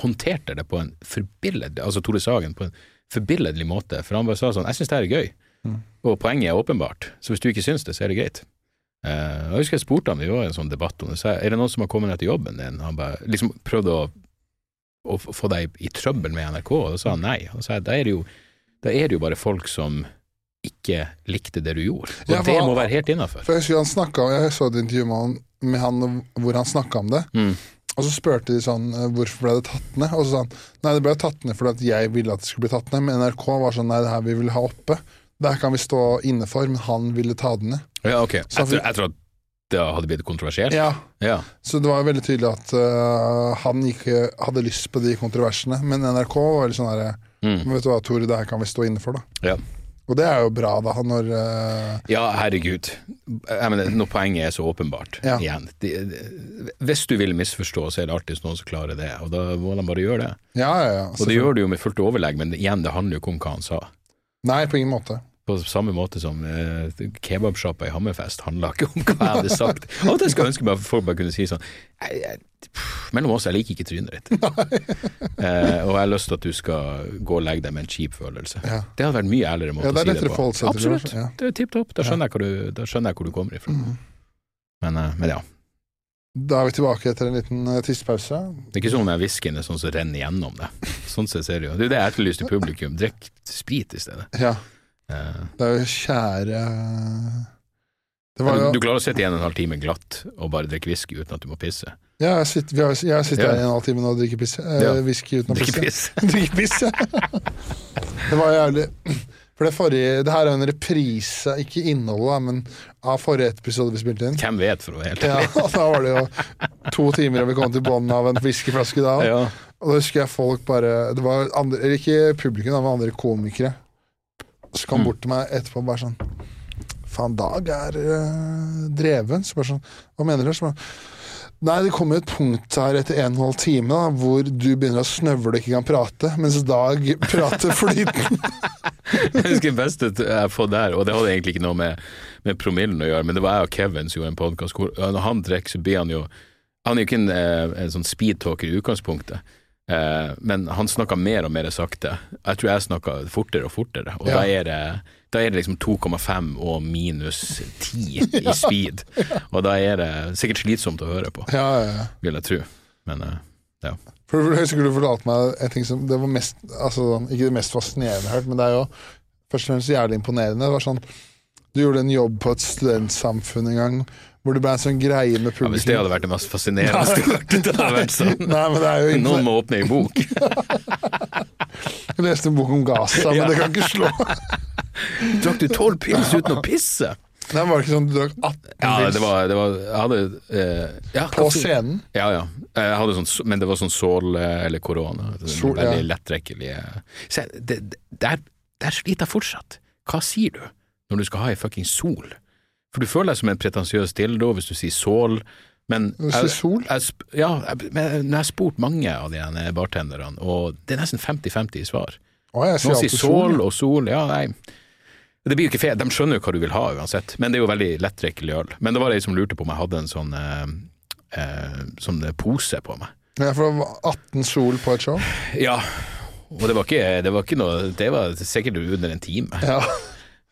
håndterte det på en forbilledlig Altså Tore Sagen på en forbilledlig måte. For han bare sa sånn Jeg syns det her er gøy. Mm. Og poenget er åpenbart. Så hvis du ikke syns det, så er det greit. Uh, jeg husker jeg spurte han, vi var en sånn debatt om det, så er det noen som har kommet etter jobben din? Han bare liksom prøvde å, å få deg i, trøbbel med NRK, og da sa han nei. Og så sa jeg da er det jo, er det jo bare folk som ikke likte det du gjorde. Og Ja, det må være helt innafor. Jeg husker han jeg så et intervju med han, med han hvor han snakka om det. Mm. Og så spurte de sånn eh, hvorfor ble det tatt ned. Og så sa han nei, det ble tatt ned fordi at jeg ville at det skulle bli tatt ned. Men NRK var sånn nei, det her vi vil ha oppe. Det her kan vi stå inne for, men han ville ta det ned. Ja, ok. Så jeg tror at det hadde blitt kontroversielt? Ja, Ja. Så det var jo veldig tydelig at uh, han ikke hadde lyst på de kontroversene. Men NRK var veldig sånn herre Mm. Vet du hva, Tore, det her kan vi stå inne for, da. Ja. Og det er jo bra, da, når uh... Ja, herregud. Mener, når poenget er så åpenbart, Ja. igjen de, de, Hvis du vil misforstå, så er det alltid noen som klarer det, og da må de bare gjøre det. Ja, ja, ja. Og det gjør du jo med fullt overlegg, men igjen, det handler jo ikke om hva han sa. Nei, på ingen måte. På samme måte som eh, kebabsjappa i Hammerfest handla ikke om hva jeg hadde sagt. Av og til skulle jeg ønske meg at folk bare kunne si sånn jeg, jeg- pff, mellom oss, jeg liker ikke trynet ditt. eh, og jeg har lyst til at du skal gå og legge deg med en kjip følelse. Ja. Det hadde vært mye ærligere måte Ja, det å si det på. seg Absolutt. ja. Det er tipp topp. Da, skjønner jeg hvor du- da skjønner jeg hvor du kommer ifra. Mm. Men, eh, men ja. Da er vi tilbake etter en liten uh. Det er ikke sånn at whiskyen er sånn som renner gjennom det. Sånn sett ser det jo. Det er det jeg etterlyste publikum. Drikk sprit i stedet. Ja, det er jo kjære Det var du, du klarer å sitte i en og en halv time glatt og bare drikke whisky uten at du må pisse. Ja, jeg sitter, vi har, jeg sitter Ja. her i en halv time og drikker piss. Eh, Ja. Whisky uten å Drikke pisse. piss. Drikke pisse. Det var jævlig For det forrige Det her er jo en reprise, ikke innholdet, men av forrige episode vi spilte inn. Hvem vet, for å være helt ærlig. Ja, Da var det jo to timer, og vi kom til bånn av en whiskyflaske da. Ja. Og da husker jeg folk bare Det var andre, ikke publikum, det var andre komikere. Så kom han bort til meg etterpå og bare sånn Faen, Dag er øh, dreven. Så bare sånn Hva mener du? Så bare, Nei, det kommer et punkt her etter en og en halv time da, hvor du begynner å snøvle og ikke kan prate, mens Dag prater flytende. Jeg husker det beste jeg fått der, og det hadde egentlig ikke noe med, med promillen å gjøre, men det var jeg og Kevin som gjorde en podkast når han drikker, så blir han jo Han er jo ikke en, eh, en sånn speedtalker i utgangspunktet, men han snakker mer og mer sakte. Jeg tror jeg snakker fortere og fortere, og Ja. da er det da er det liksom 2,5 og minus 10 i speed. Og da er det sikkert slitsomt å høre på, Ja, ja, ja. vil jeg tro. Men eh, ja. For Jeg husker du fortalte meg en ting som Det var mest altså, Ikke det mest fascinerende jeg har hørt, men det er jo først og fremst jævlig imponerende. Det var sånn Du gjorde en jobb på et studentsamfunn en gang hvor det ble en sånn greie med ja, publikum. Hvis det hadde vært det mest fascinerende stortet det hadde vært sånn. Nei, men det er jo Noen må åpne ei bok. Jeg leste en bok om Gaza, men Ja. det kan ikke slå. Drakk du tolv pils uten å pisse? Nei, var det ikke sånn du drakk 18 Ja, pils det var, det var Jeg hadde eh, ja, på kanskje- scenen? Ja, ja. Jeg hadde sånn, men det var sånn sål eh, eller korona. Veldig Sol, ja. veldig det, det, der, der sliter jeg fortsatt. Hva sier du når du skal ha ei fucking sol? For du føler deg som en pretensiøs dildo hvis du sier sål, men jeg, sol? Jeg, ja, jeg, men jeg har spurt mange av de bartenderne, og det er nesten 50-50 i svar. Å, jeg sier Noen sier sål og sol, ja, nei. Det blir jo ikke feil, de skjønner jo hva du vil ha uansett, men det er jo veldig lettdrikkelig øl. Men det var ei som lurte på om jeg hadde en sånn, eh, eh, sånn pose på meg. Ja, for det var 18 sol på et show? Ja, og det var ikke, det var ikke noe Det var sikkert under en time. Ja.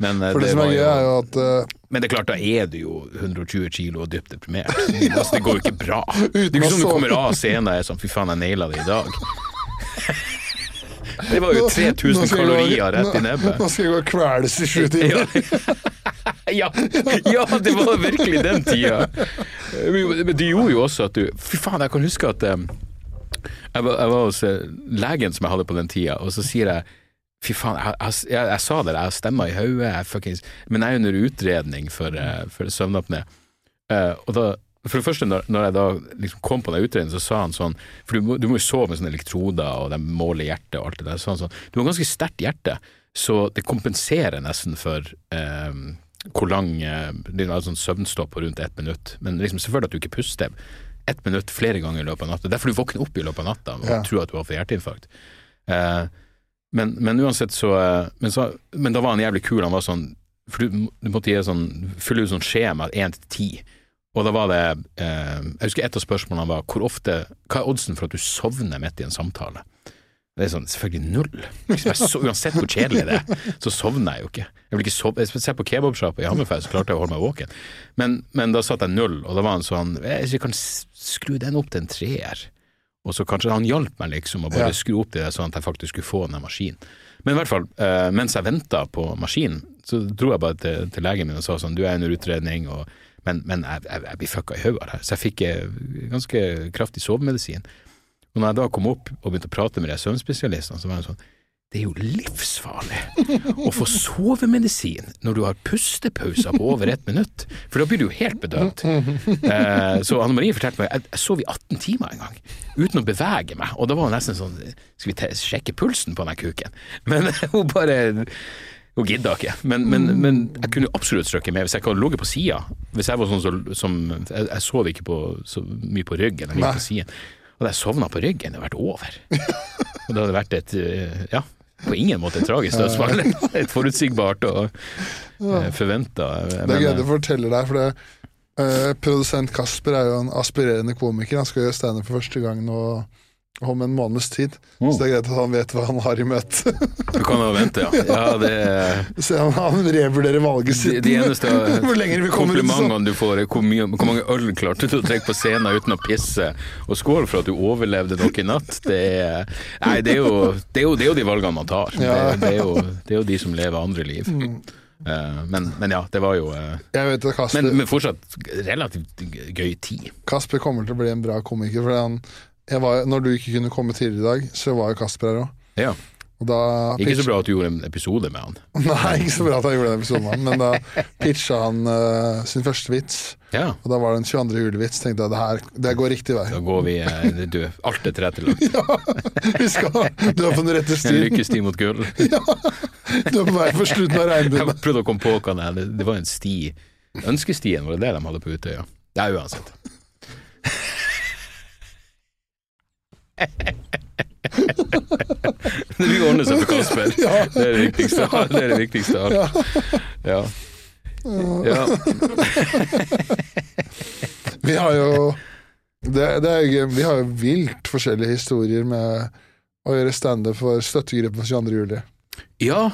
Men, eh, For det, som er gøy, er jo at uh, men det er klart, da er du jo 120 kilo og dypt deprimert. Altså, det går jo ikke bra. Det er ikke sånn du kommer av scenen og er sånn fy faen, jeg naila det i dag. Det var jo nå 3000 skal gå- kalorier rett i nebbet. Nå skal jeg gå og kveles i sju timer. Ja. ja, det var virkelig den tida. Men det gjorde jo også at du Fy faen, jeg kan huske at um, jeg, var, jeg var hos eh, legen som jeg hadde på den tida, og så sier jeg Fy faen, jeg, jeg, jeg, jeg sa det, jeg har stemmer i hodet, Men jeg er under utredning for, eh, for søvnapné. Uh, og da for det første, når, når jeg da liksom kom på den utredningen, så sa han sånn For du må, du må jo sove med sånne elektroder, og de måler hjertet og alt det der. Så han sånn Du har ganske sterkt hjerte, så det kompenserer nesten for eh, hvor lang uh, Det er sånn søvnstopp på rundt ett minutt. Men liksom selvfølgelig at du ikke puster ett minutt flere ganger i løpet av natta. Derfor du våkner opp i løpet av natta og Ja. tror at du har fått hjerteinfarkt. Eh, men, men uansett så, eh, men så Men da var han jævlig kul. Han var sånn For du, du måtte sånn, fylle ut sånn skjema én til ti. Og da var det eh, Jeg husker et av spørsmålene var hvor ofte Hva er oddsen for at du sovner midt i en samtale? Det er sånn, selvfølgelig null. Så, uansett hvor kjedelig det er, så sovner jeg jo ikke. Jeg vil ikke sove, ser på kebabsjappa i Hammerfest så klarte jeg å holde meg våken. Men, men da satt jeg null, og da var han sånn Jeg vi kan skru den opp til en treer. Og så kanskje han hjalp meg liksom å bare Ja. skru opp det det, sånn at jeg faktisk skulle få den maskinen. Men i hvert fall, eh, mens jeg venta på maskinen, så dro jeg bare til, til legen min og sa sånn Du er under utredning, og, men, men jeg, jeg, jeg blir fucka i hodet av det her. Så jeg fikk eh, ganske kraftig sovemedisin. Og når jeg da kom opp og begynte å prate med de søvnspesialistene, så var jeg sånn Det er jo livsfarlig å få sovemedisin når du har pustepauser på over ett minutt, for da blir du jo helt bedøvd. Eh, så Anne Marie fortalte meg jeg, jeg sov i 18 timer en gang, uten å bevege meg, og da var hun nesten sånn Skal vi sjekke pulsen på den kuken? Men hun bare hun gidda ikke, men, men, men jeg kunne absolutt strøkket med hvis jeg ikke hadde ligget på sida. Hvis jeg var sånn som, som Jeg, jeg sov ikke på, så mye på ryggen, jeg lå på siden. Hadde jeg sovna på ryggen, det hadde vært over. Og det hadde vært et eh, ja, på ingen måte et tragisk dødsfall. Et forutsigbart og uh, forventa. Det er gøy du forteller der, for det, Eh, produsent Kasper er jo en aspirerende komiker. Han skal gjøre standup for første gang nå om en måneds tid. Mm. Så det er greit at han vet hva han har i møte. Du kan jo vente, ja. ja det er Så han, han revurderer valget sitt. de eneste kommer ut, komplimentene du får, er hvor, mye, hvor mange øl klarte du å trekke på scenen uten å pisse, og skål for at du overlevde nok i natt. Det er, nei, det er, jo, det, er jo, det er jo de valgene man tar. Det, Ja. Det, er jo, det er jo de som lever andre liv. Mm. men, men ja, det var jo eh, vet Kasper, men, men fortsatt relativt gøy tid. Kasper kommer til å bli en bra komiker. For han, var, når du ikke kunne komme tidligere i dag, så var jo Kasper her òg. Ja. Ikke så bra at du gjorde en episode med han. Nei, ikke så bra at han gjorde en episode med han, men da pitcha han uh, sin første vits. Ja, Og da var det en 22. julevits. Tenkte jeg det her det går riktig vei. da går vi uh, Du, alt er tilrettelagt. Vi skal, du er på den rette En lykkesti mot gull. Du er på vei for slutten av Jeg prøvde å komme på hva det er. Det, var en sti. Ønskestien, var det det de hadde på Utøya? Er uansett. Det vil ordne seg for Kasper. Ja. Det er det viktigste. Det er det viktigste. av alt. Ja. Ja. Vi har jo det, det er. Vi har jo vilt forskjellige historier med å gjøre standup for støttegruppen for 22. juli. ja.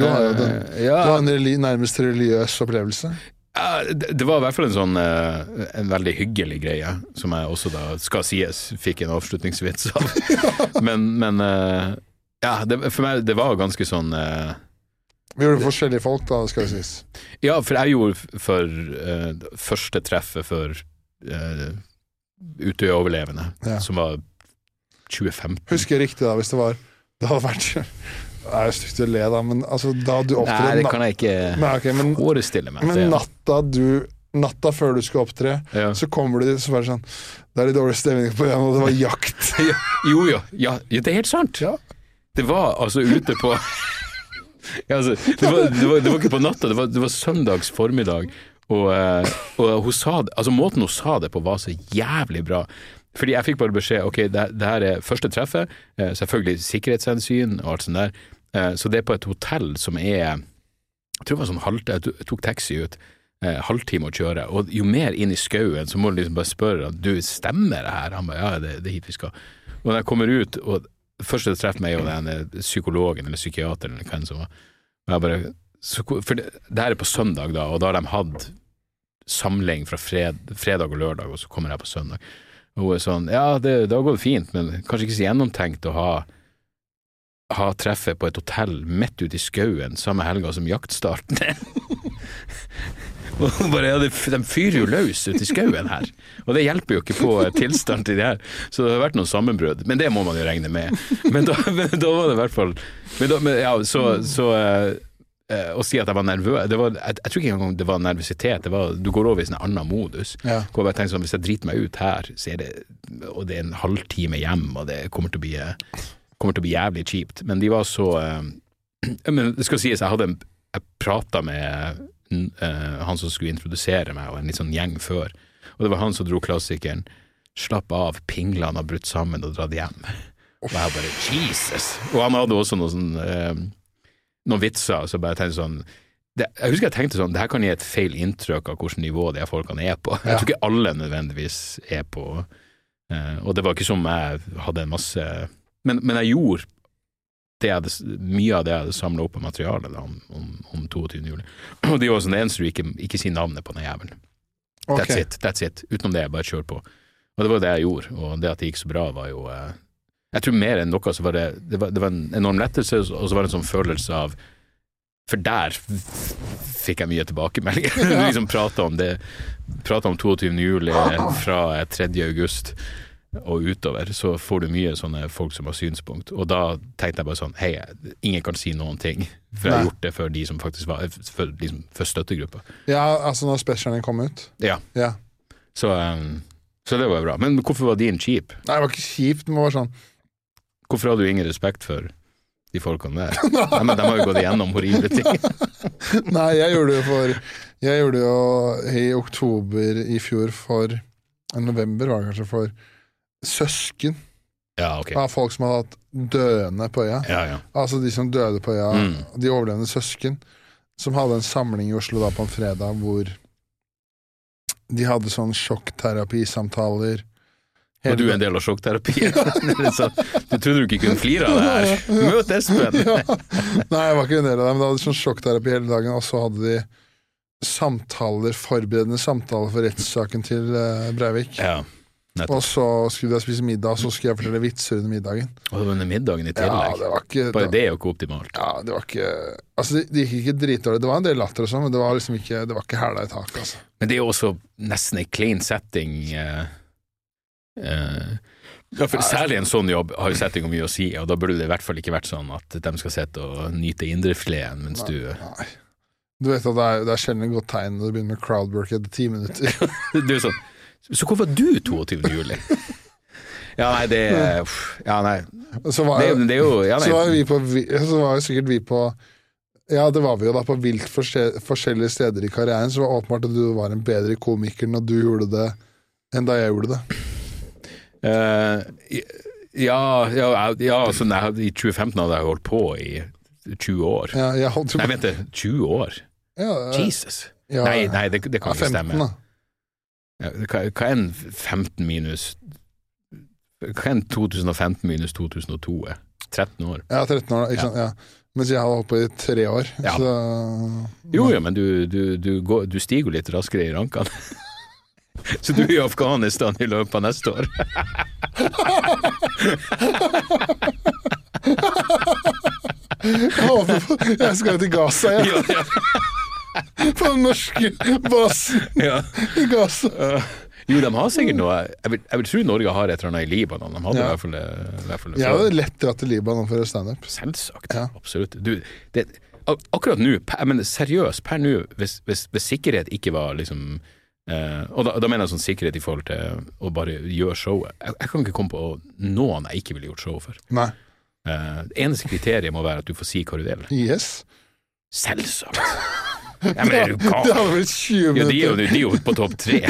Du har jo den. Eh, ja. du har en reli, nærmest religiøs opplevelse. Det var i hvert fall en sånn eh, En veldig hyggelig greie, som jeg også da, skal sies, fikk en avslutningsvits av. Men, men eh, ja, det, for meg det var ganske sånn eh, Vi gjorde forskjellige folk, da, skal det sies. Ja, for jeg gjorde for uh, første treffet for uh, Utøya-overlevende, Ja. som var 2015. Husker jeg riktig da, hvis det var Det hadde vært Det er stygt å le, da, men altså, da du Nei, det kan jeg ikke Nei, okay, men, forestille meg. men natta du Natta før du skal opptre, ja. så kommer du dit, så bare sånn Det er litt dårlig stemning på igjen, og det var jakt. Ja, Jo, jo, ja, ja, det er helt sant. Ja. Det var altså ute på altså, det, var, det, var, det var ikke på natta, det var, det var søndags formiddag. Og, eh, og hun sa det, altså måten hun sa det på var så jævlig bra. Fordi jeg fikk bare beskjed ok, det, det her er første treffet, eh, selvfølgelig sikkerhetshensyn og alt sånt der. Eh, så det er på et hotell som er Jeg tror det var sånn halvt, jeg tok- taxi ut, eh, halvtime å kjøre. Og jo mer inn i skauen, så må du liksom bare spørre du, stemmer det her? Han bare ja, det, det er hit vi skal. Og når jeg kommer ut, og første det treffer meg, er jo den eh, psykologen eller psykiateren eller hvem som var, og jeg bare så, For det, det her er på søndag, da, og da har de hatt samling fra fred, fredag og lørdag, og så kommer jeg på søndag. Og hun er sånn Ja, det, det har gått fint, men kanskje ikke så gjennomtenkt å ha ha treffet på et hotell midt ute i skauen samme helga som jaktstarten. er. bare, ja, De fyrer jo løs ute i skauen her, og det hjelper jo ikke på tilstanden til de her. Så det har vært noen sammenbrudd, men det må man jo regne med. Men da, men da var det i hvert fall men da, men, ja, Så, så eh, eh, å si at jeg var nervøs det var, jeg, jeg tror ikke engang det var nervøsitet. Det var, du går over i en annen modus. Ja. Hvor jeg tenker sånn, Hvis jeg driter meg ut her, er det, og det er en halvtime hjem, og det kommer til å bli, eh, kommer til å bli jævlig kjipt. Men de var så eh, Men det skal sies, jeg hadde Jeg prata med eh, han som skulle introdusere meg, og en litt sånn gjeng før. Og det var han som dro klassikeren 'Slapp av, pinglene har brutt sammen og dratt hjem'. Og jeg bare Jesus! Og han hadde også noen sånn eh, noen vitser, så bare tenkte sånn det, Jeg husker jeg tenkte sånn, det her kan gi et feil inntrykk av hvilket nivå de her folkene er på. Jeg tror ikke alle nødvendigvis er på Og det var ikke som jeg hadde en masse Men, men jeg gjorde det jeg hadde, mye av det jeg hadde samla opp av materiale om, om, om 22. juli. Og det var sånn, det eneste du ikke, ikke sier navnet på den jævelen. That's Ok. it. that's it. Utenom det, bare kjør på. Og det var det jeg gjorde, og det at det gikk så bra, var jo eh, Jeg tror mer enn noe så var det Det var, det var en enorm lettelse, og så var det en sånn følelse av For der fikk jeg mye tilbakemeldinger. Du liksom prata om det Prata om 22. juli fra 3. august og utover, så får du mye sånne folk som har synspunkt. Og da tenkte jeg bare sånn Hei, ingen kan si noen ting, for jeg har gjort det for de som faktisk var For, liksom, for støttegruppa. Ja, altså når specialen kom ut. Ja. Ja. Så, um, så det var bra. Men hvorfor var din kjip? Nei, det var ikke kjipt, men det var sånn Hvorfor hadde du ingen respekt for de folkene der? Nei, men de har jo gått igjennom horrible ting. Nei, jeg gjorde det jo for Jeg gjorde det jo i oktober i fjor for November var det kanskje for søsken Ja, ok. av folk som hadde hatt døende på øya. Ja, ja. Altså de som døde på øya, Mm. de overlevende søsken, som hadde en samling i Oslo da på en fredag hvor De hadde sånn sjokkterapisamtaler. Var du en del av sjokkterapien? Du trodde du ikke kunne flire av det her? Møt Espen! Nei, jeg var ikke en del av det, men de hadde sånn sjokkterapi hele dagen, og så hadde de samtaler, forberedende samtaler for rettssaken til eh, Breivik. Ja, nettopp. Og så skulle jeg spise middag, og så skulle jeg fortelle vitser under middagen. Og under middagen i Ja, tillegg. det var ikke Bare det er jo ikke optimalt. Ja, det var ikke Altså, det, det gikk ikke dritdårlig. Det var en del latter og sånn, men det var liksom ikke Det var ikke hæla i taket, altså. Men det er jo også nesten en clean setting. Uh, uh, ja, for særlig en sånn jobb har jo setting mye å si, og da burde det i hvert fall ikke vært sånn at de skal sitte og nyte indrefileten mens du Nei. Du vet at det er, det er sjelden et godt tegn når du begynner med crowdwork etter ti minutter. Du er sånn Så hvor var du 22. juli? Ja, nei, det Ja, nei. Så var, Det, det jo ja, så var vi på Så var jo sikkert vi på Ja, det var vi jo da på vilt forskjellige steder i karrieren, så det var åpenbart at du var en bedre komiker når du gjorde det, enn da jeg gjorde det. Uh, ja, ja, ja altså, nei, I 2015 hadde jeg holdt på i 20 år. Ja, jeg holdt Nei, vent, det, 20 år? ja, Jesus. ja, Nei, nei, det, det kan ikke 15, stemme. da. Ja, hva, hva er en 15 minus Hva er en 2015 minus 2002 er? 13 år? Ja, 13 år, ikke Ja. sant. Ja. Mens jeg har holdt på i tre år. Ja. Så, Jo, jo, men du, du, du, går, du stiger jo litt raskere i rankene. Så du er i Afghanistan i løpet av neste år. Jeg skal til Gaza, jeg. Ja, På den norske basen ja. i Gaza. Jo, de har sikkert noe Jeg vil, jeg vil tro Norge har et eller annet i Libanon. De hadde Ja. i hvert fall det. I hvert fall det Jeg før. hadde lett dratt til Libanon for å standup. Selvsagt. Ja. Absolutt. Du, det, akkurat nå, jeg mener seriøst, per nå, hvis, hvis, hvis sikkerhet ikke var liksom eh, Og da, da mener jeg sånn sikkerhet i forhold til å bare gjøre showet. Jeg, jeg kan ikke komme på noen jeg ikke ville gjort show for. Nei. Eh, eneste kriteriet må være at du får si hva du vil. Yes. Selvsagt! Ja, men er du gal? Det hadde blitt 20 Ja, de er jo, minutter. på topp tre.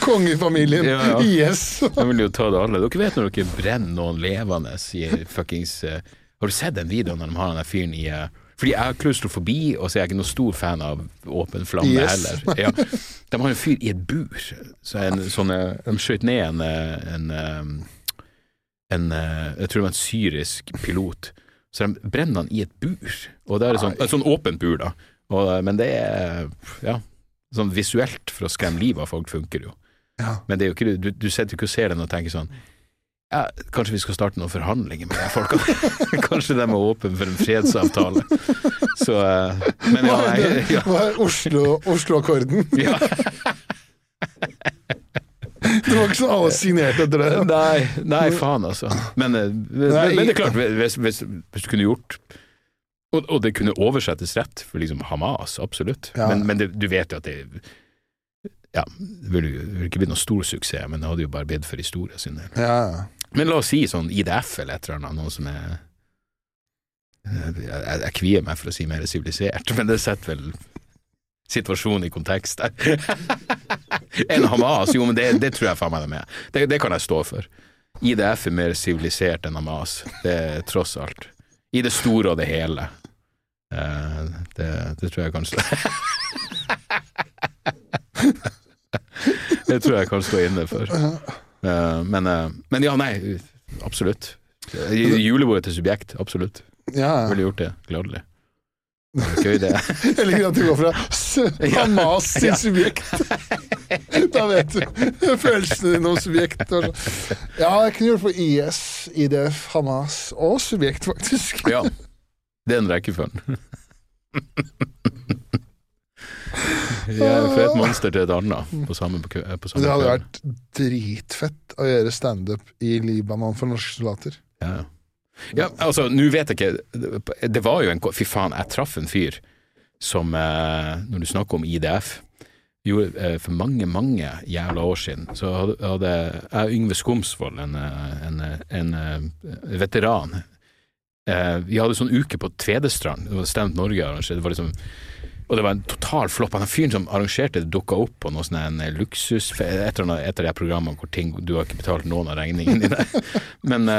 Kongefamilien. Ja, ja. Yes. De vil jo ta det alle. Dere vet når dere brenner noen levende i fuckings uh, Har du sett den videoen når de har den fyren i uh, Fordi jeg har klaustrofobi, og så er jeg ikke noen stor fan av åpen flamme Yes. heller. Ja. De har en fyr i et bur. Så en, sånn, eh, de skjøt ned en, en, en Jeg tror det var en syrisk pilot. Så de brenner han i et bur. Og det er sånn, et sånn åpent bur, da. Og, eh, men det er Ja. Sånn visuelt for å skremme livet av folk funker jo. Ja. Men det er jo ikke, du, du sitter jo ikke og ser den og tenker sånn ja, Kanskje vi skal starte noen forhandlinger med de folkene? Kanskje de er åpne for en fredsavtale? Så eh, Men ja, nei, ja, Hva er Oslo, Oslo-akkorden? ja. Det var ikke sånn alle signerte etter det. Nei, nei, faen altså. Men, eh, men, men det er klart, hvis, hvis, hvis du kunne gjort og, og det kunne oversettes rett for liksom Hamas, absolutt. Ja. Men, men det, du vet jo at det Ja, det ville ville ikke blitt noen stor suksess, men det hadde jo bare blitt for historie sin del. Ja, ja. Men la oss si sånn IDF eller et eller annet, noe som er Jeg, jeg, jeg kvier meg for å si mer sivilisert, men det setter vel situasjonen i kontekst en Hamas, jo, men det, det tror jeg faen meg det med. Det, det kan jeg stå for. IDF er mer sivilisert enn Hamas, det er tross alt. I det store og det hele. Uh, det, det tror jeg kan stå Det tror jeg kan stå inne for. Uh, men, uh, men ja, nei, absolutt. Julebordet til subjekt, absolutt. ja. Ville gjort det gladelig. Gøy, det. Jeg liker at du går fra Hamas til subjekt. Da vet du følelsene dine om subjekt. og så. Ja, jeg kunne gjort for IS, IDF, Hamas og subjekt, faktisk. Ja. Den rekkefølgen. Jeg er fra et monster til et annet på samme, på, kø- samme Det hadde vært dritfett å gjøre standup i Libanon for norske soldater. Ja, ja altså, nå vet jeg ikke Det var jo en Fy faen, jeg traff en fyr som, eh, når du snakker om IDF gjorde, eh, For mange, mange jævla år siden så hadde, jeg Yngve Skomsvold, en, eh, en, en, veteran Vi hadde sånn uke på Tvedestrand, det var Stemt Norge arrangert. Det var liksom og det var en total flopp. Han fyren som arrangerte det, dukka opp på noe sånn en luksus... Et eller annet, et av de programmene hvor ting Du har ikke betalt noen av regningene dine. Men,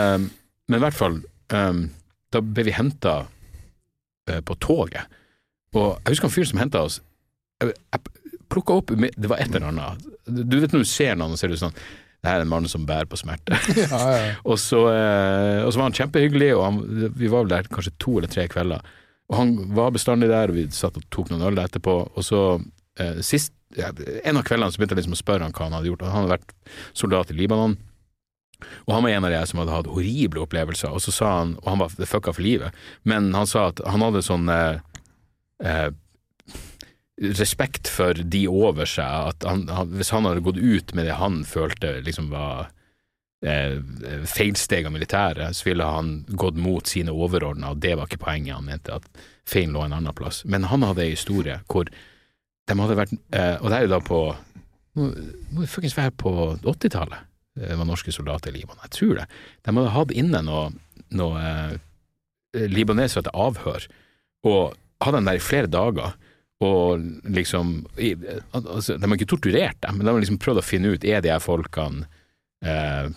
men i hvert fall um, Da ble vi henta på toget. Og jeg husker en fyr som henta oss jeg, jeg, plukka opp Det var et eller annet. Du vet når du ser noen, og ser du sånn det her er en mann som bærer på smerte. Ja, ja. og, så, uh, og så var han kjempehyggelig, og han, vi var vel der kanskje to eller tre kvelder. Og han var bestandig der, og vi satt og tok noen øl etterpå. Og så uh, sist, ja, En av kveldene så begynte jeg liksom å spørre han hva han hadde gjort. Han hadde vært soldat i Libanon. Og han var en av de som hadde hatt horrible opplevelser, og så sa han, og han var fucka for livet, men han sa at han hadde sånn eh, eh, respekt for de over seg, at han, han, hvis han hadde gått ut med det han følte liksom var eh, feilsteg av militæret, så ville han gått mot sine overordna, og det var ikke poenget. Han mente at feilen lå en annen plass. Men han hadde en historie hvor de hadde vært eh, Og det er jo da på Nå, må vi fuckings være på 80-tallet, det var norske soldater i Libanon. Jeg tror det. De hadde hatt inne noe, noe eh, libanesere til avhør, og hadde den der i flere dager. Og liksom i, altså, De har ikke torturert dem, men de har liksom prøvd å finne ut er de her folkene eh,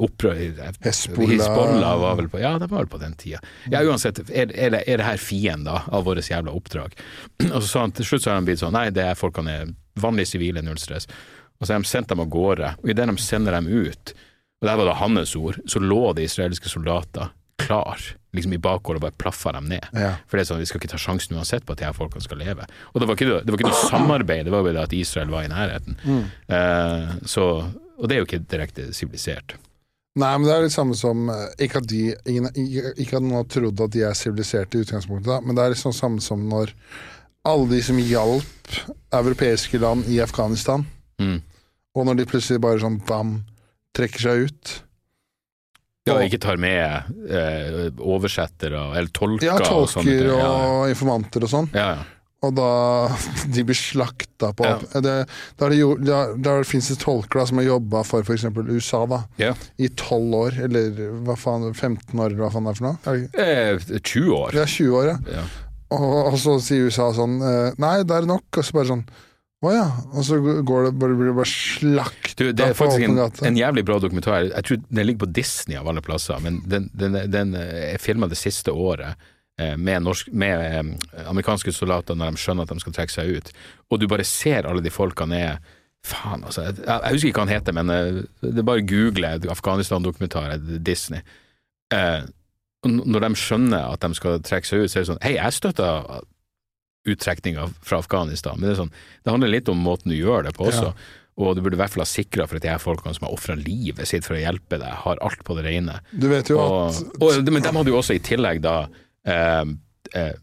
opprør Hezbollah. Hezbollah var vel på Ja, de var vel på den tida. Ja, uansett, er, er, det, er det her fiender av vårt jævla oppdrag? Og så sa han til slutt så har han blitt sånn Nei, det er folkene er vanlige sivile, null stress. Og så har de sendt dem av gårde, og idet de sender dem ut, og det var da hans ord, så lå det israelske soldater klar liksom i bakgården og bare plaffa dem ned. Ja. For det er sånn, vi skal ikke ta sjansen uansett på at de her folkene skal leve. Og det var ikke, noe- det var ikke noe samarbeid, det var jo det at Israel var i nærheten. Eh, så, og det er jo ikke direkte sivilisert. Nei, men det er litt samme som eh, Ikke at, de, ingen, ikke at noen har trodd at de er siviliserte i utgangspunktet, da, men det er liksom samme som når alle de som hjalp europeiske land i Afghanistan, Mm. Og når de plutselig bare sånn bam, trekker seg ut. Ja, ikke tar med eh, oversettere eller tolker Ja, og sånne og tolker Ja, informanter og sånn. ja, ja. Og da de blir slakta på Ja. det, Da, er det da finnes det tolker da, som har jobba for f.eks. USA da, ja. i 12 år, eller hva faen, 15 år, eller hva faen det er for noe. Er? Eh, 20 år. Ja, 20 år, ja. Ja. Og, og så sier USA sånn eh, Nei, det er nok. Og så bare sånn Å ja. Og så går det bare, blir det bare slakt Du, det er faktisk en, en jævlig bra dokumentar. Jeg tror den ligger på Disney av alle plasser, men den, den, den er filma det siste året eh, med, norsk, med eh, amerikanske soldater når de skjønner at de skal trekke seg ut. Og du bare ser alle de folkene er Faen, altså. Jeg, jeg husker ikke hva han heter, men eh, det er bare å google Afghanistan-dokumentar, eh, Disney. Eh, når de skjønner at de skal trekke seg ut, så er det sånn Hei, jeg støtter uttrekninga fra Afghanistan, men det sånn Det handler litt om måten du gjør det på også. Og du burde i hvert fall ha sikra for at de her folkene som har ofra livet sitt for å hjelpe deg, har alt på det rene. Du vet jo Og, at og, men de hadde jo også i tillegg da eh, eh,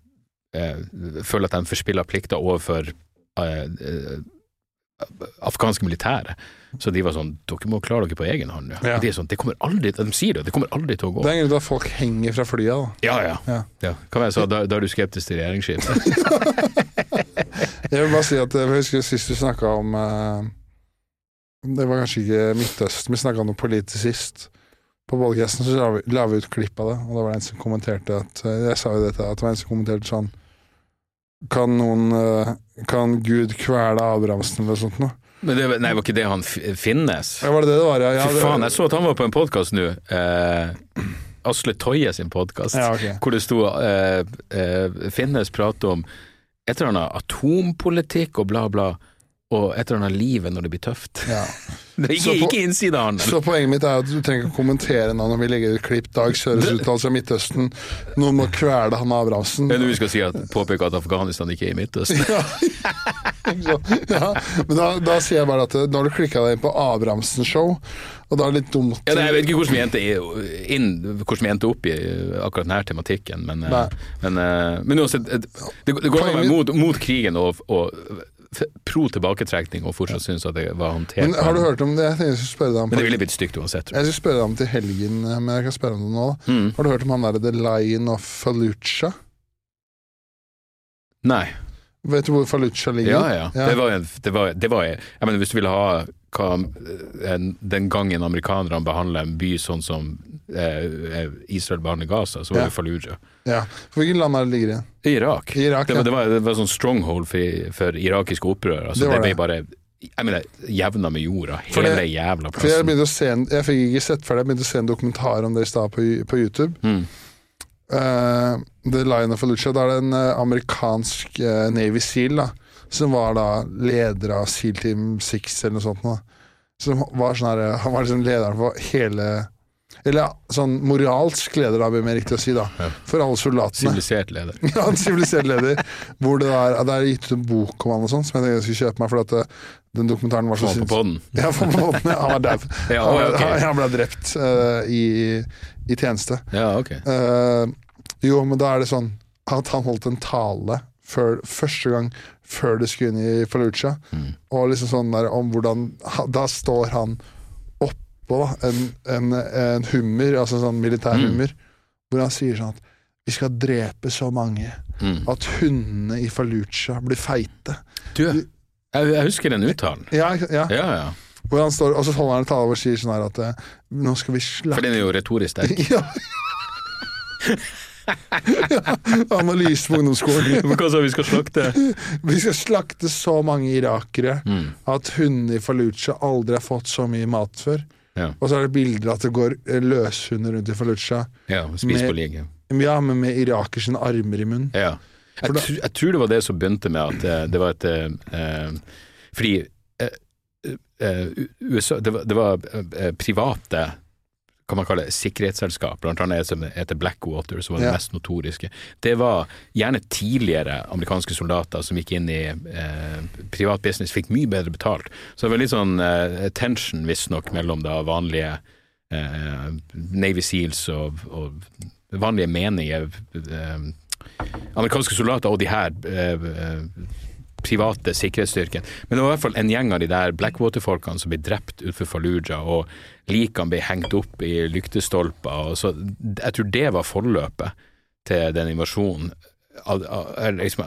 eh, Føler at de forspiller plikter overfor eh, eh, afghanske militære. Så de var sånn Dere må klare dere på egen hånd. Ja. Ja. Og De er sånn, det kommer aldri, de sier det, det kommer aldri til å gå. det er en grunn til at folk henger fra flya. da. Ja, ja. Ja. ja. Hva var jeg sa, da, da er du skeptisk til regjeringsskifte? Jeg vil bare si at jeg husker sist vi snakka om eh, Det var kanskje ikke Midtøsten, vi snakka om noe politisk sist. På podcasten så la vi, la vi ut klipp av det, og da var det en som kommenterte at eh, Jeg sa jo dette, at det var en som kommenterte sånn Kan noen eh, Kan Gud kvele Abrahamsen eller noe sånt noe? Men det, nei, var ikke det han finnes? Ja, var det det det var? Ja, ja, Fy faen, jeg så at han var på en podkast nå. Eh, Asle Toje sin podkast. Ja, okay. hvor det sto eh, eh, Finnes prate om et eller annet atompolitikk og bla, bla, og et eller annet livet når det blir tøft. Ja. Det er ikke, på- ikke han. Så poenget mitt er at du trenger ikke kommentere nå når vi legger ut klipp. Dag Søres uttalelse om Midtøsten. Noen må kvele han Abrahamsen. Det er nå vi skal si at, påpeke at Afghanistan ikke er i Midtøsten. Ja, ja. Men da, da sier jeg bare at eh, nå har du klikka deg inn på Abrahamsen-show, og da er det litt dumt Ja, nei, jeg vet ikke hvordan vi endte, inn, hvordan vi endte opp i akkurat denne tematikken, men, men, men, eh, men uansett, eh, det, det går an å være mot, mot krigen og, og pro tilbaketrekning og fortsatt synes at det var håndtert. Men har du hørt om det? Jeg skulle spørre deg om Men det ville blitt stygt uansett. jeg. Skulle spørre deg om til helgen, eh, men jeg kan spørre om det nå. Mm. Har du hørt om han derre The Lion of Fallujah? Nei. Vet du hvor Fallujah ligger? Ja, ja. Ja. Det var, en, det var, det var Jeg mener, hvis du ville ha hva, en, den gangen amerikanerne behandler en by sånn som eh, Israel behandler Gaza, så var Ja. det Fallujah. Ja. Hvilket land er det ligger i? I Irak. I Irak, det, var, det, var, det var sånn stronghold for, for irakiske opprør. Altså, Det ble bare jeg mener, jevna med jorda, hele det- jævla jeg plassen. en, Jeg fikk ikke sett ferdig, jeg begynte å se en dokumentar om det i stad på, på YouTube. Mm. Eh, The Lion of Fallujah. Da er det en eh, amerikansk uh, Navy Seal da, som var da leder av Seal Team 6 eller noe sånt. Da. Som var sånn her, han var liksom lederen for hele Eller sånn moralsk leder, da, blir mer riktig å si, da. For alle soldatene. Sivilisert leder. Ja, en sivilisert leder. Hvor det er, det er gitt ut en bok om han og sånn, som jeg tenkte jeg skulle kjøpe meg, for at eh, den dokumentaren var så Få på den. Ja, få på den. ja, han var dau. Ja, okay. han- han ble drept uh, i, i tjeneste. Ja, ok. Uh, jo, men da er det sånn at han holdt en tale før, første gang før det skulle inn i Fallujah. Mm. Og liksom sånn der om hvordan Da står han oppå da, en, en, en hummer, altså sånn militær Mm. hummer, hvor han sier sånn at vi skal drepe så mange Mm. at hundene i Fallujah blir feite. Du, jeg, jeg husker den uttalen. Ja, ja. Ja, ja. Hvor han står, og så holder han en tale og sier sånn her at eh, nå skal vi For slakte den er jo retorisk sterk. ja. Analyse på ungdomsskolen. Hva sa vi skal slakte? Vi skal slakte så mange irakere Mm. at hundene i Fallujah aldri har fått så mye mat før. Ja. Og så er det bilder at det går eh, løshunder rundt i Fallujah. ja, Med- ja. Men med irakers armer i munnen. Ja. Jeg, da- jeg tror det var det som begynte med at eh, det var et eh, eh, Fordi eh, USA Det var, det var eh, private kan man kalle det, sikkerhetsselskap, blant annet et som heter Blackwater, som var det Ja. mest notoriske. Det var gjerne tidligere amerikanske soldater som gikk inn i eh, privat business, fikk mye bedre betalt. Så det var litt sånn eh, tension, visstnok, mellom da vanlige eh, Navy Seals og, og vanlige menige eh, amerikanske soldater og de her eh, eh, private sikkerhetsstyrken. Men det var i hvert fall en gjeng av de der Blackwater-folkene som ble drept utenfor Fallujah, og likene ble hengt opp i lyktestolper. Og så, jeg tror det var forløpet til den invasjonen. Liksom,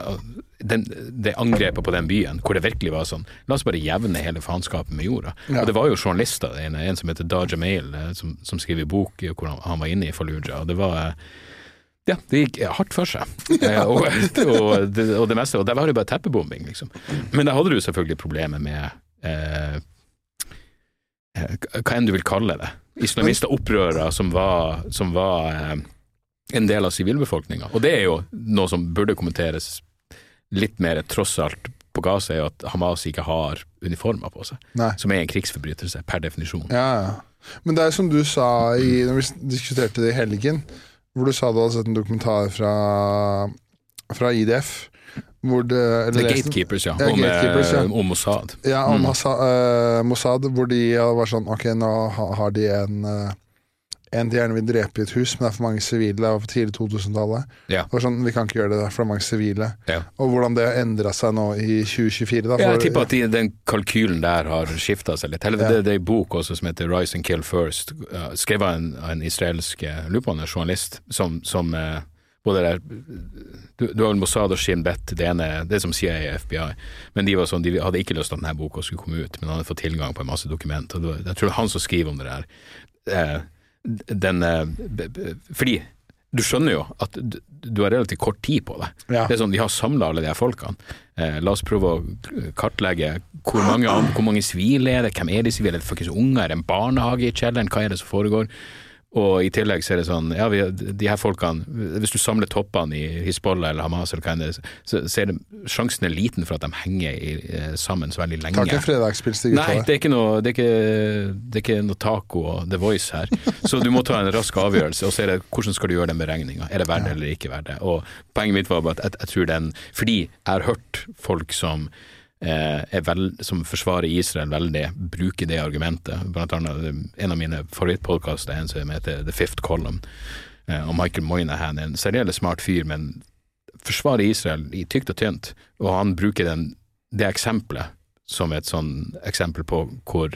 den, det angrepet på den byen, hvor det virkelig var sånn La oss bare jevne hele faenskapet med jorda. Ja. Og det var jo journalister, en, en som heter Daja Mail, eh, som, som skriver bok hvor han, han var inne i Fallujah. Og det var eh, ja, det gikk hardt for seg. Og, og, det, og det meste, og der var det bare teppebombing, liksom. Men da hadde du selvfølgelig problemet med eh, eh, hva enn du vil kalle det. Islamister, opprørere som var, som var eh, en del av sivilbefolkninga. Og det er jo noe som burde kommenteres litt mer, tross alt, på Gaza, er jo at Hamas ikke har uniformer på seg. Nei. Som er en krigsforbrytelse, per definisjon. Ja, ja. Men det er som du sa i, når vi diskuterte det i helgen, hvor du sa du hadde sett en dokumentar fra, fra IDF. Hvor det, The. Gatekeepers, ja. Ja, Om, Gatekeepers, ja. eh, om Mossad. Ja, om Mm. Eh, Mossad, hvor de var sånn Ok, nå har de en uh, En de gjerne vil drepe i et hus, men det er for mange sivile. Det var på tidlig 2000-tallet. Ja. Det var sånn, Vi kan ikke gjøre det, det er for mange sivile. Ja. Og hvordan det har endra seg nå i 2024. Da, Ja, jeg tipper at de, den kalkylen der har skifta seg litt. Eller Ja. det, det er en bok også som heter 'Rise and Kill First', uh, skrevet av en, en israelsk uh, lurer er journalist, som, som eh, både der du, du har vel Mossad og Shin Bet, det ene det er som CIA og FBI, men de var sånn, de hadde ikke lyst til at denne boka skulle komme ut, men han hadde fått tilgang på en masse dokument, og det var, jeg tror det er han som skriver om det der. Eh, den, eh, fordi du skjønner jo at du, du har relativt kort tid på deg. Ja. Det er sånn, De har samla alle de her folkene. Eh, la oss prøve å kartlegge hvor mange, an- hvor mange sivile er det, hvem er de sivile, er det faktisk unger, er det en barnehage i kjelleren, hva er det som foregår? Og i tillegg så er det sånn, ja, vi, de her folkene, hvis du samler toppene i Hizbollah eller Hamas, eller hva enn det er, så, så er det, sjansen er liten for at de henger i, eh, sammen så veldig lenge. Tar ikke fredagspils Nei, det er ikke noe, det er ikke, det er ikke noe taco og The Voice her. Så du må ta en rask avgjørelse, og så er det hvordan skal du gjøre den beregninga. Er det verdt det eller ikke verdt det? Og poenget mitt var bare at jeg, jeg tror den Fordi jeg har hørt folk som eh, er vel, som forsvarer Israel veldig, bruker det argumentet. Blant annet eh, en av mine favorittpodkaster er en som heter The Fifth Column. Eh, og Michael Moynihan er en særdeles smart fyr, men forsvarer Israel i tykt og tynt. Og han bruker den, det eksempelet som et sånn eksempel på hvor,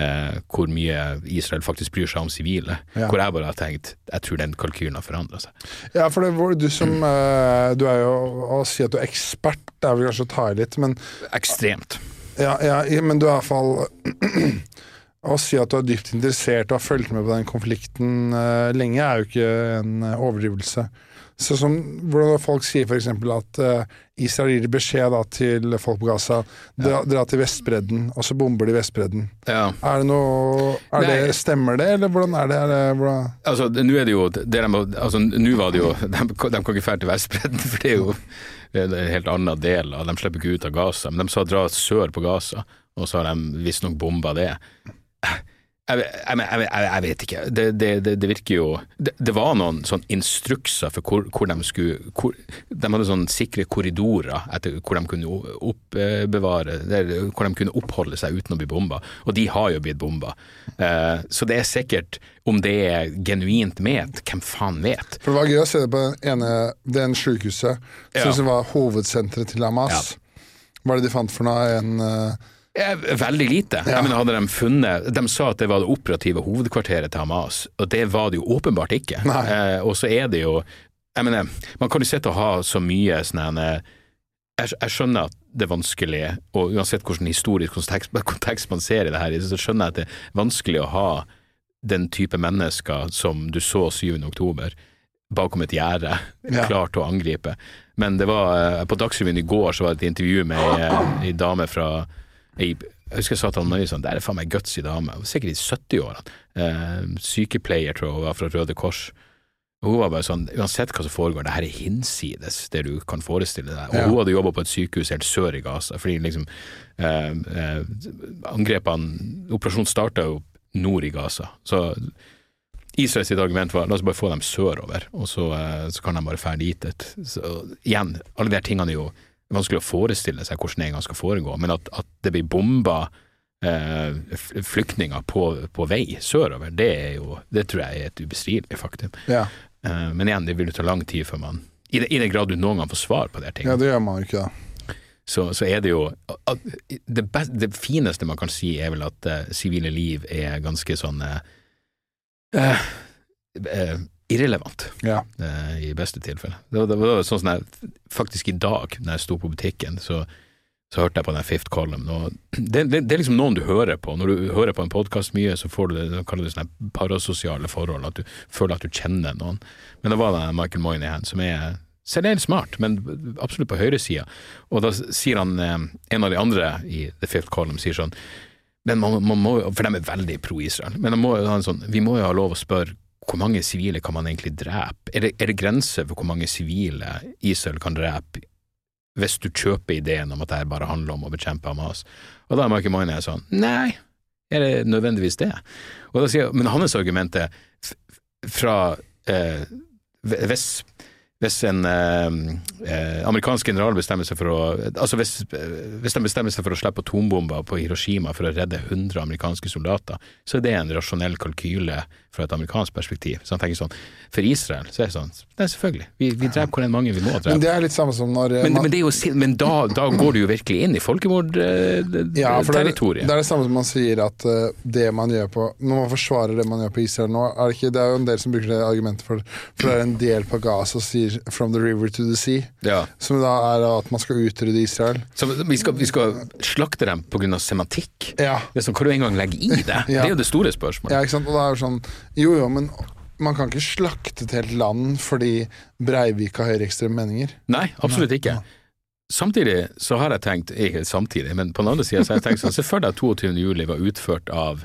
eh, hvor mye Israel faktisk bryr seg om sivile. Ja. Hvor jeg bare har tenkt jeg tror den kalkylen har forandra seg. Ja, for det var du som eh, Du er jo Å si at du er ekspert, det er vel kanskje å ta i litt, men Ekstremt. Ja, ja, men du er iallfall Å si at du er dypt interessert og har fulgt med på den konflikten eh, lenge, er jo ikke en eh, overdrivelse. Så som hvordan folk sier f.eks. at uh, Israel gir beskjed da, til folk på Gaza dra, dra til Vestbredden, og så bomber de Vestbredden. Ja. Er det noe er det, Stemmer det, eller hvordan er det? Er det hvordan? Altså, nå er det jo det de, altså, Nå var det jo De, de kan ikke dra til Vestbredden, for det er jo det er en helt annen del av De slipper ikke ut av Gaza, men de sa dra sør på Gaza, og så har de visstnok bomba det. Jeg, jeg, jeg, jeg, vet ikke. Det, det, det, det virker jo det, det var noen sånn instrukser for hvor, hvor de skulle hvor, De hadde sånn sikre korridorer etter hvor de kunne oppbevare Hvor de kunne oppholde seg uten å bli bomba, og de har jo blitt bomba. Uh, så det er sikkert Om det er genuint ment, hvem faen vet? For det var gøy å se det på den ene Den sykehuset Ja. som var hovedsenteret til Hamas. Hva er det de fant for noe? En uh, Eh, Veldig lite. Ja. Jeg mener, hadde De funnet De sa at det var det operative hovedkvarteret til Hamas, og det var det jo åpenbart ikke. Eh, og så er det jo Jeg mener, man kan jo sitte og ha så mye sånn her, jeg, jeg skjønner at det er vanskelig, og uansett hvilken historisk kontekst, kontekst man ser i det her, så skjønner jeg at det er vanskelig å ha den type mennesker som du så 7. oktober, bakom et gjerde, Ja. klar til å angripe. Men det var, eh, på Dagsrevyen i går så var det et intervju med eh, ei dame fra jeg husker jeg sa til han Marie sånn, det er faen meg gutsy dame, sikkert i 70-årene. Eh, sykepleier, tror jeg hun var, fra Røde Kors. Hun var bare sånn, uansett hva som foregår, det her er hinsides det du kan forestille deg. Og Ja. hun hadde jobba på et sykehus helt sør i Gaza, fordi liksom eh, eh, angrepene Operasjonen starta jo nord i Gaza. Så Israel sitt argument var la oss bare få dem sørover, og så, eh, så kan de bare ferdig dit. Så, igjen, alle de her tingene er jo vanskelig å forestille seg hvordan det en gang skal foregå, men at, at det blir bomba eh, flyktninger på, på vei sørover, det er jo Det tror jeg er et ubestridelig faktum. ja. Eh, men igjen, det vil jo ta lang tid før man I, det, I den grad du noen gang får svar på de tingene ja, det gjør man jo ikke, da. så, så er det jo det, best, det fineste man kan si, er vel at sivile sivile liv er ganske sånn uh, eh, eh, irrelevant, Ja. eh, i beste tilfelle. Det var, det var sånn som jeg, faktisk i dag, når jeg sto på butikken, så, så hørte jeg på den Fifth Column. Og det, det, det er liksom noen du hører på. Når du hører på en podkast mye, så får du det de kaller det sånne parasosiale forhold, at du føler at du kjenner noen. Men det var den Michael Moynihan, som er særdeles smart, men absolutt på høyresida. Og da sier han, eh, en av de andre i The Fifth Column, sier sånn men man, man må, For de er veldig pro-Israel. Men de må, han sånn, vi må jo ha lov å spørre hvor mange sivile kan man egentlig drepe? Er det, er det grenser for hvor mange sivile Israel kan drepe hvis du kjøper ideen om at det bare handler om å bekjempe Hamas? Og da er Michael Miney sånn Nei, er det nødvendigvis det? Og da sier Men hans argument er fra eh, hvis hvis en eh, eh, amerikansk general bestemmer seg for å Altså hvis, hvis de bestemmer seg for å slippe atombomber på Hiroshima for å redde 100 amerikanske soldater, så er det en rasjonell kalkyle fra et amerikansk perspektiv. Så han tenker sånn For Israel så er det sånn Nei, selvfølgelig. Vi, vi dreper hvor enn mange vi må drepe. Men det er litt samme som når eh, Men, man- men, det jo, men da, da går du jo virkelig inn i Ja, for det er, det er det samme som man sier at uh, det man gjør på Når man forsvarer det man gjør på Israel nå, er det, ikke, det er jo en del som bruker det argumentet for For det er en del på Gaza som sier 'from the river to the sea', ja. som da er at man skal utrydde Israel. Så vi skal, vi skal slakte dem pga. semantikk. Ja, Det er sånn, Hva du engang legger i det? Det er jo det store spørsmålet. ja ikke sant? Og det er jo sånn Jo jo, men man kan ikke slakte et helt land fordi Breivik har høyreekstreme meninger. Nei, absolutt ikke. Samtidig så har jeg tenkt, ikke samtidig, men på den andre sida så har jeg tenkt sånn, se for deg at 22. juli var utført av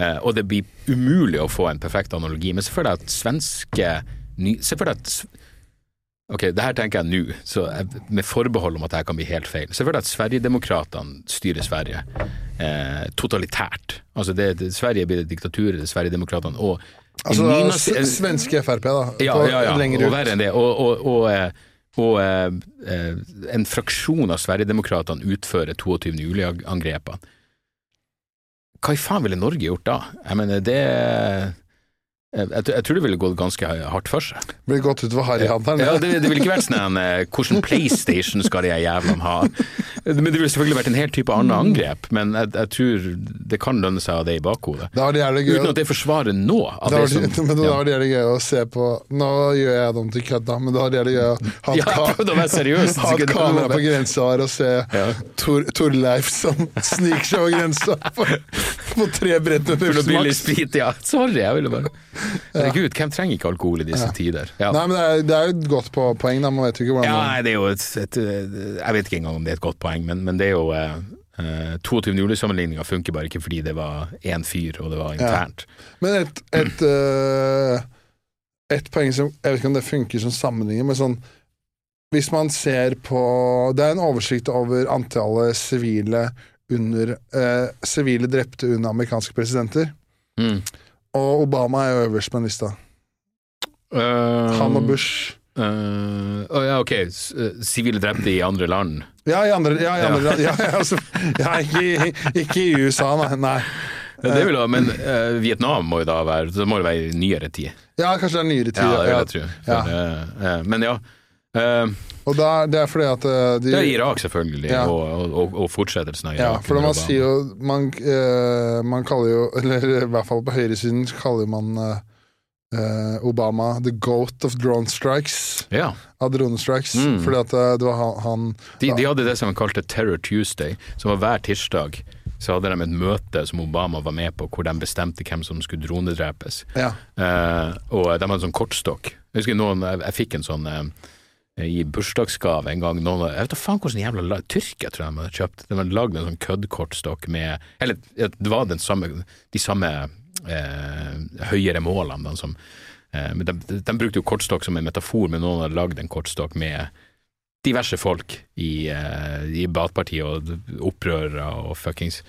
eh, Og det blir umulig å få en perfekt analogi, men se for deg at svenske Se for deg at Ok, det her tenker jeg nå, så jeg, med forbehold om at dette kan bli helt feil. Se for deg at Sverigedemokraterne styrer Sverige eh, totalitært. Altså det, det, Sverige blir et diktatur, det er Sverigedemokratene og Altså nynas, svenske Frp, da. ja, ja, ja. og verre enn det. Og, og, og, eh, og eh, eh, en fraksjon av Sverigedemokraterne utfører 22. juli-angrepene. Hva i faen ville Norge gjort da? Jeg mener, det jeg, jeg, tror det ville gått ganske hardt for seg. Ville gått utover harryhandelen. Ja, det, det ville ikke vært sånn en Hvordan PlayStation skal de jævlene ha? Men Det ville selvfølgelig vært en helt type annet angrep, men jeg, jeg tror det kan lønne seg å ha det i bakhodet. Har det gøy Uten at det forsvarer nå. det var det, som men da var det jævlig gøy å se på Nå gjør jeg dem til kødd, da, men da var det jævlig gøy å ha et, Ja, å være seriøs. ha et kamera på grensa her og se Ja. Tor, Torleif som sniker seg over grensa på, på tre brett med Pepsi billig Max. sprit, ja. Sorry, jeg ville bare Herregud, hvem trenger ikke alkohol i disse tider? Ja. Nei, men det er, det er jo et godt på, poeng, da. Man vet jo ikke hvordan Ja, det er jo et, et Jeg vet ikke engang om det er et godt poeng, men, men det er jo eh, eh, 22. juli-sammenligninga funker bare ikke fordi det var én fyr, og det var internt. Men et, et, øh, et poeng som Jeg vet ikke om det funker som sammenligning, men sånn Hvis man ser på Det er en oversikt over antallet sivile under Sivile drepte under amerikanske presidenter. Mm. Og Obama er jo øverst på den lista. Eh, Han og Bush. Uh, å, ja, ok. Eh, Sivile drepte i andre land. Ja, i andre, ja, i andre ja, ja, altså, ja, ikke, ikke i USA, nei. nei. Det vil da, men uh, Vietnam må jo da være Så må det være i nyere tid. Ja, kanskje det er nyere tid. Ja, det vil jeg tro. Men ja. Eh, Og da, det er fordi at øh, de det er Irak, selvfølgelig, Ja. og, og, og fortsettelsen av Ja, for man sier jo man, uh, man kaller jo, eller i hvert fall på høyresiden, kaller man eh, eh, Obama the goat of drone strikes. Ja. Av dronestrikes. Mm. Fordi at eh, det var han, han De, de hadde det som de kalte Terror Tuesday, som var hver tirsdag. Så hadde de et møte som Obama var med på, hvor de bestemte hvem som skulle dronedrepes. Ja. Eh, og de hadde en sånn kortstokk. Jeg husker noen, jeg, jeg fikk en sånn eh, i bursdagsgave en gang. Noen, jeg vet da faen hvordan jævla lag, Tyrkia tror jeg de hadde kjøpt. De hadde lagd en sånn køddkortstokk med Eller det var samme, de samme eh, høyere målene. den som, eh, men de, de brukte jo kortstokk som en metafor, men noen hadde lagd en kortstokk med diverse folk i, eh, i Batpartiet og opprørere og fuckings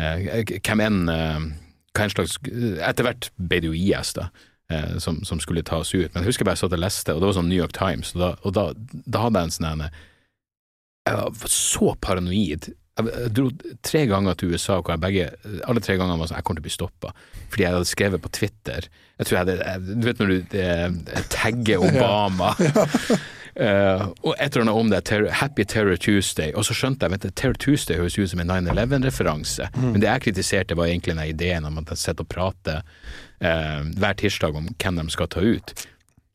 eh, Hvem enn eh, hva en slags Etter hvert ble det jo IS, da. Eh, Som, som skulle tas ut. Men jeg husker bare jeg satt og leste, og det var sånn New York Times, og da, og da, da hadde jeg en sånn Jeg var så paranoid. Jeg dro tre ganger til USA, jeg begge, alle tre gangene var sånn Jeg kommer til å bli stoppa. Fordi jeg hadde skrevet på Twitter Jeg tror jeg hadde Du vet når du eh, tagger Obama Eh, og et eller annet om det, ter Happy Terror Tuesday, og så skjønte jeg vet Terror Tuesday høres ut som en 9-11-referanse, men det jeg kritiserte var egentlig den ideen om at jeg sitter og prater uh, hver tirsdag om hvem de skal ta ut.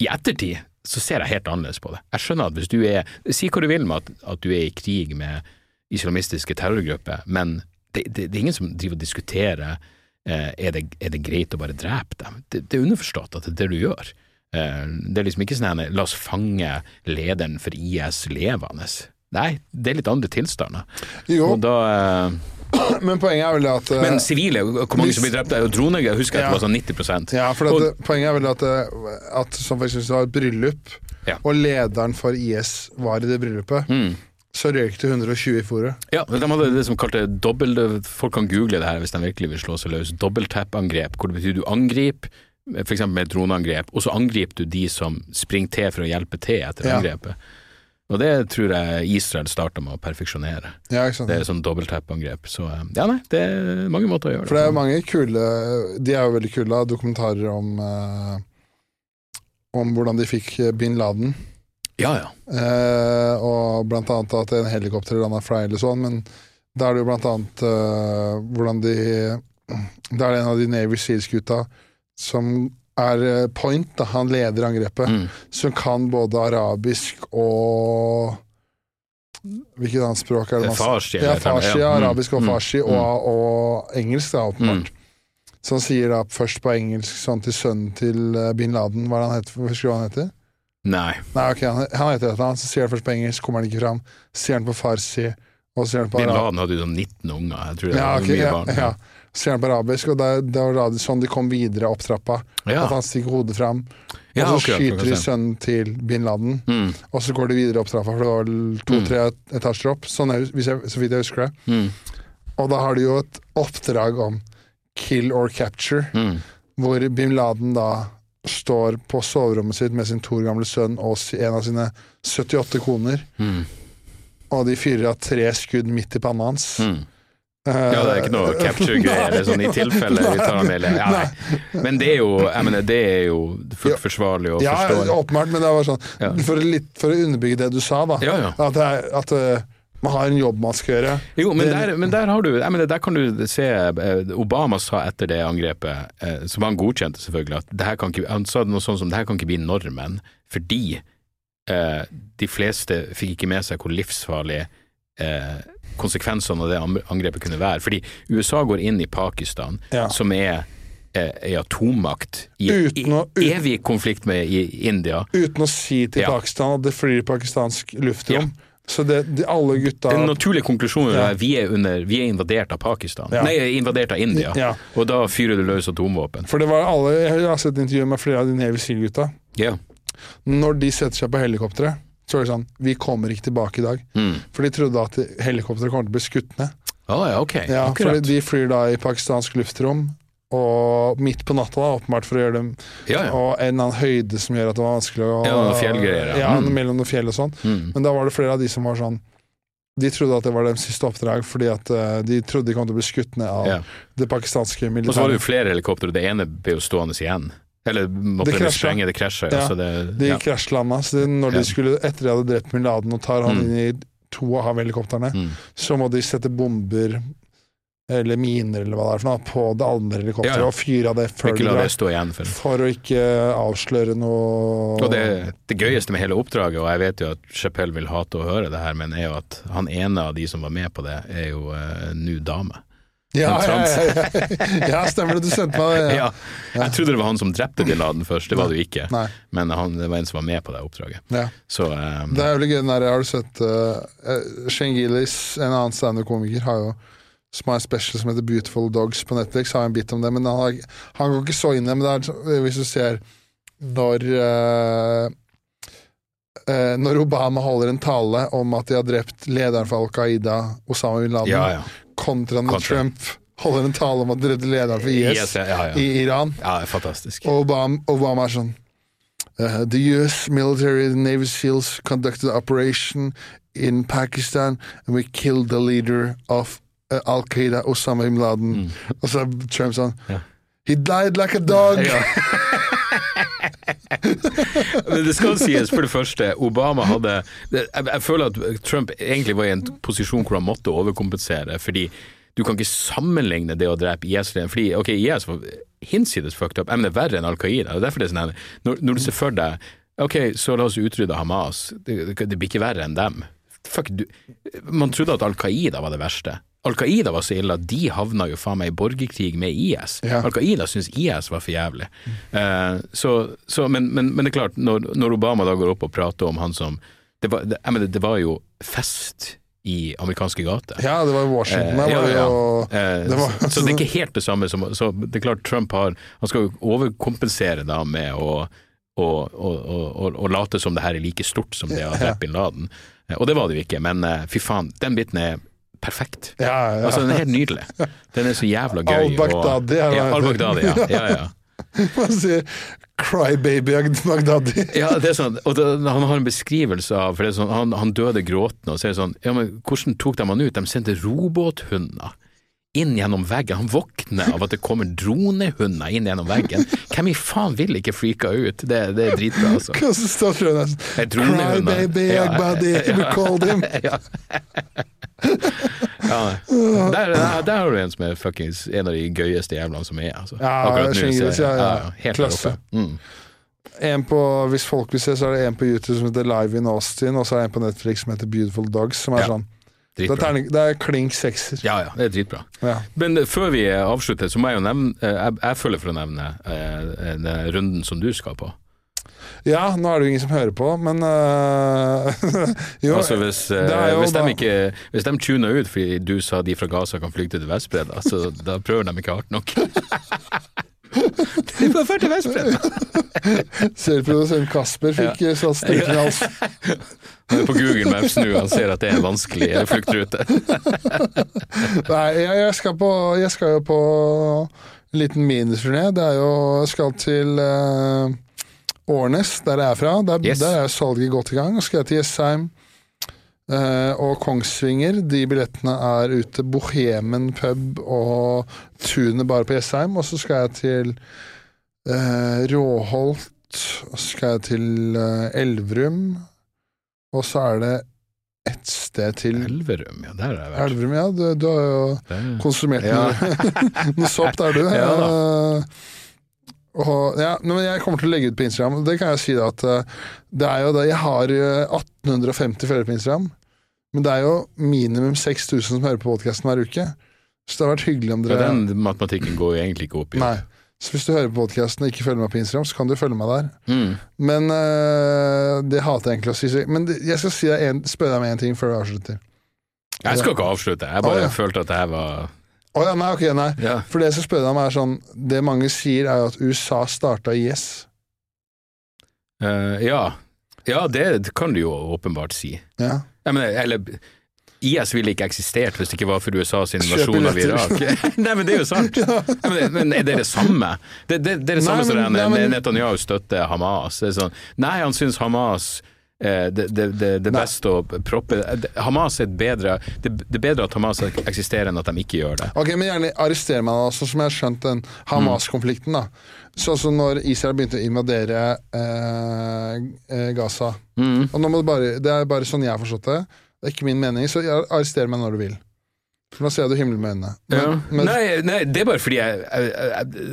I ettertid så ser jeg helt annerledes på det. Jeg skjønner at hvis du er Si hva du vil med at, at du er i krig med islamistiske terrorgrupper, men det, det, det er ingen som driver og diskuterer uh, er, det, er det greit å bare drepe dem. Det, det er underforstått at det er det du gjør. Eh, det er liksom ikke sånn at la oss fange lederen for IS levende. Nei, det er litt andre tilstander. Jo, Og da eh, men poenget er vel at eh, Men sivile, hvor mange som blir drept? Og Droner jeg husker ja, at det var sånn 90% Ja, for at, Og- poenget er vel at, at som for eksempel var et bryllup, Ja. og lederen for IS var i det bryllupet, Mm. så røyk det 120 i fòret. Ja, de hadde det som kalte dobbel Folk kan google det her hvis de virkelig vil slå seg løs. Dobbelttap-angrep, hvor det betyr du angriper, f.eks. med droneangrep, og så angriper du de som springer til for å hjelpe til etter Ja. angrepet. Og det tror jeg Israel starta med å perfeksjonere. Ja? Det er sånn dobbeltap-angrep. Så eh, ja, nei, det er mange måter å gjøre det For det er mange kule De er jo veldig kule, dokumentarer om eh, Om hvordan de fikk bin Laden. Ja, ja. Eh, og blant annet at en helikopter landa fra eller sånn, men da er det jo blant annet eh, hvordan de Da er det en av de Navy Seals-gutta som er eh, Point, da, han leder angrepet, Mm. som kan både arabisk og Hvilket annet språk er det? man- Farsi. Ja, farsi, ja. Mm, arabisk og mm, farsi, mm. og, og engelsk, da, åpenbart. Så han sier da først på engelsk sånn til sønnen til eh, bin Laden, hva er det han heter? Husker du hva han heter? Nei. Nei, ok, han, han heter et eller annet, så sier han først på engelsk, kommer han ikke fram. Så sier han på farsi, Bin. Laden hadde jo sånn 19 unger. Jeg tror det Ja, var ok, mye ja, barn. ja. Så ser han på arabisk, og det, var sånn de kom videre opp trappa. Ja. At han stikker hodet fram, og så okay, skyter de sønnen til bin Laden. Mm, Og så går de videre opp trappa, for det var to-tre etasjer opp. Sånn er, jeg, så vidt jeg husker det. mm, Og da har de jo et oppdrag om kill or capture, mm. hvor bin Laden da står på soverommet sitt med sin to år gamle sønn og en av sine 78 koner, Mm. Og de fyrer av tre skudd midt i panna hans. Mm. Ja, det er ikke noe capture-greier, er sånn i tilfelle vi tar ham ja, nei. Men det er jo, jeg mener, det er jo fullt forsvarlig å Ja, forståelig. åpenbart, men det var sånn for, litt, for å underbygge det du sa, da. Ja, ja. At, er, at eh, man har en jobb man skal gjøre. Jo, men der, men der har du jeg mener, Der kan du se eh, Obama sa etter det angrepet, eh, som han godkjente selvfølgelig, at det her kan ikke, han sa noe sånt som det her kan ikke bli normen, fordi eh, de fleste fikk ikke med seg hvor livsfarlig eh, konsekvensene av det angrepet kunne være. Fordi USA går inn i Pakistan, Ja. som er eh, ei atommakt i, Uten å- uten- evig konflikt med i India. Uten å si til Ja. Pakistan at det flyr pakistansk luftrom. Så det, de, alle gutta Den naturlige konklusjonen Ja. er vi er, under, vi er invadert av Pakistan. Ja. Nei, invadert av India. Ja. Og da fyrer du løs atomvåpen. For det var alle Jeg har sett intervjuer med flere av de Navy Seal-gutta. Ja. Når de setter seg på helikopteret, så er det sånn Vi kommer ikke tilbake i dag. Mm. For de trodde at helikopteret kommer til å bli skutt ned. Oh, ja, ok. Ja, for de flyr da i pakistansk luftrom, og midt på natta, da, åpenbart for å gjøre dem Ja, ja. Og en eller annen høyde som gjør at det var vanskelig å Ja, noen fjellgreier, ja. Mm. mellom noen fjell og sånn. Mm. Men da var det flere av de som var sånn De trodde at det var deres siste oppdrag, fordi at eh, de trodde de kom til å bli skutt ned av Ja. det pakistanske militæret. Og så var det jo flere helikoptre, og det ene ble jo stående igjen. Eller Det det sprenge, det krasjer. Ja. altså Så det, De ja. krasjlanda, så det, når de skulle, etter de hadde drept bin Laden og tar han Mm. inn i to av helikoptrene, Mm. så må de sette bomber eller miner eller hva det er for noe, på det andre helikopteret Ja, ja. og fyre av det før det drar. For. For å ikke avsløre noe Og det, det gøyeste med hele oppdraget, og jeg vet jo at Chappelle vil hate å høre det her, men er jo at han ene av de som var med på det, er jo uh, nå dame. Ja, ja, ja, stemmer det. Du sendte meg det. Ja. Jeg trodde det var han som drepte bin Laden først, det var det jo ikke. Nei. Men han, det var en som var med på det oppdraget. Ja. Så um, Det er jævlig gøy der, har du sett uh, Shane Gillis, en annen standup-komiker, har jo som har en special som heter Beautiful Dogs på Netflix, har en bit om det, men han, har, han går ikke så inn i det. Men det er, hvis du ser når uh, eh, Når Obama holder en tale om at de har drept lederen for Al Qaida, Osama bin Laden, ja, ja. Kontra når Kontra. Trump holder en tale om at de redder lederen for IS Yes, ja, ja, i Iran. ja, fantastisk. Og Obama, Obama er sånn uh, The US military and Navy SEALs conducted an operation in Pakistan and we killed the leader of uh, Al Qaida, Osama bin Laden. Og så er Trump sånn Mm. Ja. He died like a dog! Ja. Men det skal sies, for det første, Obama hadde Jeg, føler at Trump egentlig var i en posisjon hvor han måtte overkompensere, fordi du kan ikke sammenligne det å drepe IS Fordi ok, IS var hinsides fucked up, det er verre enn Al Qaida. og Derfor er sånn når, når du ser for deg Ok, så la oss utrydde Hamas. Det, det, det blir ikke verre enn dem. Fuck, du, man trodde at Al Qaida var det verste. Al Qaida var så ille at de havna jo faen meg i borgerkrig med IS. Ja. Al Qaida syntes IS var for jævlig. Eh, så, så, men, men, men det er klart, når, når Obama da går opp og prater om han som Det var, det, mener, det var jo fest i amerikanske gater. Ja, det var i Washington. Eh, ja, ja, Og, Eh, det var- så, så det er ikke helt det samme som Så det er klart Trump har Han skal jo overkompensere da med å og, og, og late som det her er like stort som det av ja. bin Laden. Eh, Og det var det jo ikke, men fy faen, den biten er perfekt. Ja, ja. Altså, den er helt nydelig. Den er så jævla gøy. Al-Baghdadi, Ja. Al-Baghdadi, ja. ja, ja. Man sier Crybaby Baghdadi. Ja, det er sånn, og det, han har en beskrivelse av for det er sånn, han, han døde gråtende, og så er det sånn Ja, men hvordan tok de han ut? De sendte robåthunder inn gjennom veggen. Han våkner av at det kommer dronehunder inn gjennom veggen. Hvem i faen vil ikke freaka ut? Det, det er dritbra, altså. Hva står det? jeg nesten? Et ja, Crybaby Ja. Baghdadi, we called him. Ja. Der, der, der har du en som er fuckings en av de gøyeste jævlene som er. Altså. Ja, Akkurat nå, ja, ja. Helt Klasse. Mm. En på, hvis folk vil se, så er det en på YouTube som heter Live in Austin, og så er det en på Netflix som heter Beautiful Dogs, som er sånn Det Dritbra. det er klink sekser. Ja, ja, det er dritbra. Ja. Men eh, før vi avslutter, så må jeg jo nevne eh, Jeg, jeg føler for å nevne eh, den runden som du skal på. Ja, nå er det jo ingen som hører på, men uh, Jo, Altså hvis, eh, jo hvis, de ikke, hvis de tuner ut fordi du sa de fra Gaza kan flykte til Vestbredda, så da prøver de ikke hardt nok. de får dra til Vestbredda! Selvprodusent Kasper fikk ja. satt strikken i halsen. Han er på Google Maps nå og ser at det er en vanskelig eh, fluktrute. Nei, jeg, jeg, skal på, jeg skal jo på en liten miniturné. Det er jo Jeg skal til uh, Årnes, der jeg er fra. Der, Yes. der er salget godt i gang. Og så skal jeg til Jessheim eh, og Kongsvinger. De billettene er ute. Bohemen pub og Tunet bare på Jessheim. Og så skal jeg til eh, Råholt. Og så skal jeg til eh, Elverum. Og så er det ett sted til Elverum, ja, der har jeg vært. Elverum, ja. Du, du har jo Der. konsumert Ja. noe, noe sopp der, du. Ja da. Eh, og, ja, men jeg kommer til å legge ut på Instagram. Det kan jeg si da at eh, det er jo det Jeg har eh, 1850 følgere på Instagram. Men det er jo minimum 6000 som hører på podkasten hver uke. Så det har vært hyggelig om Ja, dere den matematikken går jo egentlig ikke opp i. Nei. Så hvis du hører på podkasten og ikke følger meg på Instagram, så kan du følge meg der. Mm. Men øh, det hater jeg egentlig å si. Men jeg skal si deg en, spørre deg om én ting før vi avslutter. Jeg skal ikke avslutte, jeg bare Å, ja. følte at det her var Å ja, nei, ok, nei. Ja. For det jeg skal spørre deg om, er sånn Det mange sier, er jo at USA starta IS. Uh, ja. ja, det kan du jo åpenbart si. Ja. Jeg mener, eller IS ville ikke eksistert hvis det ikke var for USAs invasjon av Irak. Nei, men det er jo sant! ja. men, men er det det samme? Det, det, det er det Nei, samme som men- det nei, men- Netanyahu støtter Hamas. Det er sånn, nei, han syns Hamas eh, det, det, det, det er å proppe Hamas er bedre det, er bedre at Hamas eksisterer enn at de ikke gjør det. Ok, men gjerne arrester meg, sånn som jeg har skjønt den Hamas-konflikten. da Sånn som når Israel begynte å invadere eh, eh, Gaza. Mm. Og nå må du bare, Det er bare sånn jeg har forstått det. Det er ikke min mening, så arrester meg når du vil. For Nå ser du himmelen med øynene. Men, Ja. men, nei, nei, det er bare fordi jeg, jeg, jeg,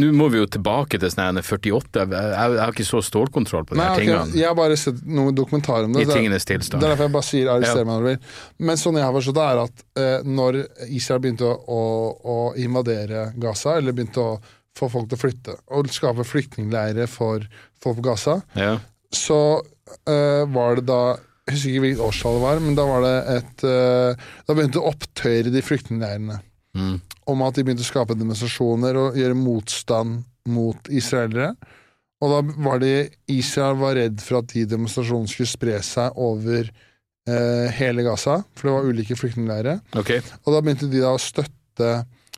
Nå må vi jo tilbake til sånn 48. Jeg, jeg, har ikke så stålkontroll på de okay, tingene. Jeg har bare sett noen dokumentarer om det. I tingenes tilstand. Det er derfor jeg bare sier arrester Ja. meg når du vil. Men sånn jeg har forstått det, er at eh, når Israel begynte å, å, å invadere Gaza, eller begynte å få folk til å flytte, og skape flyktningleirer for folk på Gaza, Ja. så eh, var det da Jeg husker ikke hvilket årstall det var, men da var det et eh, Da begynte opptøyer i de flyktningleirene. Mm. Om at de begynte å skape demonstrasjoner og gjøre motstand mot israelere. Og da var det Israel var redd for at de demonstrasjonene skulle spre seg over eh, hele Gaza, for det var ulike flyktningleirer. Okay. Og da begynte de da å støtte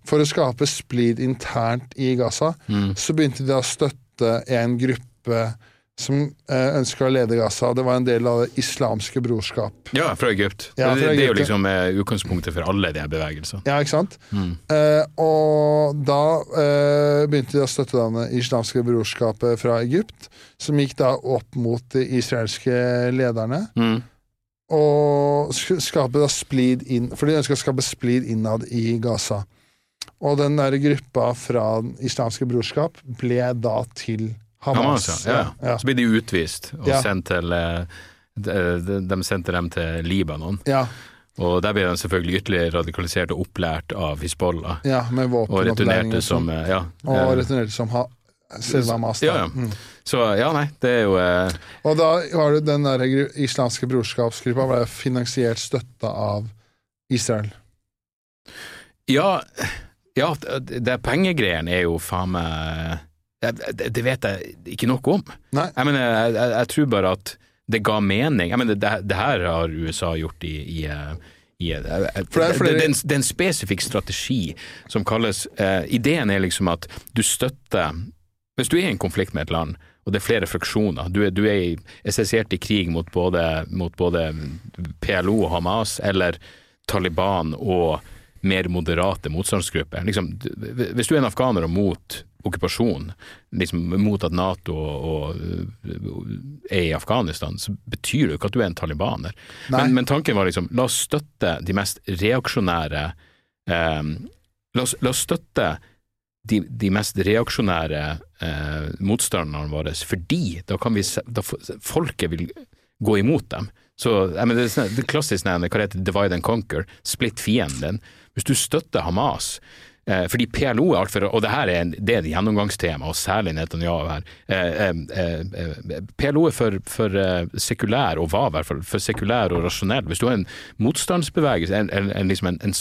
For å skape splid internt i Gaza, Mm. så begynte de da å støtte en gruppe som eh, ønska å lede Gaza, det var en del av det islamske brorskap. Ja, fra Egypt. Ja, fra det, det er jo liksom eh, utgangspunktet for alle de bevegelsene. Ja, ikke sant? Mm. Eh, og da eh, begynte de å støtte det islamske brorskapet fra Egypt, som gikk da opp mot de israelske lederne, Mm. og sk- skape da splid inn For de ønska å skape splid innad i Gaza. Og den der gruppa fra den islamske brorskap ble da til Hamas. Hamas, ja. ja. Så blir de utvist og sendt til eh, de, de sendte dem til Libanon. ja, Og der ble de selvfølgelig ytterligere radikalisert og opplært av Hizbollah. ja, med Og våpenopplæring returnerte og som sånn. eh, Ja. Og eh, returnerte som ha selve Hamas. Ja, ja. Mm. Så ja, nei, det er jo eh, Og da var det den der islamske brorskapsgruppa ble finansiert støtta av Israel. Ja, ja det pengegreiene er jo faen meg det, det vet jeg ikke noe om. Nei. Jeg mener, jeg, jeg, jeg tror bare at det ga mening. Jeg mener, det, det her har USA gjort i, i, det er en, spesifikk strategi som kalles eh, Ideen er liksom at du støtter Hvis du er i en konflikt med et land, og det er flere fraksjoner, du er, du er i, i krig mot både, mot både PLO og Hamas, eller Taliban og mer moderate motstandsgrupper. Liksom, hvis du er en afghaner og mot okkupasjon, liksom mot at Nato og, og, er i Afghanistan, så betyr det jo ikke at du er en talibaner. Men, men tanken var liksom, la oss støtte de mest reaksjonære eh, la, oss, la oss støtte de, de mest reaksjonære eh, motstanderne våre, fordi da kan vi da, folket vil gå imot dem. Så mener, det, er sånn- det klassisk hva det heter divide and conquer, splitt fienden. Hvis du støtter Hamas, fordi PLO er altfor Og det her er, det er et gjennomgangstema, og særlig Netanyahu her. Eh, eh, eh, PLO er for, for eh, sekulær, og var i hvert fall for sekulær og rasjonell. Hvis du har en motstandsbevegelse, en, en, liksom en,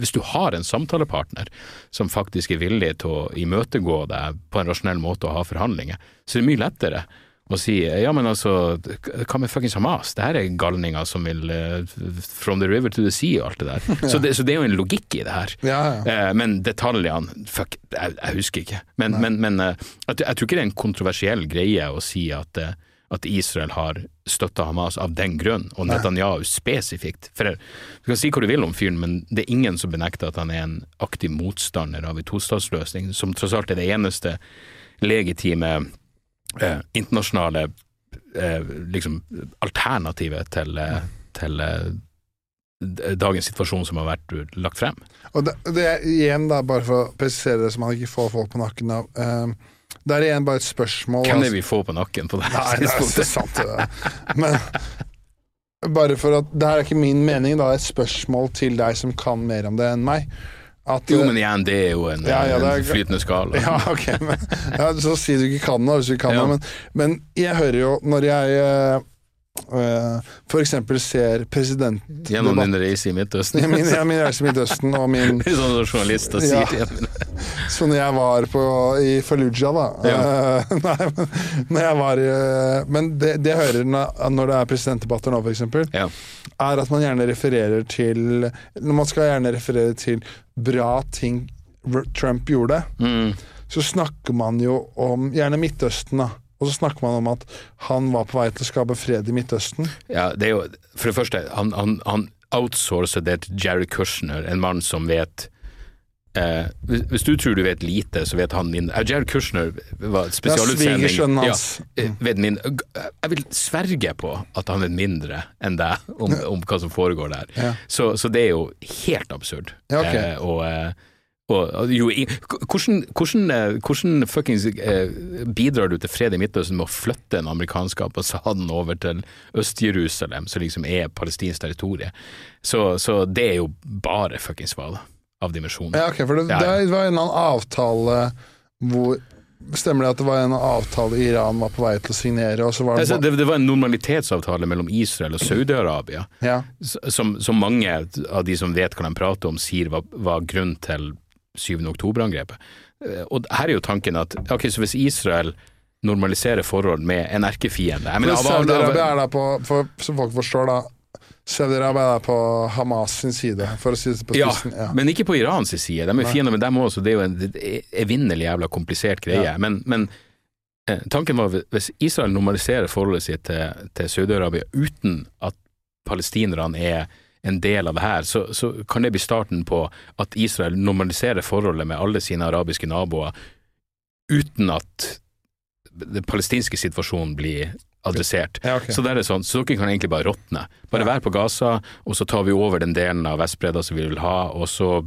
hvis du har en samtalepartner som faktisk er villig til å imøtegå deg på en rasjonell måte og ha forhandlinger, så er det mye lettere og sier ja, men altså, hva med fuckings Hamas? Det her er galninger som vil uh, From the river to the sea og alt det der. Så det, så det er jo en logikk i det her. Ja, ja. Uh, men detaljene, fuck, jeg, jeg husker ikke. Men, men, men uh, jeg, jeg tror ikke det er en kontroversiell greie å si at, eh, at Israel har støtta Hamas av den grunn, og Netanyahu spesifikt. For Du kan si hva du vil om fyren, men det er ingen som benekter at han er en aktiv motstander av en tostatsløsning, som tross alt er det eneste legitime eh, internasjonale eh, liksom, alternativet til, eh, til eh, dagens situasjon som har vært lagt frem. Og det, det er igjen, da, bare for å presisere det så man ikke får folk på nakken av ehm, Det er igjen bare et spørsmål Hvem er altså- vi får på nakken på det Nei, her det er sant det. Men bare for at Det her er ikke min mening, da. Det et spørsmål til deg som kan mer om det enn meg. At, Jo, men igjen, det er jo en, Ja, ja, er- en flytende skala. Ja, ok, men, ja, Så si du ikke kan noe, hvis du ikke kan Ja. Men, men jeg hører jo, når jeg eh, eksempel ser president... Gjennom din reise i Midtøsten. Ja, min, ja, min reise i Midtøsten og min som journalister Ja. sier igjen. Så når jeg var på, i Fallujah, da eh, Nei, men når jeg var i eh, Men det, det jeg hører når når det er presidentdebatter nå, f.eks., Ja. er at man gjerne refererer til Når man skal gjerne referere til bra ting Trump gjorde, Mm. så snakker man jo om gjerne Midtøsten, da. Og så snakker man om at han var på vei til å skape fred i Midtøsten. ja, det er jo For det første, han, han, han outsourcer det til Jerry Kushner, en mann som vet eh, hvis, hvis du tror du vet lite, så vet han mindre. Eh, Jerry Kushner var spesialutsending. Ja, eh, vet min, jeg vil sverge på at han vet mindre enn deg om, om hva som foregår der. Ja. Så, så det er jo helt absurd. Ja, okay. Eh, og, eh, og, og jo, hvordan, hvordan, eh, hvordan fuckings eh, bidrar du til fred i Midtøsten med å flytte den amerikanske ambassaden over til Øst-Jerusalem, som liksom er palestinsk territorium? Så, så det er jo bare fuckings svada av dimensjoner. Ja, okay, for det, Ja, ja. det var en annen avtale hvor Stemmer det at det var en avtale Iran var på vei til å signere, var det, Altså, det, det var en normalitetsavtale mellom Israel og Saudi-Arabia, ja. som, som mange av de som vet hva de prater om, sier var, var grunn til 7. oktober-angrepet. Eh, Og her er jo tanken at ok, så hvis Israel normaliserer forhold med en erkefiende Saudi-Arabia er da på for, Som folk forstår, da Saudi-Arabia er på Hamas sin side, for å si det på Ja, spissen. Ja. men ikke på Irans side. De er fiender med dem også, det er jo en evinnelig jævla komplisert greie. Ja. Men, men eh, tanken var hvis Israel normaliserer forholdet sitt til, til Saudi-Arabia uten at palestinerne er en del av det her, så, så kan det bli starten på at Israel normaliserer forholdet med alle sine arabiske naboer uten at den palestinske situasjonen blir adressert. Ja, okay. Så det er sånn, så dere kan egentlig bare råtne. Bare vær på Gaza, og så tar vi over den delen av Vestbredda som vi vil ha, og så,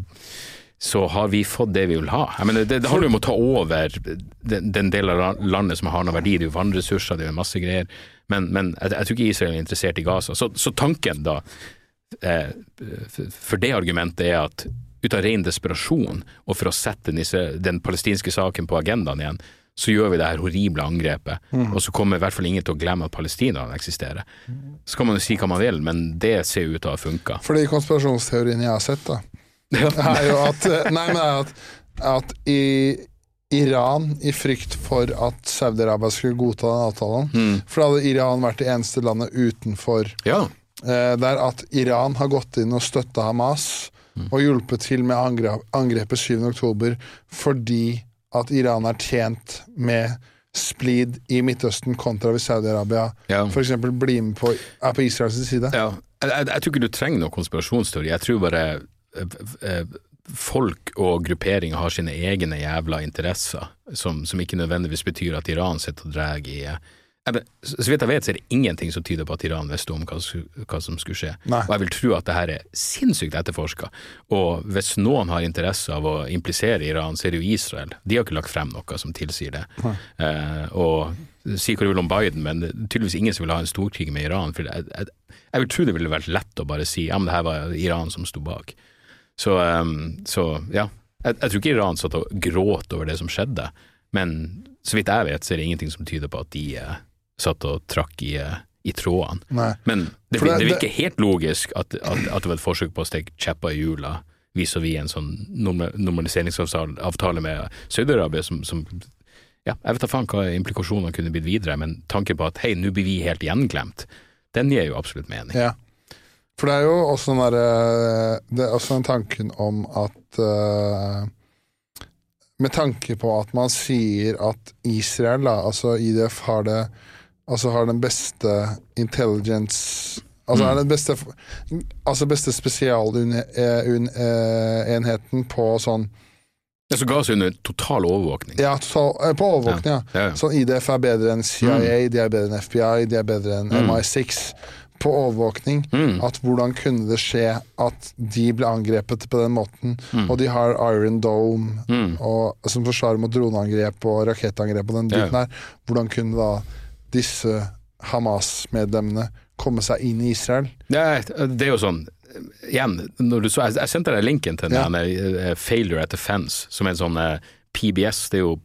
så har vi fått det vi vil ha. Jeg mener, det, det handler om å ta over den, den delen av landet som har noen verdi. Det er jo vannressurser, det er jo masse greier. Men, men jeg, jeg tror ikke Israel er interessert i Gaza. Så, så tanken da, for- for det argumentet er at ut av ren desperasjon, og for å sette den, palestinske saken på agendaen igjen, så gjør vi det her horrible angrepet, og så kommer i hvert fall ingen til å glemme at Palestina eksisterer. Så kan man jo si hva man vil, men det ser ut til å ha funka. For konspirasjonsteorien jeg har sett, da, er jo at Nei, men er at, at i Iran, i frykt for at Saudi-Arabia skulle godta den avtalen For da hadde Iran vært det eneste landet utenfor Ja. Eh, der at Iran har gått inn og støtta Hamas og hjulpet til med angrep, angrepet 7. oktober fordi at Iran er tjent med splid i Midtøsten kontra hvis Saudi-Arabia Ja. f.eks. blir med på, er på Israels side. Ja, jeg, jeg, jeg tror ikke du trenger noen konspirasjonsteori. Jeg tror bare eh, eh, folk og grupperinger har sine egne jævla interesser, som, som ikke nødvendigvis betyr at Iran sitter og drar i Så vidt jeg vet, så er det ingenting som tyder på at Iran visste om hva, som- hva som skulle skje. Nei. Og jeg vil tro at det her er sinnssykt etterforska. Og hvis noen har interesse av å implisere Iran, så er det jo Israel. De har ikke lagt frem noe som tilsier det. Eh, og si hva du vil om Biden, men det tydeligvis ingen som vil ha en storkrig med Iran. For jeg, jeg, jeg vil tro det ville vært lett å bare si ja, men det her var Iran som sto bak. Så, um, så ja. Jeg, jeg tror ikke Iran satt og gråt over det som skjedde, men så vidt jeg vet, så er det ingenting som tyder på at de eh, satt og trakk i, eh, i trådene. Nei. Men det, det- det virker helt logisk at, at, at det var et forsøk på å stikke kjepper i hjula vis-à-vis en sånn normaliseringsavtale med Saudi-Arabia som, som ja, Jeg vet da faen hva implikasjonene kunne blitt videre, men tanken på at hei, nå blir vi helt gjenglemt, den gir jo absolutt mening. Ja. For det er jo også den derre Det er også den tanken om at uh, Med tanke på at man sier at Israel, da, altså IDF, har det Altså har den beste intelligence Altså er den beste Altså beste spesialenheten på sånn Ja, Som ga oss under total overvåkning. Ja, total, eh, på overvåkning, ja. Ja, ja. Sånn IDF er bedre enn CIA, de er bedre enn FBI, de er bedre enn MI6 på overvåkning. Mm. At hvordan kunne det skje at de ble angrepet på den måten? Og de har Iron Dome, Mm. og, som forsvarer mot droneangrep og rakettangrep og den biten her. Hvordan kunne da disse Hamas-medlemmene komme seg inn i Israel. Er, det er jo sånn Igjen, så, jeg, jeg sendte deg linken til den eh, Failure at Defense, som er en sånn eh, PBS. Det er jo,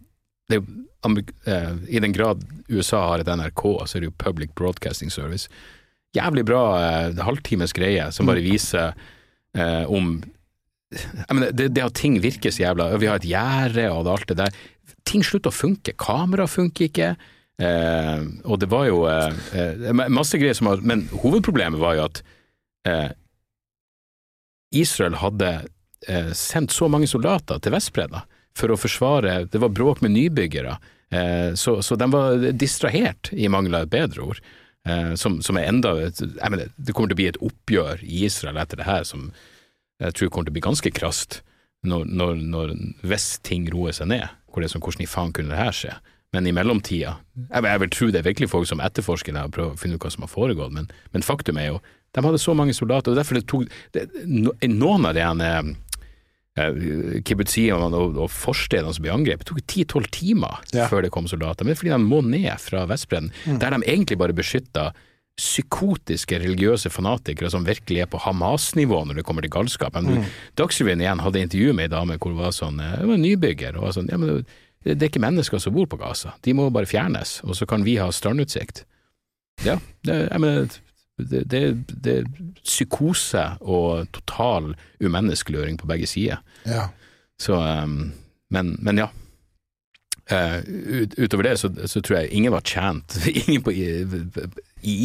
det er jo eh, I den grad USA har et NRK, så er det jo Public Broadcasting Service. Jævlig bra eh, halvtimes greie som bare viser eh, om jeg mener, det, det at ting virker så jævla Vi har et gjerde og alt det der. Ting slutter å funke. Kamera funker ikke. Eh, og det var jo eh, eh, masse greier som var Men hovedproblemet var jo at eh, Israel hadde eh, sendt så mange soldater til Vestbredda for å forsvare Det var bråk med nybyggere, eh, så, så de var distrahert, i mangel av et bedre ord. Som, som er enda mener, Det kommer til å bli et oppgjør i Israel etter det her som jeg tror kommer til å bli ganske krast når, når, når hvis ting roer seg ned. Hvor det er sånn, Hvordan i faen kunne det her skje? Men i mellomtida Jeg, jeg vil tro det er virkelig folk som etterforsker det og prøver å finne ut hva som har foregått, men, men faktum er jo de hadde så mange soldater, og derfor det tok det, no, Noen av de ene eh, kibbutzene og, og forstedene som ble angrepet, det tok 10-12 timer Ja. før det kom soldater. Men det er fordi de må ned fra Vestbredden, der de egentlig bare beskytta psykotiske religiøse fanatikere som virkelig er på Hamas-nivå når det kommer til galskap. Men Dagsrevyen igjen hadde intervju med ei dame hvor det var sånn Hun var nybygger, og var sånn Ja, men det, er ikke mennesker som bor på Gaza, de må bare fjernes, og så kan vi ha strandutsikt. Ja, det, jeg mener det, det, det er psykose og total umenneskeliggjøring på begge sider. Ja. Så, um, men, men ja. Eh, ut, utover det så, så tror jeg ingen var tjent Ingen på, i,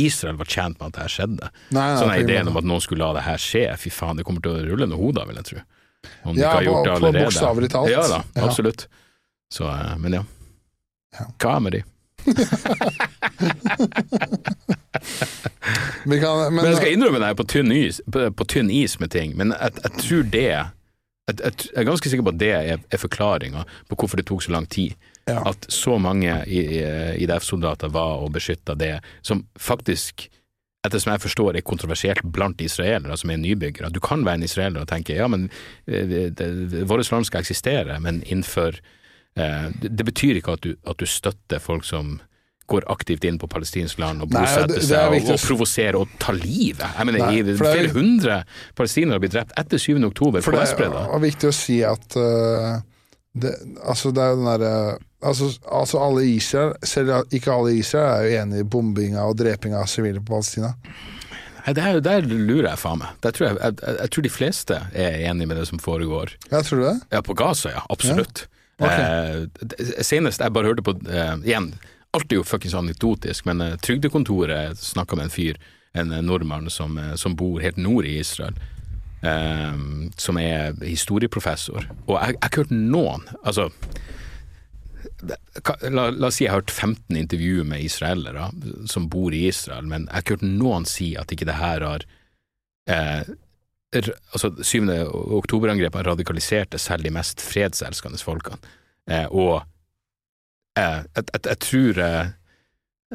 Israel var tjent med at det her skjedde. Nei, nei, sånn er ideen om at noen skulle la det her skje, fy faen, det kommer til å rulle noen hoder, vil jeg tro. Om de Ja, ikke har gjort det allerede. Ja, bokstavelig talt. Ja da, Ja. Så, eh, men ja. Hva Hva med de? Kan, men, Men jeg skal innrømme det, jeg er på tynn is, på, på tynn is med ting, men jeg, jeg tror det jeg, jeg, er ganske sikker på at det er, er forklaringa på hvorfor det tok så lang tid. Ja. At så mange IDF-soldater var og beskytta det som faktisk, etter som jeg forstår, er kontroversielt blant israelere som er nybyggere. Du kan være en israeler og tenke ja, men eh, vårt land skal eksistere, men innenfor det, det betyr ikke at du, at du støtter folk som går aktivt inn på palestinsk land og bosetter er seg og, og provoserer og tar livet. Jeg mener, Nei, i- det er- flere hundre palestinere har blitt drept etter 7. oktober For på det er viktig å si at uh, det, altså det er jo den derre altså, altså alle Israel, selv ikke alle i Israel, er jo enig i bombinga og drepinga av sivile på Palestina. Nei, Der, der lurer jeg faen meg. Der tror jeg, jeg, jeg, jeg tror de fleste er enig med det som foregår. Jeg tror du det? Ja, på Gaza, ja. Absolutt. Ja? Ok. Eh, senest jeg bare hørte på eh, Igjen, alt er jo fuckings anekdotisk, men eh, Trygdekontoret snakka med en fyr, en eh, nordmann som, eh, som bor helt nord i Israel. eh, som er historieprofessor. Og jeg, har ikke hørt noen Altså La, la oss si jeg har hørt 15 intervjuer med israelere som bor i Israel, men jeg har ikke hørt noen si at ikke det her har eh, altså 7. oktoberangrepet har radikaliserte selv de mest fredselskende folkene. Eh, og eh, jeg, jeg, jeg tror eh,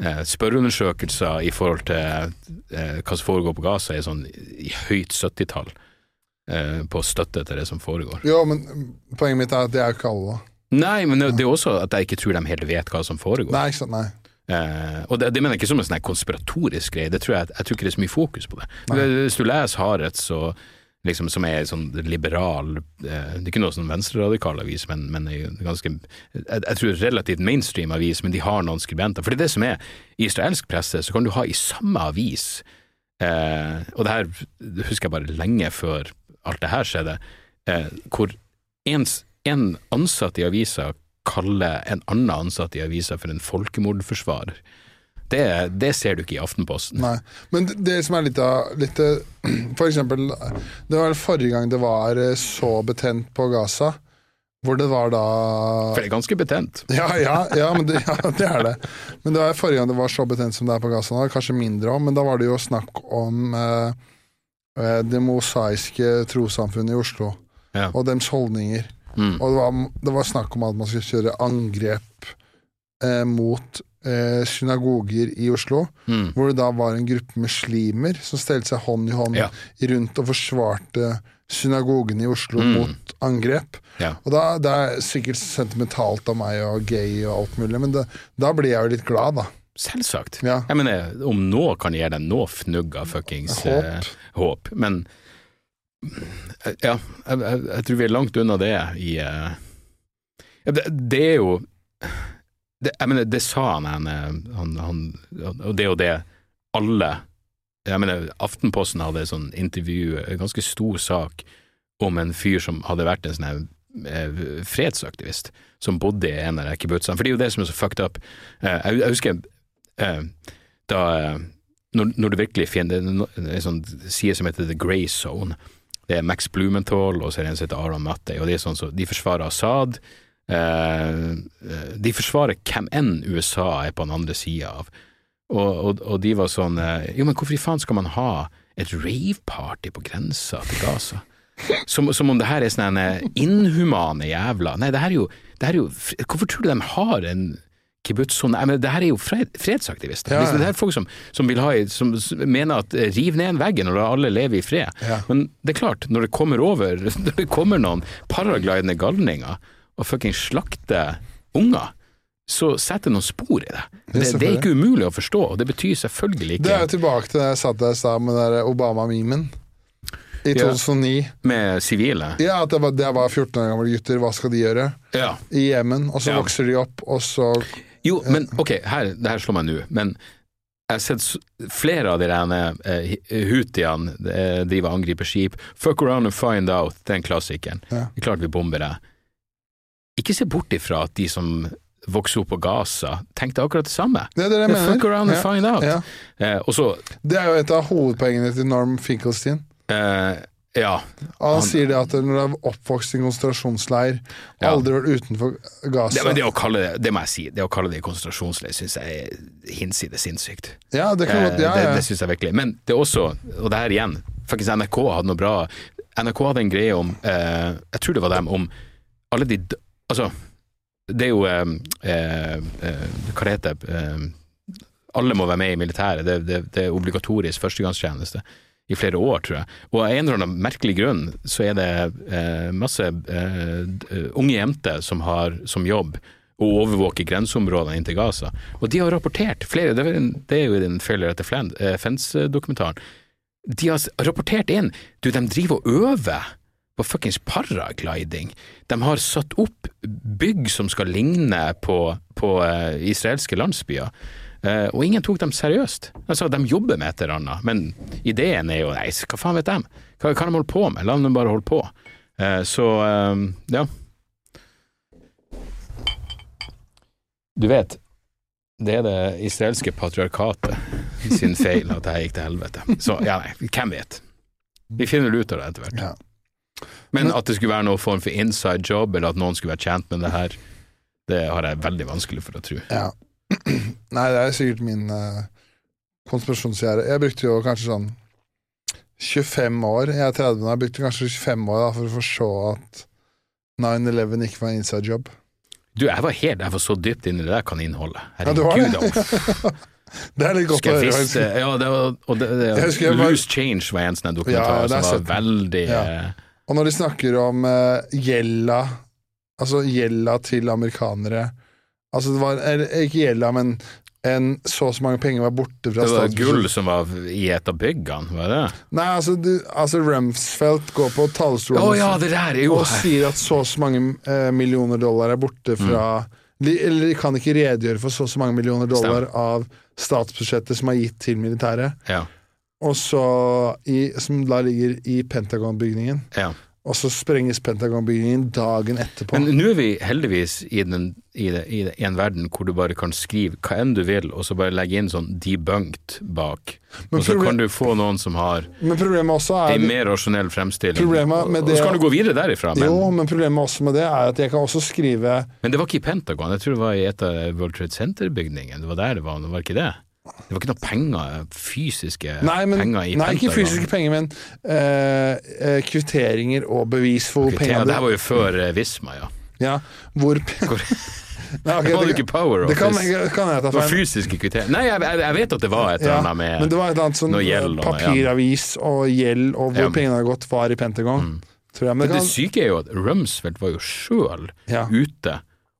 eh, spørreundersøkelser i forhold til eh, hva som foregår på Gaza, er sånn i høyt 70-tall eh, på støtte til det som foregår. Jo, men poenget mitt er at det er jo ikke alle, da. Nei, men det, det er også at jeg ikke tror de helt vet hva som foregår. Nei, ikke sant. Nei. Eh, og det, det mener jeg ikke som en sånn konspiratorisk greie, det tror jeg, jeg tror ikke det er så mye fokus på det. Nei. Hvis du leser Haaretz, og liksom, som er sånn liberal eh, Det er ikke noe sånn venstreradikal avis, men, men ganske jeg, jeg tror relativt mainstream avis, men de har noen skribenter. For det er det som er i israelsk presse, så kan du ha i samme avis eh, Og det her det husker jeg bare lenge før alt det her skjedde, eh, hvor ens, en ansatt i avisa kaller en annen ansatt i avisa for en folkemordforsvarer. Det, det ser du ikke i Aftenposten. Nei. Men det, det som er litt av litt, eh, For eksempel, det var forrige gang det var eh, så betent på Gaza, hvor det var da For det er ganske betent. Ja, ja, ja, men det, ja, det er det. Men det var forrige gang det var så betent som det er på Gaza nå, kanskje mindre òg, men da var det jo snakk om eh, eh, det mosaiske trossamfunnet i Oslo, Ja. og dems holdninger. Mm. Og det var, det var snakk om at man skulle kjøre angrep eh, mot eh, synagoger i Oslo, Mm. hvor det da var en gruppe muslimer som stelte seg hånd i hånd Ja. rundt og forsvarte synagogene i Oslo Mm. mot angrep. Ja. Og da, Det er sikkert sentimentalt av meg og gay og alt mulig, men det, da blir jeg jo litt glad, da. Selvsagt. Ja. Jeg mener, om nå kan gi deg noe fnugg av fuckings Håp. eh, håp, men ja, jeg, jeg, jeg tror vi er langt unna det i uh, det, det er jo det, Jeg mener, det sa han, han, eh, han, han Og det er jo det alle Jeg mener, Aftenposten hadde et sånn intervju, en ganske stor sak, om en fyr som hadde vært en sånn eh, fredsaktivist, som bodde i en av kibbutzene. For det er jo det som er så fucked up. Jeg, husker da når, når du virkelig finner det er en sånn side som heter The Grey Zone. Det er Max Blumenthal og så er det en som heter Aron Mattei, og det er sånn så de forsvarer Assad. Eh, eh, de forsvarer hvem enn USA er på den andre sida av. Og, og, og de var sånn eh, Jo, men hvorfor i faen skal man ha et rave-party på grensa til Gaza? Som, som om det her er sånne inhumane jævla Nei, det her er jo, det her er jo Hvorfor tror du de har en kibbutz sånn det her er jo fred, fredsaktivister. Ja, ja. Det er folk som, som, ha, som mener at eh, riv ned en veggen og la alle leve i fred. Ja. Men det er klart, når det kommer over Når det kommer noen paraglidende galninger og fuckings slakter unger, så setter noen spor i det. Det, det er ikke umulig å forstå, og det betyr selvfølgelig ikke Det er jo tilbake til det jeg satt der i stad med Obama-memen. I Ja. 2009. med sivile. Ja, at det var, det var 14 år gamle gutter, hva skal de gjøre? Ja. I Jemen, og så Ja. vokser de opp, og så Jo, men ok, her, det her slår meg nå, men jeg har sett flere av de rene eh, hutiene eh, drive og angriper skip. Fuck around and find out, den klassikeren. Ja. Det er klart vi bomber det. Ikke se bort ifra at de som vokste opp på Gaza, tenkte akkurat det samme. Det er det jeg mener. Fuck around and Ja. find out. Ja. Eh, og så, Det er jo et av hovedpoengene til Norm Finkelstein. eh, ja, Han, sier det at når du er oppvokst i en konsentrasjonsleir, Ja. aldri vært utenfor Gaza det, men det å kalle det, det må jeg si, det å kalle det konsentrasjonsleir syns jeg er hinsides sinnssykt. Ja, det kan godt Ja, Eh, ja. Det, det syns jeg virkelig. Men det er også, og det her igjen, faktisk NRK hadde noe bra NRK hadde en greie om, eh, jeg tror det var dem, om alle de Altså, det er jo eh, eh, eh, Hva det heter det? Alle må være med i militæret. Det, det, det er obligatorisk førstegangstjeneste i flere år, tror jeg. Og av en eller annen merkelig grunn så er det eh, masse eh, unge jenter som har som jobb å overvåke grenseområdene inn til Gaza. Og de har rapportert, flere, det er, jo i den Failure etter Flen- eh, Fence-dokumentaren, de har rapportert inn Du, de driver og øver på fuckings paragliding. De har satt opp bygg som skal ligne på, på eh, israelske landsbyer. Eh, og ingen tok dem seriøst. Altså, De jobber med et eller annet, men ideen er jo nei, hva faen vet de? Hva kan de holde på med? La dem bare holde på. Eh, så eh, ja. Du vet, det er det israelske patriarkatet sin feil at det gikk til helvete. Så ja, nei, hvem vet? Vi finner ut av det etter hvert. Ja. Men at det skulle være noen form for inside job, eller at noen skulle være tjent med det her, det har jeg veldig vanskelig for å tro. Ja. Nei, det er sikkert min uh, konspirasjonsgjerde. Jeg brukte jo kanskje sånn 25 år, jeg er 30 nå, jeg brukte kanskje 25 år da, for å forstå at 9-11 ikke var en inside job. Du, jeg var helt, jeg var så dypt inni i det der kaninholdet. Ja, du har det. Det er litt godt å høre. ja, det var, og det, det, Jeg bare... Loose Change var en sånn dokumentar ja, som var veldig Ja. eh, Og når de snakker om uh, gjelda Altså gjelda til amerikanere Altså det var eller, Ikke gjelda, men en, så og så mange penger var borte fra statsbudsjettet. Det var gull som var i et av byggene, var det? Nei, altså, du, altså Rumsfeldt går på talerstolen oh, ja, og sier at så og så mange eh, millioner dollar er borte fra de, Eller de kan ikke redegjøre for så og så mange millioner dollar av statsbudsjettet som er gitt til militæret. Ja. Og så i, Som da ligger i Pentagon-bygningen. ja. Og så sprenges Pentagon-bygningen dagen etterpå. Men nå er vi heldigvis i, den, i, det, i, det, i en verden hvor du bare kan skrive hva enn du vil, og så bare legge inn sånn debunked bak. Men og så kan du få noen som har Men problemet også er en mer rasjonell fremstilling. Med og så kan du gå videre derifra. Men, Jo, men problemet også med det er at jeg kan også skrive men det var ikke i Pentagon, jeg tror det var i et av World Trade Center-bygningen. Det var der det var, det var ikke det? Det var ikke noe penger, fysiske Nei, men, penger i nei ikke fysiske penger, men eh, kvitteringer og bevis for hvor pengene det var jo før eh, Visma, ja. Ja, hvor Hvor- Nei, okay, Det var jo ikke Power det kan, Office. jeg- kan jeg ta feil. fysiske kriterier. Nei, jeg, jeg, vet at det var et eller annet med men det var et eller annet sånn gjeld ja. papiravis og gjeld og hvor Ja. pengene har gått, var i Pentagon. Mm. Tror jeg, det det syke er jo at Rumsfeldt var jo sjøl ja. ute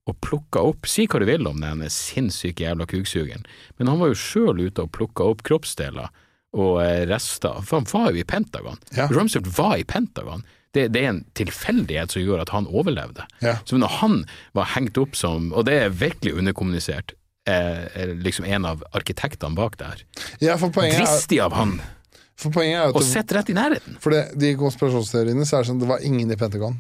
og plukka opp Si hva du vil om den sinnssyke jævla kuksugeren, men han var jo sjøl ute og plukka opp kroppsdeler og eh, rester. For han var jo i Pentagon. Ja. Rumsfeld var i Pentagon. Det, det er en tilfeldighet som gjorde at han overlevde. Ja. Så når han var hengt opp som, og det er virkelig underkommunisert, eh, er liksom en av arkitektene bak det her. Ja, Dristig av han for poenget er at og sitte rett i nærheten. for det, de konspirasjonsteoriene så er det sånn det var ingen i Pentagon.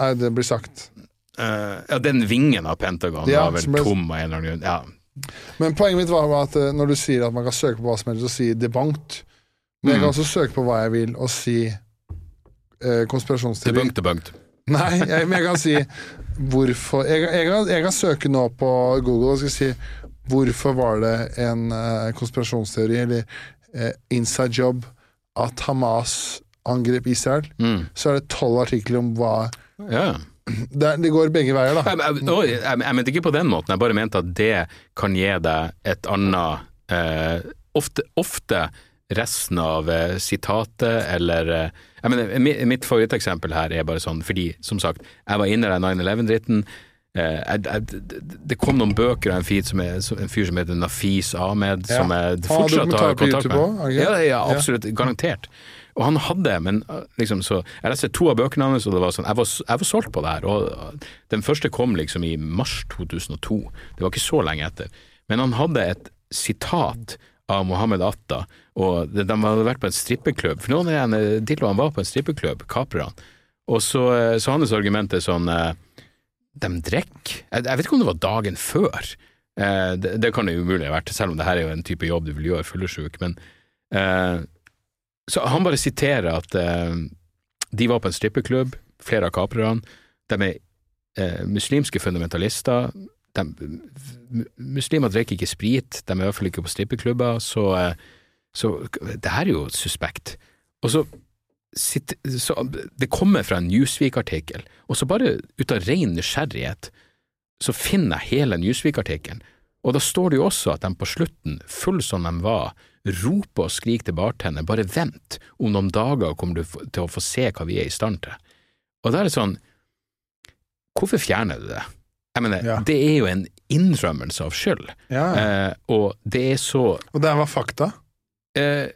Nei, det blir sagt. Eh, ja, den vingen av Pentagon Ja, var vel ble- tom av en eller annen grunn. Ja. Men poenget mitt var at eh, når du sier at man kan søke på hva som helst og si debunked Men jeg kan Mm. også søke på hva jeg vil og si uh, konspirasjonsteori. Debunked, debunked. Nei, jeg, men jeg kan si hvorfor jeg, jeg, kan, jeg kan søke nå på Google og skal si hvorfor var det en konspirasjonsteori eller uh, inside job at Hamas angrep Israel. Mm. Så er det tolv artikler om hva Ja. det, det går begge veier, da. Jeg, jeg, jeg, mente ikke på den måten, jeg bare mente at det kan gi deg et annet eh, ofte, ofte resten av eh, sitatet, eller eh, jeg mener, mi- Mitt favoritteksempel her er bare sånn, fordi som sagt, jeg var inne i den 9-11-dritten. Eh, jeg- jeg- det- kom noen bøker av en, som er, en fyr som heter Nafis Ahmed, Ja. som jeg fortsatt har kontakt YouTube med. også, okay. Ja, ja, absolutt. Garantert. Og han hadde, men uh, liksom så Jeg leste to av bøkene hans, og det var sånn Jeg var, jeg var solgt på det her. Og uh, den første kom liksom i mars 2002. Det var ikke så lenge etter. Men han hadde et sitat av Mohammed Atta, og de, de hadde vært på en strippeklubb. For noen av de titlene var på en strippeklubb, kaprerne. Og så, uh, så hans argument er sånn uh, De drikker. Jeg, jeg vet ikke om det var dagen før. Eh, det, det kan det umulig ha vært, selv om det her er jo en type jobb du vil gjøre fyllesyk. Men eh, så han bare siterer at eh, de var på en strippeklubb, flere av kaprerne. De er eh, muslimske fundamentalister. De, muslimer drikker ikke sprit, de er i hvert fall ikke på strippeklubber, så, eh, så det her er jo suspekt. Og så, sitt, så Det kommer fra en Newsweek-artikkel, og så bare ut av ren nysgjerrighet så finner jeg hele Newsweek-artikkelen. Og da står det jo også at de på slutten, full som de var, roper og skriker til bartenderen, bare vent, om noen dager kommer du til å få se hva vi er i stand til. Og da er det sånn, hvorfor fjerner du det? Jeg mener, Ja. det er jo en innrømmelse av skyld, Ja, eh, og det er så Og det var fakta. Eh,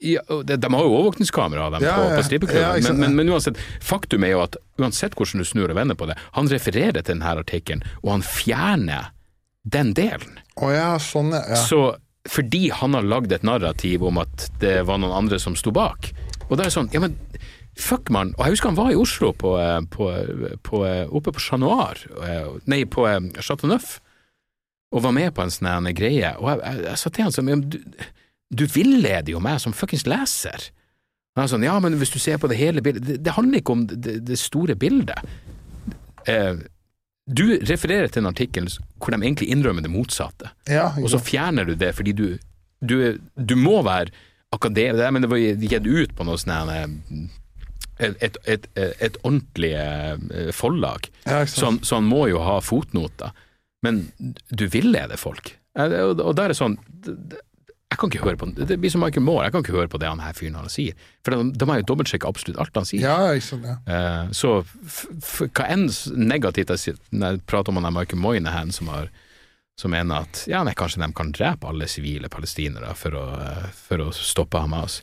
ja, de, de har jo overvåkningskamera dem Ja, på, ja. på strippeklubben, men, men, men uansett, faktum er jo at uansett hvordan du snur og vender på det, han refererer til denne artikkelen, og han fjerner den delen. Ja, sånn, ja. Så fordi han har lagd et narrativ om at det var noen andre som sto bak, og da er det sånn, ja men fuck man, og jeg husker han var i Oslo på, eh, på, på, oppe på Chat Noir, eh, nei, på eh, Chateau Neuf, og var med på en sånn greie, og jeg, jeg, jeg sa til han sånn, du, du villeder jo meg som fuckings leser. Og han sånn, ja, men hvis du ser på det hele bildet, det, det handler ikke om det, det store bildet. Eh, du refererer til en artikkel hvor de egentlig innrømmer det motsatte, ja og så fjerner du det fordi du, du, du må være akademiker, men det var gitt ut på noe sånn eh, et, et, et, et ordentlig eh, forlag, Ja, så, han, så han må jo ha fotnoter. Men du villeder folk. Eh, Og, og da er det sånn Jeg kan ikke høre på Det blir som Michael Moore, jeg kan ikke høre på det han her fyren han sier. For da, må jeg jo dobbeltsjekke absolutt alt han sier. Ja, ikke sant. Ja. Uh, så hva enn negativt jeg sier når jeg prater om han Michael Moynihan som har som mener at ja, nei, kanskje de kan drepe alle sivile palestinere for å, eh, for å stoppe Hamas.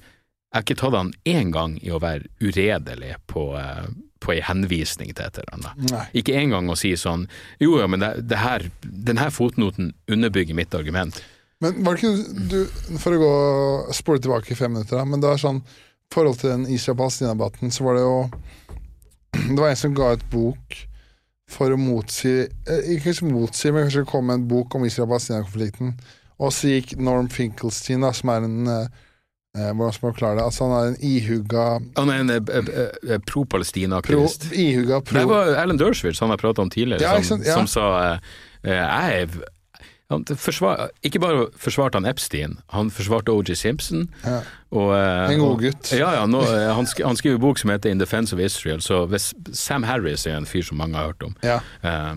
Jeg har ikke tatt han én gang i å være uredelig på, uh, på ei henvisning til et eller annet. Nei. Ikke engang å si sånn jo, ja, men det, det her, denne fotnoten underbygger mitt argument. Men var det ikke du, For å gå spole tilbake i fem minutter, da, men det var sånn I forhold til den Israel-Palestina-debatten, så var det jo Det var en som ga ut bok for å motsi eh, Ikke motsi, men kanskje komme med en bok om Israel-Palestina-konflikten. Og så gikk Norm Finkelstein, da, som er en eh, eh, Hvordan skal man forklare det? Altså Han er en ihugga Han er en eh, eh, pro, pro-Palestina-aktivist. ihugga Det pro var Alan Dershowitz han har pratet om tidligere, Ja, som. Ja. som sa eh, jeg er han forsvar, Ikke bare forsvarte han Epstein, han forsvarte OJ Simpson. Ja. Og, eh, En god og- gutt. Ja, ja, nå, eh, han, sk han skriver bok som heter In Defense of Israel, så hvis Sam Harris er en fyr som mange har hørt om. Ja. Eh,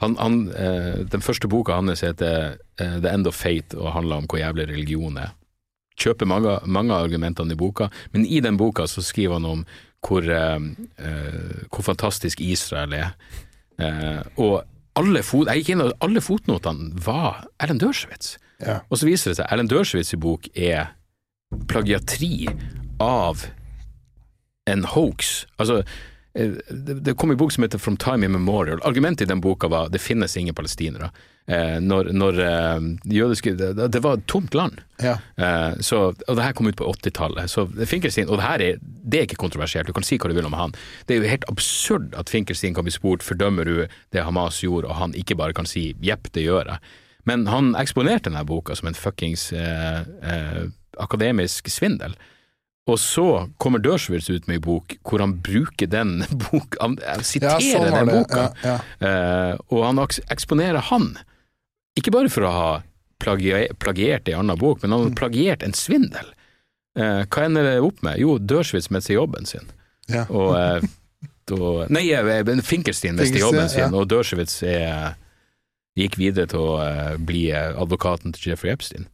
han, han, uh, den første boka hans heter uh, The End of Fate og handler om hvor jævlig religion er. Kjøper mange, mange av argumentene i boka, men i den boka så skriver han om hvor, uh, hvor fantastisk Israel er. Og alle, fot, jeg gikk inn, og alle fotnotene var Erlend Dershowitz. Ja. Og så viser det seg Erlend Dershowitz' bok er plagiatri av en hoax. Altså, det, det kom en bok som heter From Time Immemorial. Argumentet i den boka var det finnes ingen palestinere. Eh, når når eh, jødiske det, det var et tomt land. Ja. Eh, så, og det her kom ut på 80-tallet. Så Finkelstein, og det her er, det er ikke kontroversielt, du kan si hva du vil om han. Det er jo helt absurd at Finkelstein kan bli spurt fordømmer du det Hamas gjorde, og han ikke bare kan si jepp, det gjør jeg. Men han eksponerte denne boka som en fuckings eh, eh, akademisk svindel. Og så kommer Dørsvils ut med en bok hvor han bruker den boka, han Ja, siterer sånn den boka. Ja, ja. Eh, og han eksponerer han, ikke bare for å ha plagiert en annen bok, men han Mm. har plagiert en svindel. Eh, hva ender det opp med? Jo, Dørsvils mister jobben sin. Ja. Og eh, da Nei, Finkelstein mister jobben sin, ja. og er, gikk videre til å bli advokaten til Jeffrey Epstein.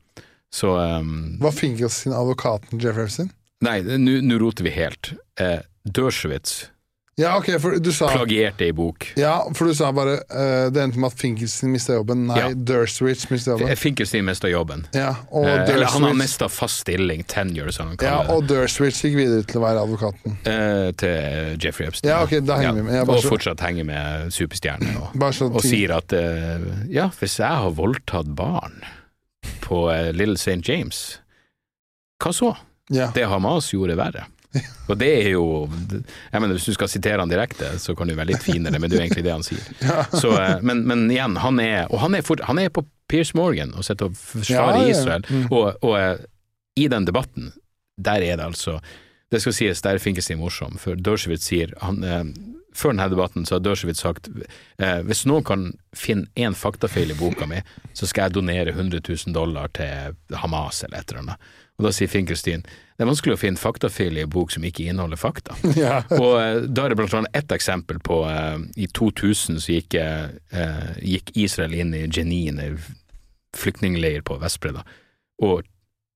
Så um, Var Finkelstein advokaten Jeffrey Epstein? Nei, nå roter vi helt. Eh, Dershowitz Ja, ok, for du sa plagierte ei bok. Ja, for du sa bare uh, det endte med at Finkelstein mista jobben. Nei, Ja. Dershowitz mista jobben. Finkelstein mista jobben. Ja, og Eh, eller han har mista fast stilling, tenure, som han ja, kaller det. og Dershowitz gikk videre til å være advokaten. Eh, til Jeffrey Epstein. Ja, ok, da henger vi med. Og så- fortsatt henger med superstjerner. Og, og sier at uh, ja, hvis jeg har voldtatt barn på uh, Little St. James, hva så? Ja. Det Hamas gjorde, er verre. Og det er jo jeg mener, Hvis du skal sitere han direkte, så kan du være litt finere, men det er jo egentlig det han sier. Så, eh, men, men igjen, han er, og han er, for, han er på Piers Morgan og sitter og forsvarer Ja, ja. Israel. Mm. Og, og eh, i den debatten, der er det altså Det skal sies, der er det morsom, for Dershowitz sier han, eh, Før denne debatten så har Dershowitz sagt eh, hvis noen kan finne én faktafeil i boka mi, så skal jeg donere 100 000 dollar til Hamas eller et eller annet. Og da sier Finkelstein det er vanskelig å finne faktafeil i en bok som ikke inneholder fakta. Ja. Og eh, da er det blant annet ett eksempel på uh, I 2000 så gikk, uh, gikk Israel inn i Jenin, en flyktningleir på Vestbredda. Og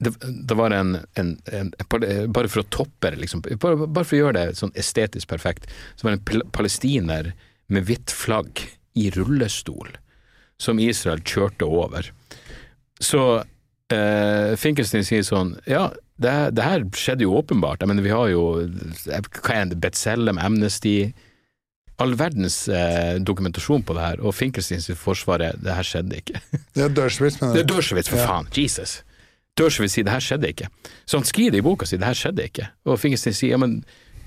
det, det var en, en, en bare, bare for å toppe det, liksom, bare, bare for å gjøre det sånn estetisk perfekt, så var det en palestiner med hvitt flagg i rullestol som Israel kjørte over. Så eh, Finkelstein sier sånn Ja, det, det her skjedde jo åpenbart. Jeg mener, vi har jo hva er det, Betzelem, Amnesty All verdens eh, dokumentasjon på det her, og Finkelstein sitt forsvar er det her skjedde ikke. Det er Dershowitz, Det er? Dershowitz, for Ja. faen! Jesus! Dershowitz sier det her skjedde ikke. Så han skriver det i boka si, det her skjedde ikke. Og Finkelstein sier ja, men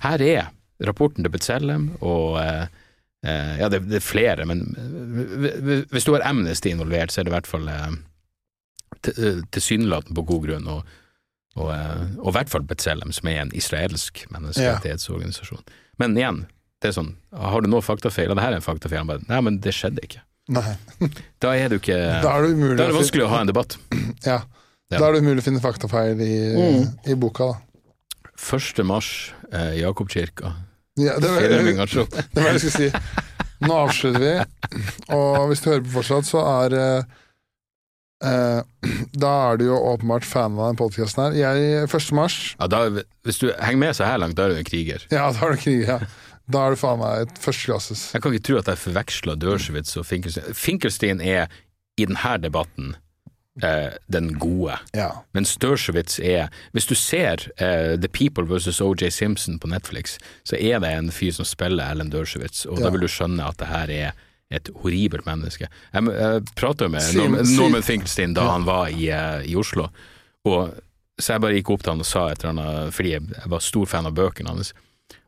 her er rapporten til Betzelem, og eh, eh, ja, det, det er flere, men eh, hvis du har Amnesty involvert, så er det i hvert fall eh, eh, tilsynelatende på god grunn, og, og, eh, og i hvert fall Betzelem, som er en israelsk menneskerettighetsorganisasjon. Men igjen, det er sånn, har du noe faktafeil? og det her er en faktafeil. Bare, nei, men det skjedde ikke. Da er du ikke Da er det Da er det å finne... vanskelig å ha en debatt. ja. Ja. Da er det umulig å finne faktafeil i, Mm. i boka, da. 1. mars, eh, Jakobkirka. Ja, det, var, det, det var det jeg skulle si. Nå avslutter vi, og hvis du hører på fortsatt, så er eh, eh, Da er du jo åpenbart fan av den podkasten her. Jeg, 1. mars Ja, da, hvis du henger med så her langt, da er du en kriger. Ja, da er du kriger, ja. Da er du faen meg et førsteklasses. Jeg kan ikke tro at jeg forveksla Dershowitz og Finkelstein. Finkelstein er i denne debatten eh, den gode, Ja. mens Dershowitz er Hvis du ser eh, The People versus OJ Simpson på Netflix, så er det en fyr som spiller Ellen Dershowitz, og Ja. da vil du skjønne at det her er et horribelt menneske. Jeg, jeg prata med Sim- Norman, Finkelstein da han var i, eh, i Oslo, og så jeg bare gikk opp til han og sa et eller annet, fordi jeg jeg var stor fan av bøkene hans.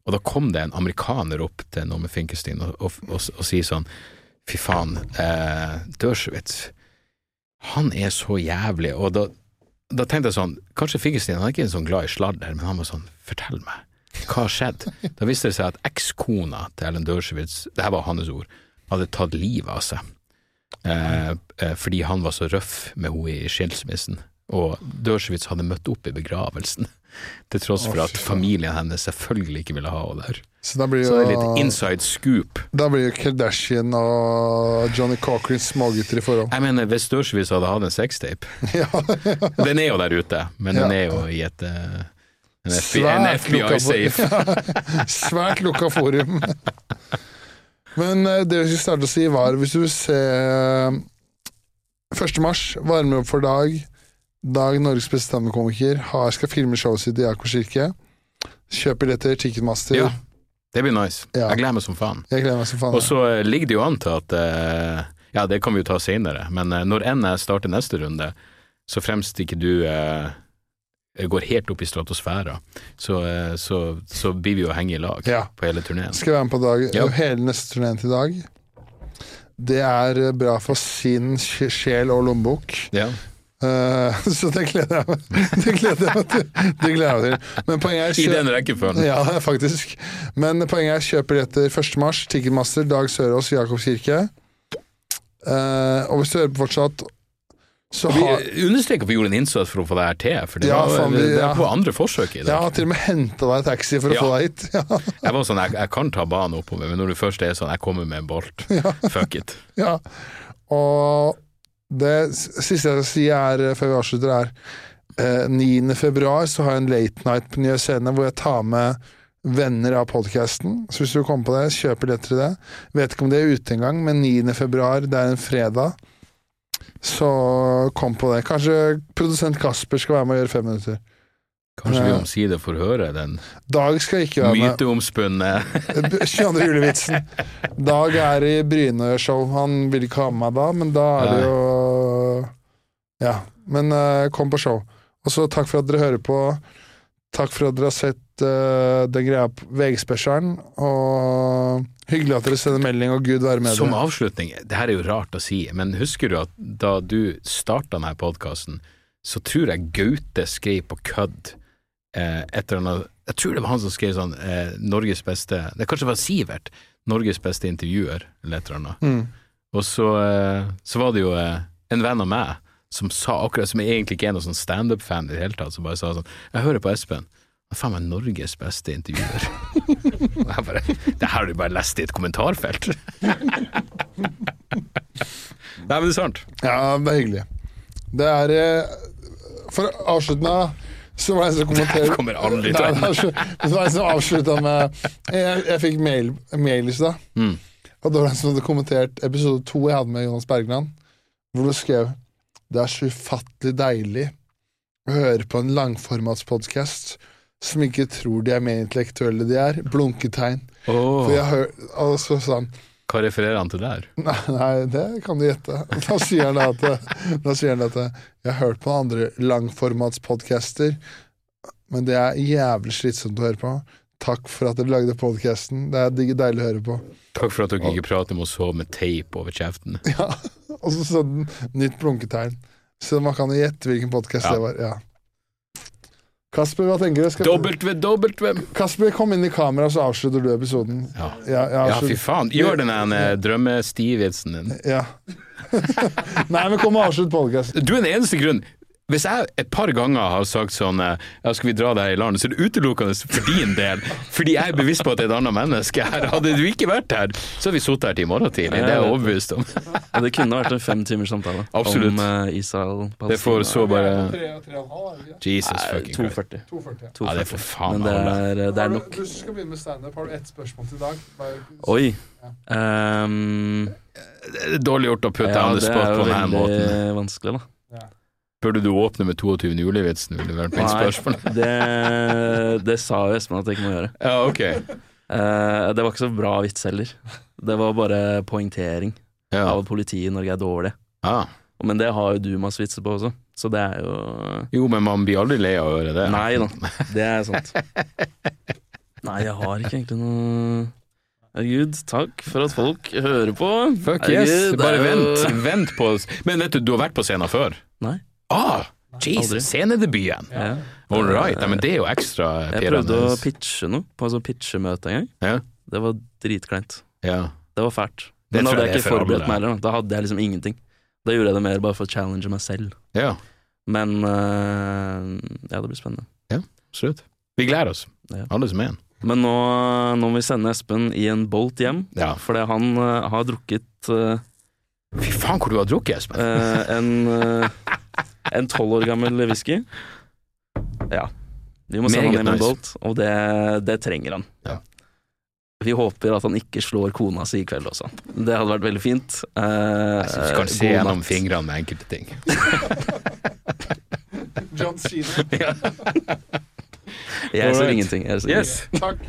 Og da kom det en amerikaner opp til Norman Finkelstein og, og, og, og sier sånn Fy faen, eh, Dershowitz, han er så jævlig. Og da, da tenkte jeg sånn Kanskje Finkelstein han er ikke sånn glad i sladder, men han var sånn Fortell meg, hva har skjedd? Da viste det seg at ekskona til Ellen Dershowitz, det her var hans ord, hadde tatt livet av seg. Eh, eh, fordi han var så røff med henne i skilsmissen. Og Dershowitz hadde møtt opp i begravelsen, til tross for at familien hennes selvfølgelig ikke ville ha henne der. Så da blir Så det er litt inside scoop. Da blir jo Kardashian og Johnny Cochran smågutter i forhold. Jeg mener, hvis Dershowitz hadde hatt en sextape Ja, Den er jo der ute, men den er jo i et eh, en FBI-safe. Svært lukka forum. Men eh, det vi skulle starte å si, var hvis du vil se eh, 1. mars, varmer opp for Dag. Dag, Norges beste standup-komiker, skal filme showet sitt i Aker kirke. Kjøp billetter, Ticketmaster. Ja. Det blir nice. Ja. Jeg gleder meg som faen. Jeg gleder meg som faen. Og så eh, ligger det jo an til at uh, Ja, det kan vi jo ta senere, men uh, når enn jeg starter neste runde, så fremst ikke du eh, går helt opp i stratosfæra, så, eh, så, så blir vi jo henge i lag Ja. på hele turneen. Skal være med på Dag. Ja. Hele neste turneen til Dag. Det er eh, bra for sin sj- sjel og lommebok. Ja. Uh, så det gleder jeg meg Det gleder jeg meg til. Det gleder jeg meg til. Men poenget er I kjø- den rekkefølgen. Ja, faktisk. Men poenget er kjøp billetter 1. mars. Ticketmaster, Dag Sørås, Jakobs kirke. Uh, og hvis du hører på fortsatt, så har Vi understreker at vi gjorde en innsats for å få deg her til, for det, Ja, var, vi- det ja. var andre forsøk i dag. har til og med henta deg taxi for å Ja. få deg hit. Ja, Jeg var sånn, jeg, jeg kan ta banen oppover, men når du først er sånn, jeg kommer med en bolt. Fuck it. ja. Og det siste jeg skal si er, eh, før vi avslutter, er eh, 9. februar så har jeg en late night på Nye Scene hvor jeg tar med venner av podkasten. Så hvis du vil komme på det, kjøp billetter til det. Vet ikke om det er ute engang, men 9. februar, det er en fredag. Så kom på det. Kanskje produsent Kasper skal være med og gjøre fem minutter. Kanskje vi omsider får høre den Dag skal ikke være med. myteomspunne 22. julevitsen. Dag er i Bryne show. Han vil ikke ha med meg da, men da er det jo Ja. Men eh, kom på show. Og så takk for at dere hører på. Takk for at dere har sett uh, den greia på VG-spesialen. Og hyggelig at dere sender melding, og Gud være med Som dere. avslutning, det her er jo rart å si, men husker du at da du starta denne podkasten, så tror jeg Gaute skrev på kødd eh, et eller annet Jeg tror det var han som skrev sånn eh, Norges beste Det kanskje var Sivert. Norges beste intervjuer, eller et eller annet. Mm. Og så, eh, så var det jo eh, en venn av meg som sa akkurat Som egentlig ikke er noen sånn standup-fan i det hele tatt, som bare sa sånn Jeg hører på Espen. Han er faen meg Norges beste intervjuer. Og jeg bare Det her har du bare lest i et kommentarfelt. Nei, men det er sant. Ja, det er hyggelig. Det er For å avslutte med så var det en som kommenterte Det kommer aldri til var så- det en som avslutta med Jeg, jeg fikk mail, mail i stad, Mm. og da var det en som hadde kommentert episode to jeg hadde med Jonas Bergland, hvor du skrev Det er så ufattelig deilig å høre på en langformatspodkast som ikke tror de er mer intellektuelle de er. Blunketegn. Åh, For jeg hør, altså sånn hva refererer han til der? Nei, nei, det kan du gjette. Da sier han at, da sier han at jeg har hørt på andre langformatspodcaster, men det er jævlig slitsomt å høre på. Takk for at dere lagde podcasten. Det er deilig å høre på. Takk for at dere ikke prater om å sove med teip over kjeften. Ja, Og så sånn nytt blunketegn. Så man kan jo gjette hvilken podkast Ja. det var. Ja. Kasper, hva tenker du? Skal, W-W! Kasper, kom inn i kamera, så avslutter du episoden. Ja. Ja, ja, ja, fy faen. Gjør den der eh, drømmestivitsen din. ja. Nei, men kom og avslutt podkasten. Du er den eneste grunnen Hvis jeg et par ganger har sagt sånn eh, Ja, skal vi dra det her i landet, så er det utelukkende for din del. Fordi jeg er bevisst på at det er et annet menneske her. Hadde du ikke vært her, så hadde vi sittet her til i morgen tidlig. Det er jeg overbevist om. Ja, det kunne vært en fem timers samtale Absolutt. om eh, Israel Det får så bare Jesus fucking Christ. 240. 240. Ja, det er for faen Men det er, det er du- nok. Du skal begynne med standup. Har du ett spørsmål til Dag? Bare- Oi. Um, Det er dårlig gjort å putte ja, on the det spot er på denne måten. veldig vanskelig, da. Burde du åpne med 22. juli-vitsen, ville vært mitt spørsmål. det, det sa jo Espen at jeg ikke må gjøre. Ja, ok. Eh, det var ikke så bra vits heller. Det var bare poengtering Ja. av at politiet i Norge er dårlig. Ah. Men det har jo du masse vitser på også, så det er jo Jo, men man blir aldri lei av å høre det. Nei da, det er sant. Nei, jeg har ikke egentlig noe Herregud, takk for at folk hører på. Fuck yes, Herregud, bare jo- vent. Vent på oss. Men vet du, du har vært på scenen før? Nei. Ah. Jesus, scenedebuten. Ja. All right, ja, men det er jo ekstra Jeg prøvde å pitche noe på en sånn pitchemøte en gang. Ja, Det var dritkleint. ja. Det var fælt. Det Men da hadde jeg ikke forberedt meg heller. da. Hadde jeg liksom ingenting. Da gjorde jeg det mer bare for å challenge meg selv. ja, Men uh, ja, det blir spennende. Ja, absolutt. Vi gleder oss, Ja. alle som er en. Men nå, nå må vi sende Espen i en bolt hjem, Ja. fordi han uh, har drukket uh, Fy faen hvor du har drukket, Espen. en En tolv år gammel whisky. Ja. Vi må sende Meget han hjem en nice. bolt, og det, det trenger han. Ja. vi håper at han ikke slår kona si i kveld også. Det hadde vært veldig fint. Eh, Jeg synes du kan se god gjennom natt. fingrene med enkelte ting. John Cena. Jeg ser Alright. ingenting. Jeg ser Yes. Takk.